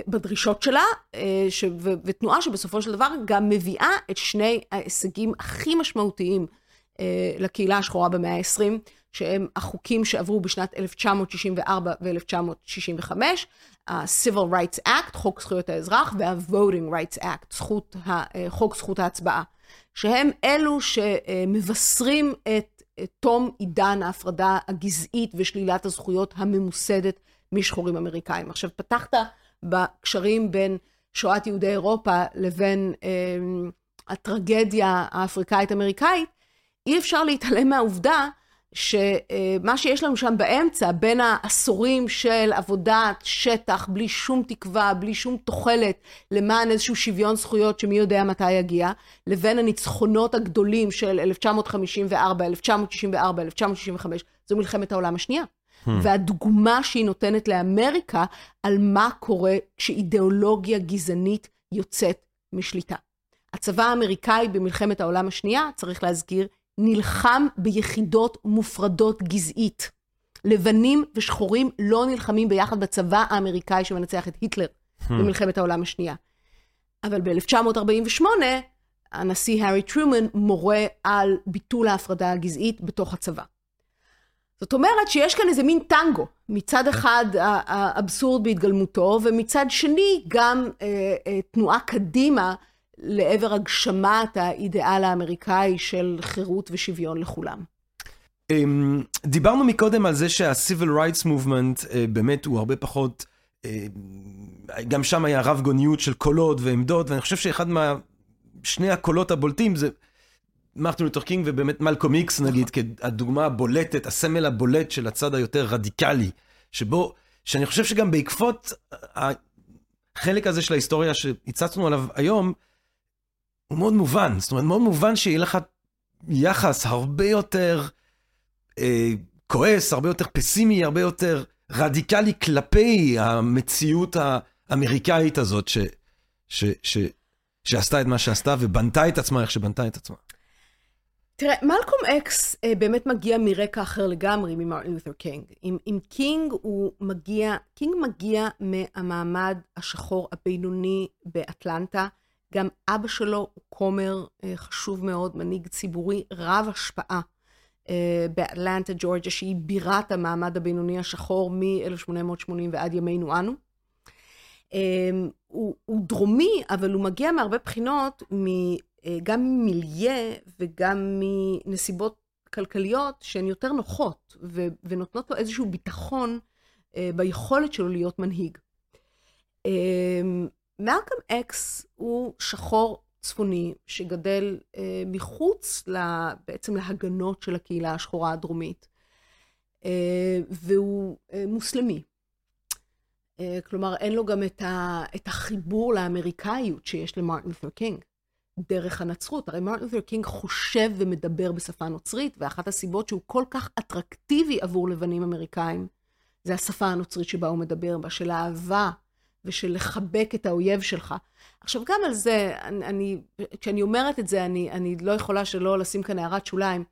בדרישות שלה, אה, ש, ו, ותנועה שבסופו של דבר גם מביאה את שני ההישגים הכי משמעותיים אה, לקהילה השחורה במאה ה-20, שהם החוקים שעברו בשנת 1964 ו-1965, ה-Civil Rights Act, חוק זכויות האזרח, וה-Voting Rights Act, זכות, אה, חוק זכות ההצבעה, שהם אלו שמבשרים את תום עידן ההפרדה הגזעית ושלילת הזכויות הממוסדת משחורים אמריקאים. עכשיו, פתחת בקשרים בין שואת יהודי אירופה לבין אה, הטרגדיה האפריקאית-אמריקאית, אי אפשר להתעלם מהעובדה שמה שיש לנו שם באמצע, בין העשורים של עבודת שטח, בלי שום תקווה, בלי שום תוחלת למען איזשהו שוויון זכויות שמי יודע מתי יגיע, לבין הניצחונות הגדולים של 1954, 1964, 1965, זו מלחמת העולם השנייה. Hmm. והדוגמה שהיא נותנת לאמריקה על מה קורה כשאידיאולוגיה גזענית יוצאת משליטה. הצבא האמריקאי במלחמת העולם השנייה, צריך להזכיר, נלחם ביחידות מופרדות גזעית. לבנים ושחורים לא נלחמים ביחד בצבא האמריקאי שמנצח את היטלר hmm. במלחמת העולם השנייה. אבל ב-1948, הנשיא הארי טרומן מורה על ביטול ההפרדה הגזעית בתוך הצבא. זאת אומרת שיש כאן איזה מין טנגו, מצד אחד האבסורד בהתגלמותו, ומצד שני גם אה, אה, תנועה קדימה לעבר הגשמת האידיאל האמריקאי של חירות ושוויון לכולם. אמ, דיברנו מקודם על זה שה-Civil Rights Movement אה, באמת הוא הרבה פחות, אה, גם שם היה רב גוניות של קולות ועמדות, ואני חושב שאחד מה... שני הקולות הבולטים זה מרטין לותר קינג ובאמת מלקום איקס נגיד, נכון. כדוגמה הבולטת, הסמל הבולט של הצד היותר רדיקלי, שבו, שאני חושב שגם בעקבות החלק הזה של ההיסטוריה שהצצנו עליו היום, הוא מאוד מובן. זאת אומרת, מאוד מובן שיהיה לך יחס הרבה יותר אה, כועס, הרבה יותר פסימי, הרבה יותר רדיקלי כלפי המציאות האמריקאית הזאת, ש, ש, ש, שעשתה את מה שעשתה ובנתה את עצמה איך שבנתה את עצמה. תראה, מלקום אקס אה, באמת מגיע מרקע אחר לגמרי ממרטין לותר קינג. עם, עם קינג הוא מגיע, קינג מגיע מהמעמד השחור הבינוני באטלנטה. גם אבא שלו הוא כומר אה, חשוב מאוד, מנהיג ציבורי רב השפעה אה, באטלנטה, ג'ורג'ה, שהיא בירת המעמד הבינוני השחור מ-1880 ועד ימינו אנו. אה, הוא, הוא דרומי, אבל הוא מגיע מהרבה בחינות, מ, גם ממיליה וגם מנסיבות כלכליות שהן יותר נוחות, ו, ונותנות לו איזשהו ביטחון ביכולת שלו להיות מנהיג. מלקם אקס הוא שחור צפוני שגדל אה, מחוץ לה, בעצם להגנות של הקהילה השחורה הדרומית, אה, והוא אה, מוסלמי. אה, כלומר, אין לו גם את, ה, את החיבור לאמריקאיות שיש למרטין לותר קינג, דרך הנצרות. הרי מרטין לותר קינג חושב ומדבר בשפה נוצרית, ואחת הסיבות שהוא כל כך אטרקטיבי עבור לבנים אמריקאים, זה השפה הנוצרית שבה הוא מדבר בה, של אהבה. ושל לחבק את האויב שלך. עכשיו, גם על זה, אני, אני, כשאני אומרת את זה, אני, אני לא יכולה שלא לשים כאן הערת שוליים.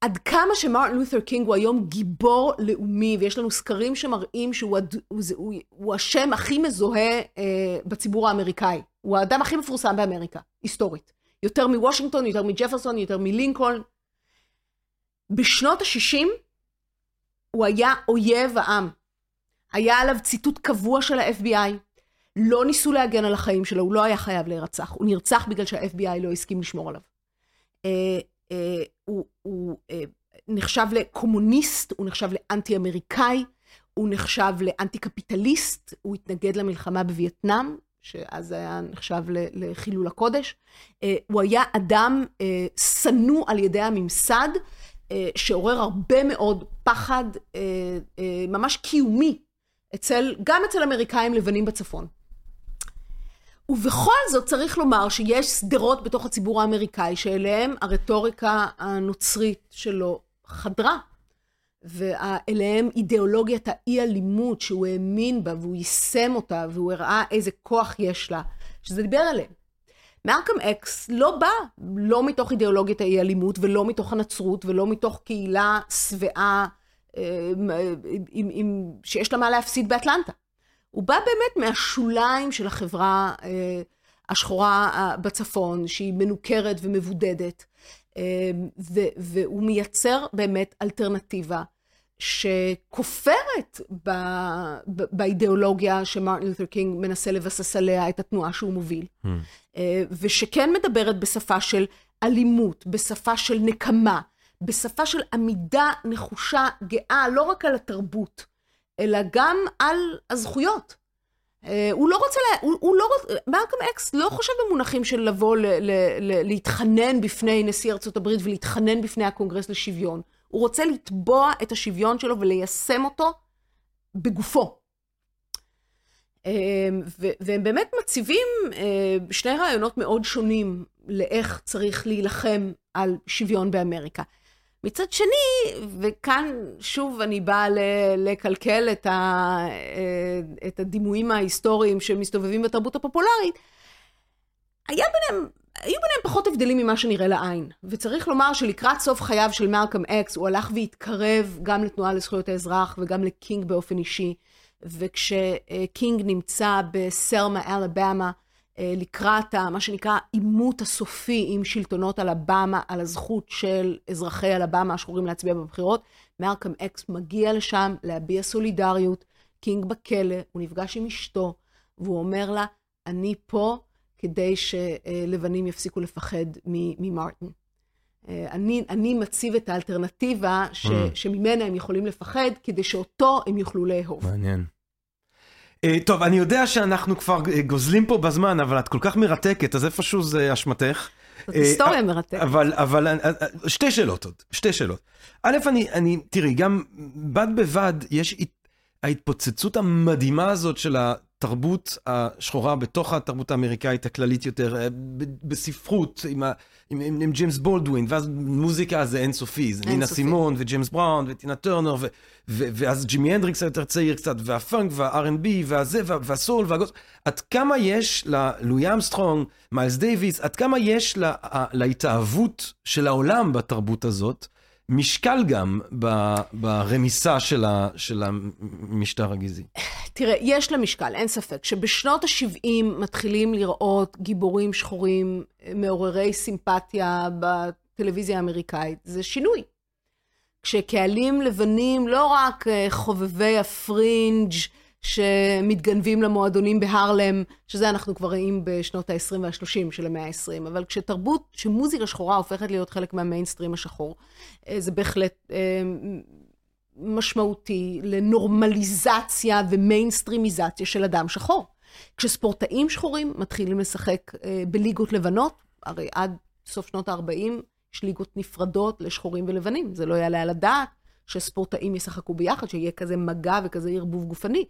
עד כמה שמרטין לותר קינג הוא היום גיבור לאומי, ויש לנו סקרים שמראים שהוא הוא, הוא, הוא השם הכי מזוהה אה, בציבור האמריקאי. הוא האדם הכי מפורסם באמריקה, היסטורית. יותר מוושינגטון, יותר מג'פרסון, יותר מלינקולן. בשנות ה-60 הוא היה אויב העם. היה עליו ציתות קבוע של ה-FBI. לא ניסו להגן על החיים שלו, הוא לא היה חייב להירצח. הוא נרצח בגלל שה-FBI לא הסכים לשמור עליו. אה, אה, הוא, הוא אה, נחשב לקומוניסט, הוא נחשב לאנטי-אמריקאי, הוא נחשב לאנטי-קפיטליסט, הוא התנגד למלחמה בווייטנאם, שאז היה נחשב לחילול הקודש. הוא היה אדם שנוא על ידי הממסד, שעורר הרבה מאוד פחד ממש קיומי אצל, גם אצל אמריקאים לבנים בצפון. ובכל זאת צריך לומר שיש שדרות בתוך הציבור האמריקאי שאליהם הרטוריקה הנוצרית שלו חדרה, ואליהם אידיאולוגיית האי-אלימות שהוא האמין בה והוא יישם אותה והוא הראה איזה כוח יש לה, שזה דיבר עליהם. מרקם אקס לא בא לא מתוך אידיאולוגיית האי-אלימות ולא מתוך הנצרות ולא מתוך קהילה שבעה עם, עם, עם, שיש לה מה להפסיד באטלנטה. הוא בא באמת מהשוליים של החברה אה, השחורה אה, בצפון, שהיא מנוכרת ומבודדת, אה, ו, והוא מייצר באמת אלטרנטיבה שכופרת ב, ב, באידיאולוגיה שמרטין לותר קינג מנסה לבסס עליה את התנועה שהוא מוביל, hmm. ושכן מדברת בשפה של אלימות, בשפה של נקמה, בשפה של עמידה נחושה, גאה, לא רק על התרבות, אלא גם על הזכויות. אה, הוא לא רוצה, לה, הוא, הוא לא רוצה, מלקום אקס לא חושב במונחים של לבוא ל, ל, ל, להתחנן בפני נשיא ארצות הברית ולהתחנן בפני הקונגרס לשוויון. הוא רוצה לתבוע את השוויון שלו וליישם אותו בגופו. אה, והם באמת מציבים אה, שני רעיונות מאוד שונים לאיך צריך להילחם על שוויון באמריקה. מצד שני, וכאן שוב אני באה לקלקל את, ה, אה, את הדימויים ההיסטוריים שמסתובבים בתרבות הפופולרית, היה ביניהם, היו ביניהם פחות הבדלים ממה שנראה לעין. וצריך לומר שלקראת סוף חייו של מלקום אקס, הוא הלך והתקרב גם לתנועה לזכויות האזרח וגם לקינג באופן אישי. וכשקינג נמצא בסרמה, אלבמה, אה, לקראת מה שנקרא עימות הסופי עם שלטונות אלבמה על הזכות של אזרחי אלבמה השחורים להצביע בבחירות, מלקום אקס מגיע לשם להביע סולידריות, קינג בכלא, הוא נפגש עם אשתו, והוא אומר לה, אני פה כדי שלבנים יפסיקו לפחד ממרטין. אה, אני, אני מציב את האלטרנטיבה ש, mm. שממנה הם יכולים לפחד, כדי שאותו הם יוכלו לאהוב. מעניין. אה, טוב, אני יודע שאנחנו כבר אה, גוזלים פה בזמן, אבל את כל כך מרתקת, אז איפשהו זה אשמתך. זאת היסטוריה מרתקת. אבל, אבל, שתי שאלות עוד, שתי שאלות. א', אני, אני, תראי, גם בד בבד יש ההתפוצצות המדהימה הזאת של התרבות השחורה בתוך התרבות האמריקאית הכללית יותר, בספרות, עם, ה, עם, עם, עם ג'יימס בולדווין, ואז מוזיקה זה אינסופי, זה נינה סימון וג'יימס בראון וטינה טרנר, ו, ו, ואז ג'ימי הנדריקס היותר צעיר קצת, והפאנק וה-R&B והזה והסול והגוספל, עד כמה יש ללואי אמסטרונג, מיילס דייוויס, עד כמה יש לה, להתאהבות של העולם בתרבות הזאת, משקל גם ברמיסה של, ה, של המשטר הגזעי. תראה, יש לה משקל, אין ספק. שבשנות ה-70 מתחילים לראות גיבורים שחורים מעוררי סימפתיה בטלוויזיה האמריקאית, זה שינוי. כשקהלים לבנים, לא רק אה, חובבי הפרינג' שמתגנבים למועדונים בהרלם, שזה אנחנו כבר רואים בשנות ה-20 וה-30 של המאה ה-20, אבל כשתרבות, שמוזיקה שחורה הופכת להיות חלק מהמיינסטרים השחור, אה, זה בהחלט אה, משמעותי לנורמליזציה ומיינסטרימיזציה של אדם שחור. כשספורטאים שחורים מתחילים לשחק אה, בליגות לבנות, הרי עד סוף שנות ה-40 יש ליגות נפרדות לשחורים ולבנים, זה לא יעלה על הדעת. שספורטאים ישחקו ביחד, שיהיה כזה מגע וכזה ערבוב גופני.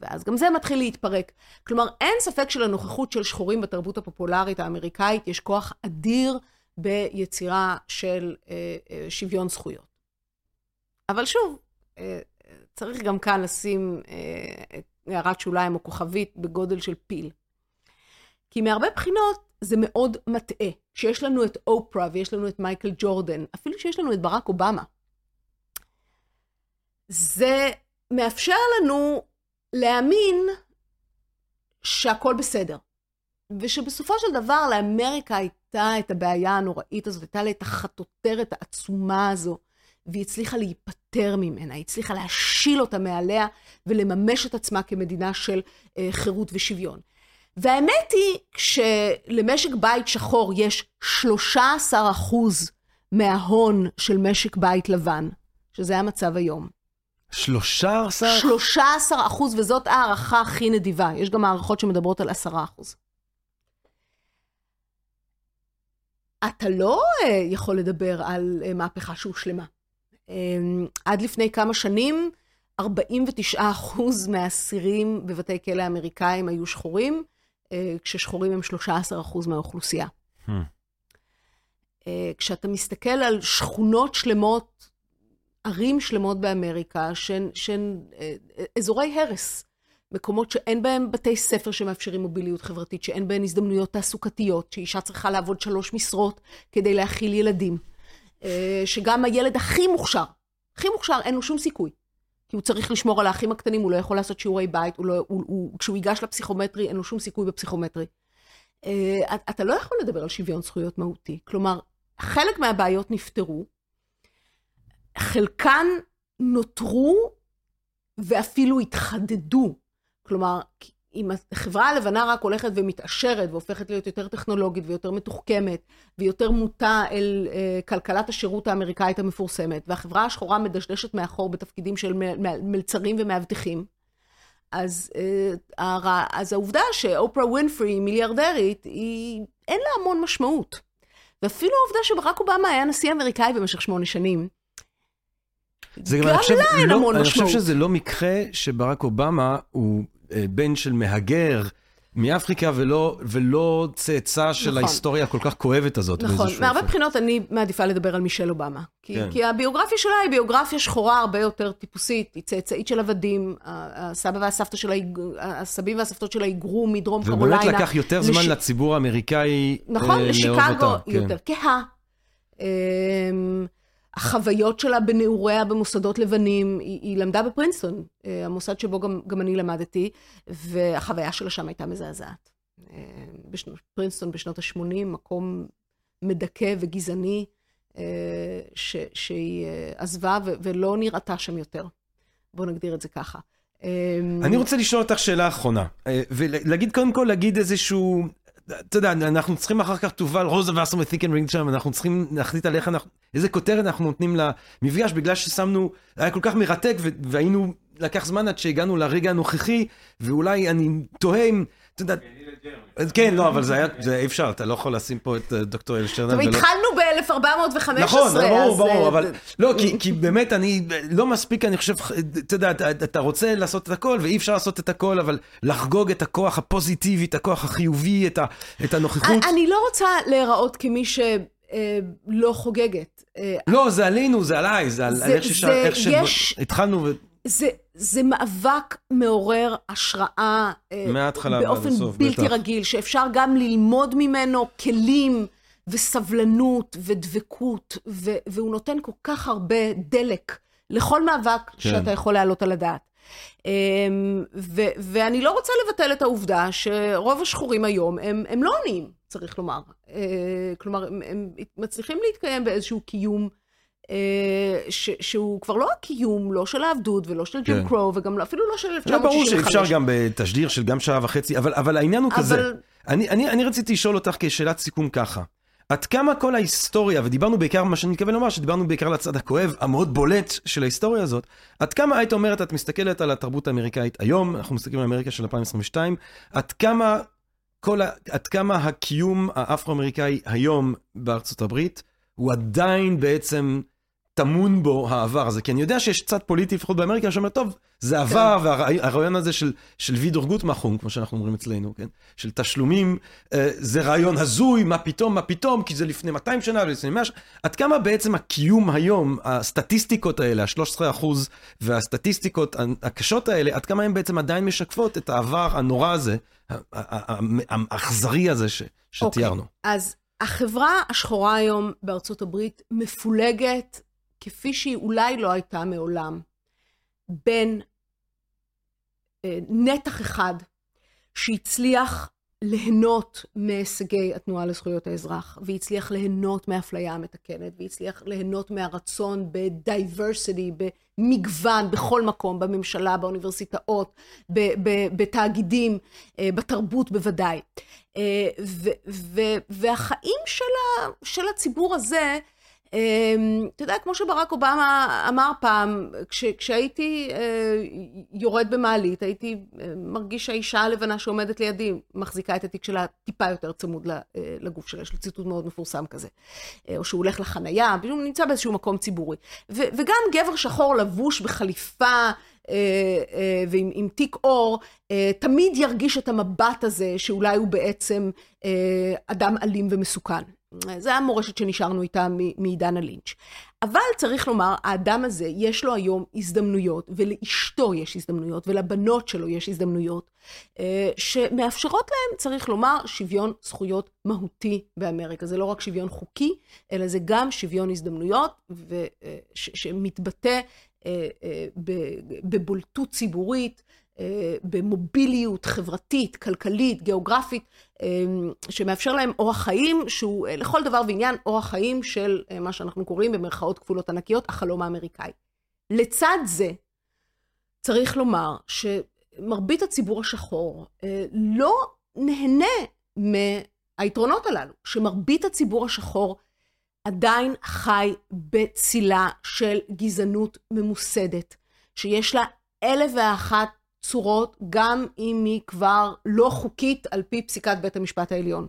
ואז גם זה מתחיל להתפרק. כלומר, אין ספק שלנוכחות של שחורים בתרבות הפופולרית האמריקאית יש כוח אדיר ביצירה של אה, אה, שוויון זכויות. אבל שוב, אה, צריך גם כאן לשים אה, הערת שוליים או כוכבית בגודל של פיל. כי מהרבה בחינות זה מאוד מטעה. שיש לנו את אופרה ויש לנו את מייקל ג'ורדן, אפילו שיש לנו את ברק אובמה, זה מאפשר לנו להאמין שהכל בסדר. ושבסופו של דבר לאמריקה הייתה את הבעיה הנוראית הזאת, הייתה לה את החטוטרת העצומה הזו, והיא הצליחה להיפטר ממנה, היא הצליחה להשיל אותה מעליה ולממש את עצמה כמדינה של אה, חירות ושוויון. והאמת היא, כשלמשק בית שחור יש 13 אחוז מההון של משק בית לבן, שזה המצב היום, שלושה עשר? שלושה עשר אחוז, וזאת הערכה הכי נדיבה. יש גם הערכות שמדברות על עשרה אחוז. אתה לא uh, יכול לדבר על uh, מהפכה שהושלמה. Um, עד לפני כמה שנים, 49 אחוז מהאסירים בבתי כלא האמריקאים היו שחורים, uh, כששחורים הם 13 אחוז מהאוכלוסייה. Hmm. כשאתה מסתכל על שכונות שלמות ערים שלמות באמריקה שהן, שהן אה, אזורי הרס. מקומות שאין בהם בתי ספר שמאפשרים מוביליות חברתית, שאין בהם הזדמנויות תעסוקתיות, שאישה צריכה לעבוד שלוש משרות כדי להאכיל ילדים. אה, שגם הילד הכי מוכשר, הכי מוכשר, אין לו שום סיכוי. כי הוא צריך לשמור על האחים הקטנים, הוא לא יכול לעשות שיעורי בית, הוא לא, הוא, הוא, כשהוא ייגש לפסיכומטרי, אין לו שום סיכוי בפסיכומטרי. אה, אתה לא יכול לדבר על שוויון זכויות מהותי. כלומר, חלק מהבעיות נפתרו, חלקן נותרו ואפילו התחדדו. כלומר, אם החברה הלבנה רק הולכת ומתעשרת והופכת להיות יותר טכנולוגית ויותר מתוחכמת ויותר מוטה אל אה, כלכלת השירות האמריקאית המפורסמת, והחברה השחורה מדשדשת מאחור בתפקידים של מלצרים ומאבטחים, אז, אה, אז העובדה שאופרה ווינפרי היא מיליארדרית, היא, אין לה המון משמעות. ואפילו העובדה שברק אובמה היה נשיא אמריקאי במשך שמונה שנים, זה גם, גם חושב, לה אין לא, המון אני משמעות. חושב שזה לא מקרה שברק אובמה הוא אה, בן של מהגר מאפריקה ולא, ולא צאצא של נכון. ההיסטוריה הכל כך כואבת הזאת. נכון, מהרבה. בחינות אני מעדיפה לדבר על מישל אובמה. כי, כן. כי הביוגרפיה שלה היא ביוגרפיה שחורה הרבה יותר טיפוסית, היא צאצאית של עבדים, הסבא והסבתא שלה, הסבים והסבתות שלה היגרו מדרום ובאמת קרוליינה. לקח יותר זמן לש- לציבור האמריקאי נכון, אה, לאהוב לשיקגו. היא יותר כהה. החוויות שלה בנעוריה במוסדות לבנים, היא, היא למדה בפרינסטון, אה, המוסד שבו גם, גם אני למדתי, והחוויה שלה שם הייתה מזעזעת. אה, פרינסטון בשנות ה-80, מקום מדכא וגזעני, אה, ש, שהיא עזבה ו, ולא נראתה שם יותר. בואו נגדיר את זה ככה. אני רוצה לשאול אותך שאלה אחרונה, ולהגיד קודם כל, להגיד איזשהו, אתה יודע, אנחנו צריכים אחר כך תובל רוזה וסרמן and ring שם, אנחנו צריכים להחליט על איך אנחנו, איזה כותרת אנחנו נותנים למפגש, בגלל ששמנו, היה כל כך מרתק, והיינו, לקח זמן עד שהגענו לרגע הנוכחי, ואולי אני תוהה אם, אתה יודע, כן, לא, אבל זה היה, זה אי אפשר, אתה לא יכול לשים פה את אה, דוקטור אל שטרנר. טוב, התחלנו ב-1415, נכון, ברור, אז, ברור, אה, אבל לא, כי, באמת אני לא מספיק, אני חושב, אתה יודע, אתה, רוצה לעשות את הכל, ואי אפשר לעשות את הכל, אבל לחגוג את הכוח הפוזיטיבי, את הכוח החיובי, את, הנוכחות. אני לא רוצה להיראות כמי חוגגת. אה, לא, זה עלינו, זה עליי, זה על איך שהתחלנו. זה, זה מאבק מעורר השראה אה, מההתחלה ועד באופן הסוף, בלתי בטח. רגיל, שאפשר גם ללמוד ממנו כלים וסבלנות ודבקות, ו, והוא נותן כל כך הרבה דלק לכל מאבק כן. שאתה יכול להעלות על הדעת. אמ, ו, ואני לא רוצה לבטל את העובדה שרוב השחורים היום הם, הם לא עניים, צריך לומר. אה, כלומר, הם, הם מצליחים להתקיים באיזשהו קיום ש, שהוא כבר לא הקיום, לא של העבדות ולא של ג'ים כן. קרו, וגם לא- אפילו לא של לא, 1965. ברור שאפשר גם בתשדיר של גם שעה וחצי, אבל, אבל העניין הוא כזה. אבל- אני, אני, אני רציתי לשאול אותך כשאלת סיכום ככה. עד כמה כל ההיסטוריה, ודיברנו בעיקר, מה שאני מתכוון לומר, שדיברנו בעיקר על הצד הכואב, המאוד בולט של ההיסטוריה הזאת, עד כמה היית אומרת, את מסתכלת על התרבות האמריקאית היום, אנחנו מסתכלים על אמריקה של 2022, עד כמה, כל עד כמה הקיום האפרו-אמריקאי היום בארצות הברית, הוא עדיין בעצם טמון בו העבר הזה. כי אני יודע שיש צד פוליטי, לפחות באמריקה, שאומר, טוב, זה עבר, והרעיון הזה של, של וידור גוטמחום, כמו שאנחנו אומרים אצלנו, כן? של תשלומים, אה, זה רעיון הזוי, מה פתאום, מה פתאום, כי זה לפני 200 שנה ולפני 100 שנה. עד כמה בעצם הקיום היום, הסטטיסטיקות האלה, ה-13 אחוז, והסטטיסטיקות הקשות האלה, עד כמה הן בעצם עדיין משקפות את העבר הנורא הזה, האכזרי הזה ש, שתיארנו. אז החברה השחורה היום בארצות הברית מפולגת כפי שהיא אולי לא הייתה מעולם, בין אה, נתח אחד שהצליח ליהנות מהישגי התנועה לזכויות האזרח, והצליח ליהנות מהאפליה המתקנת, והצליח ליהנות מהרצון בדייברסיטי, במגוון, בכל מקום, בממשלה, באוניברסיטאות, ב- ב- בתאגידים, אה, בתרבות בוודאי. אה, ו- ו- והחיים של, של הציבור הזה, אתה יודע, כמו שברק אובמה אמר פעם, כש, כשהייתי אה, יורד במעלית, הייתי אה, מרגיש שהאישה הלבנה שעומדת לידי מחזיקה את התיק שלה טיפה יותר צמוד אה, לגוף שלה, יש לו ציטוט מאוד מפורסם כזה. או שהוא הולך לחנייה, הוא נמצא באיזשהו מקום ציבורי. ו- וגם גבר שחור לבוש בחליפה ועם עם תיק אה, תמיד ירגיש את המבט הזה שאולי הוא בעצם אדם אלים ומסוכן. זה המורשת שנשארנו איתה מעידן הלינץ'. אבל צריך לומר, האדם הזה, יש לו היום הזדמנויות, ולאשתו יש הזדמנויות, ולבנות שלו יש הזדמנויות, אה, שמאפשרות להם, צריך לומר, שוויון זכויות מהותי באמריקה. זה לא רק שוויון חוקי, אלא זה גם שוויון הזדמנויות, אה, ש- שמתבטא אה, בבולטות ציבורית, במוביליות חברתית, כלכלית, גיאוגרפית, אה, שמאפשר להם אורח חיים שהוא אה, לכל דבר ועניין אורח חיים של אה, מה שאנחנו קוראים במרכאות כפולות ענקיות, החלום האמריקאי. לצד זה, צריך לומר שמרבית הציבור השחור אה, לא נהנה מהיתרונות הללו, שמרבית הציבור השחור עדיין חי בצילה של גזענות ממוסדת, שיש לה אלף ואחת צורות, גם אם היא כבר לא חוקית על פי פסיקת בית המשפט העליון.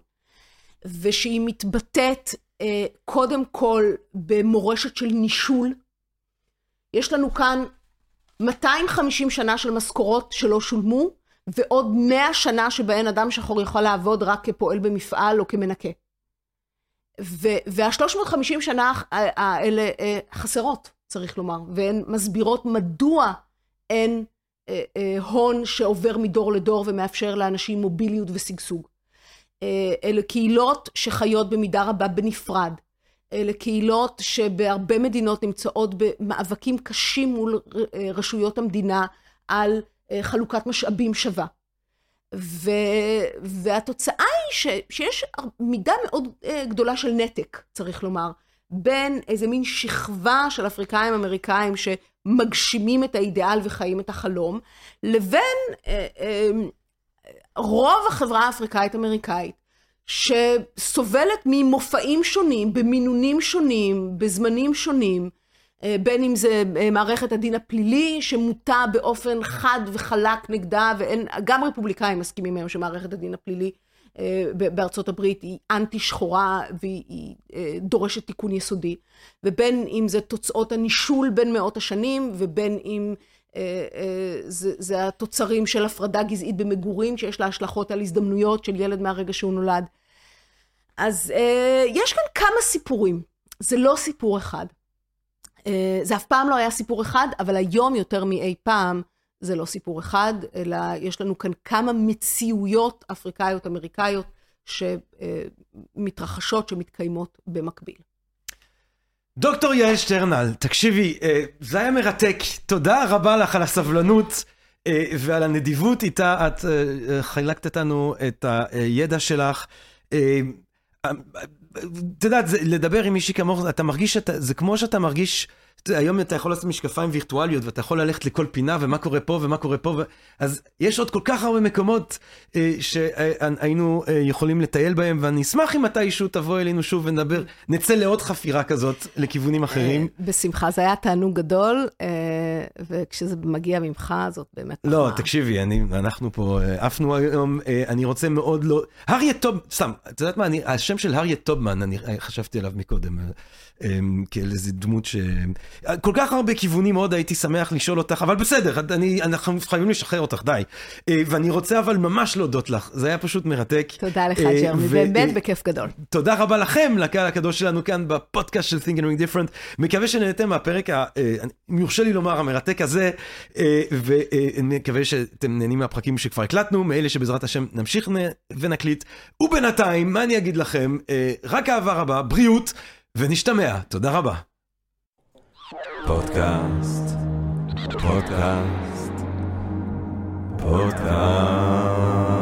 ושהיא מתבטאת אה, קודם כל במורשת של נישול. יש לנו כאן 250 שנה של משכורות שלא שולמו, ועוד 100 שנה שבהן אדם שחור יכול לעבוד רק כפועל במפעל או כמנקה. וה-350 שנה האלה אה, חסרות, צריך לומר, והן מסבירות מדוע אין אה, אה, הון שעובר מדור לדור ומאפשר לאנשים מוביליות ושגשוג. אלה קהילות שחיות במידה רבה בנפרד. אלה קהילות שבהרבה מדינות נמצאות במאבקים קשים מול רשויות המדינה על חלוקת משאבים שווה. ו... והתוצאה היא ש... שיש מידה מאוד גדולה של נתק, צריך לומר, בין איזה מין שכבה של אפריקאים אמריקאים שמגשימים את האידיאל וחיים את החלום, לבין אה, אה, רוב החברה האפריקאית אמריקאית, שסובלת ממופעים שונים, במינונים שונים, בזמנים שונים, אה, בין אם זה מערכת הדין הפלילי, שמוטה באופן חד וחלק נגדה, וגם רפובליקאים מסכימים היום שמערכת הדין הפלילי בארצות הברית היא אנטי שחורה והיא דורשת תיקון יסודי, ובין אם זה תוצאות הנישול בין מאות השנים, ובין אם זה, זה התוצרים של הפרדה גזעית במגורים, שיש לה השלכות על הזדמנויות של ילד מהרגע שהוא נולד. אז יש כאן כמה סיפורים, זה לא סיפור אחד. אה, זה אף פעם לא היה סיפור אחד, אבל היום יותר מאי פעם זה לא סיפור אחד, אלא יש לנו כאן כמה מציאויות אפריקאיות, אמריקאיות, שמתרחשות, שמתקיימות במקביל. דוקטור יעל שטרנל, תקשיבי, אה, זה היה מרתק. תודה רבה לך על הסבלנות אה, ועל הנדיבות איתה את חילקת אותנו את הידע שלך. את יודעת, לדבר עם מישהי כמוך, אתה מרגיש, שאתה, זה כמו שאתה מרגיש, היום אתה יכול לעשות משקפיים וירטואליות, ואתה יכול ללכת לכל פינה, ומה קורה פה ומה קורה פה, ו... אז יש עוד כל כך הרבה מקומות אה, שהיינו אה, יכולים לטייל בהם, ואני אשמח אם מתישהו תבוא אלינו שוב ונדבר, נצא לעוד חפירה כזאת לכיוונים אחרים. אה, בשמחה, זה היה תענוג גדול, אה, וכשזה מגיע ממך, זאת באמת... לא, מה... תקשיבי, אני, אנחנו פה אה, עפנו היום, אה, אני רוצה מאוד לא... אריה טוב, סתם, את יודעת מה, אני, השם של אריה טובמן, אני חשבתי עליו מקודם. אה, אמ, כאל איזה דמות ש... כל כך הרבה כיוונים מאוד הייתי שמח לשאול אותך, אבל בסדר, אני, אנחנו חייבים לשחרר אותך, די. אה, ואני רוצה אבל ממש להודות לך, זה היה פשוט מרתק. תודה לך, אה, ג'רמי, באמת בכיף גדול. תודה רבה לכם, לקהל הקדוש שלנו כאן בפודקאסט של Think and Ring Different. מקווה שנהנתם מהפרק, אה, אם יורשה לי לומר, המרתק הזה, ומקווה שאתם נהנים מהפרקים שכבר הקלטנו, מאלה שבעזרת השם נמשיך ונקליט. ובינתיים, מה אני אגיד לכם? רק אהבה רבה, בריאות. ונשתמע, תודה רבה. פודקאסט, פודקאסט, פודקאסט.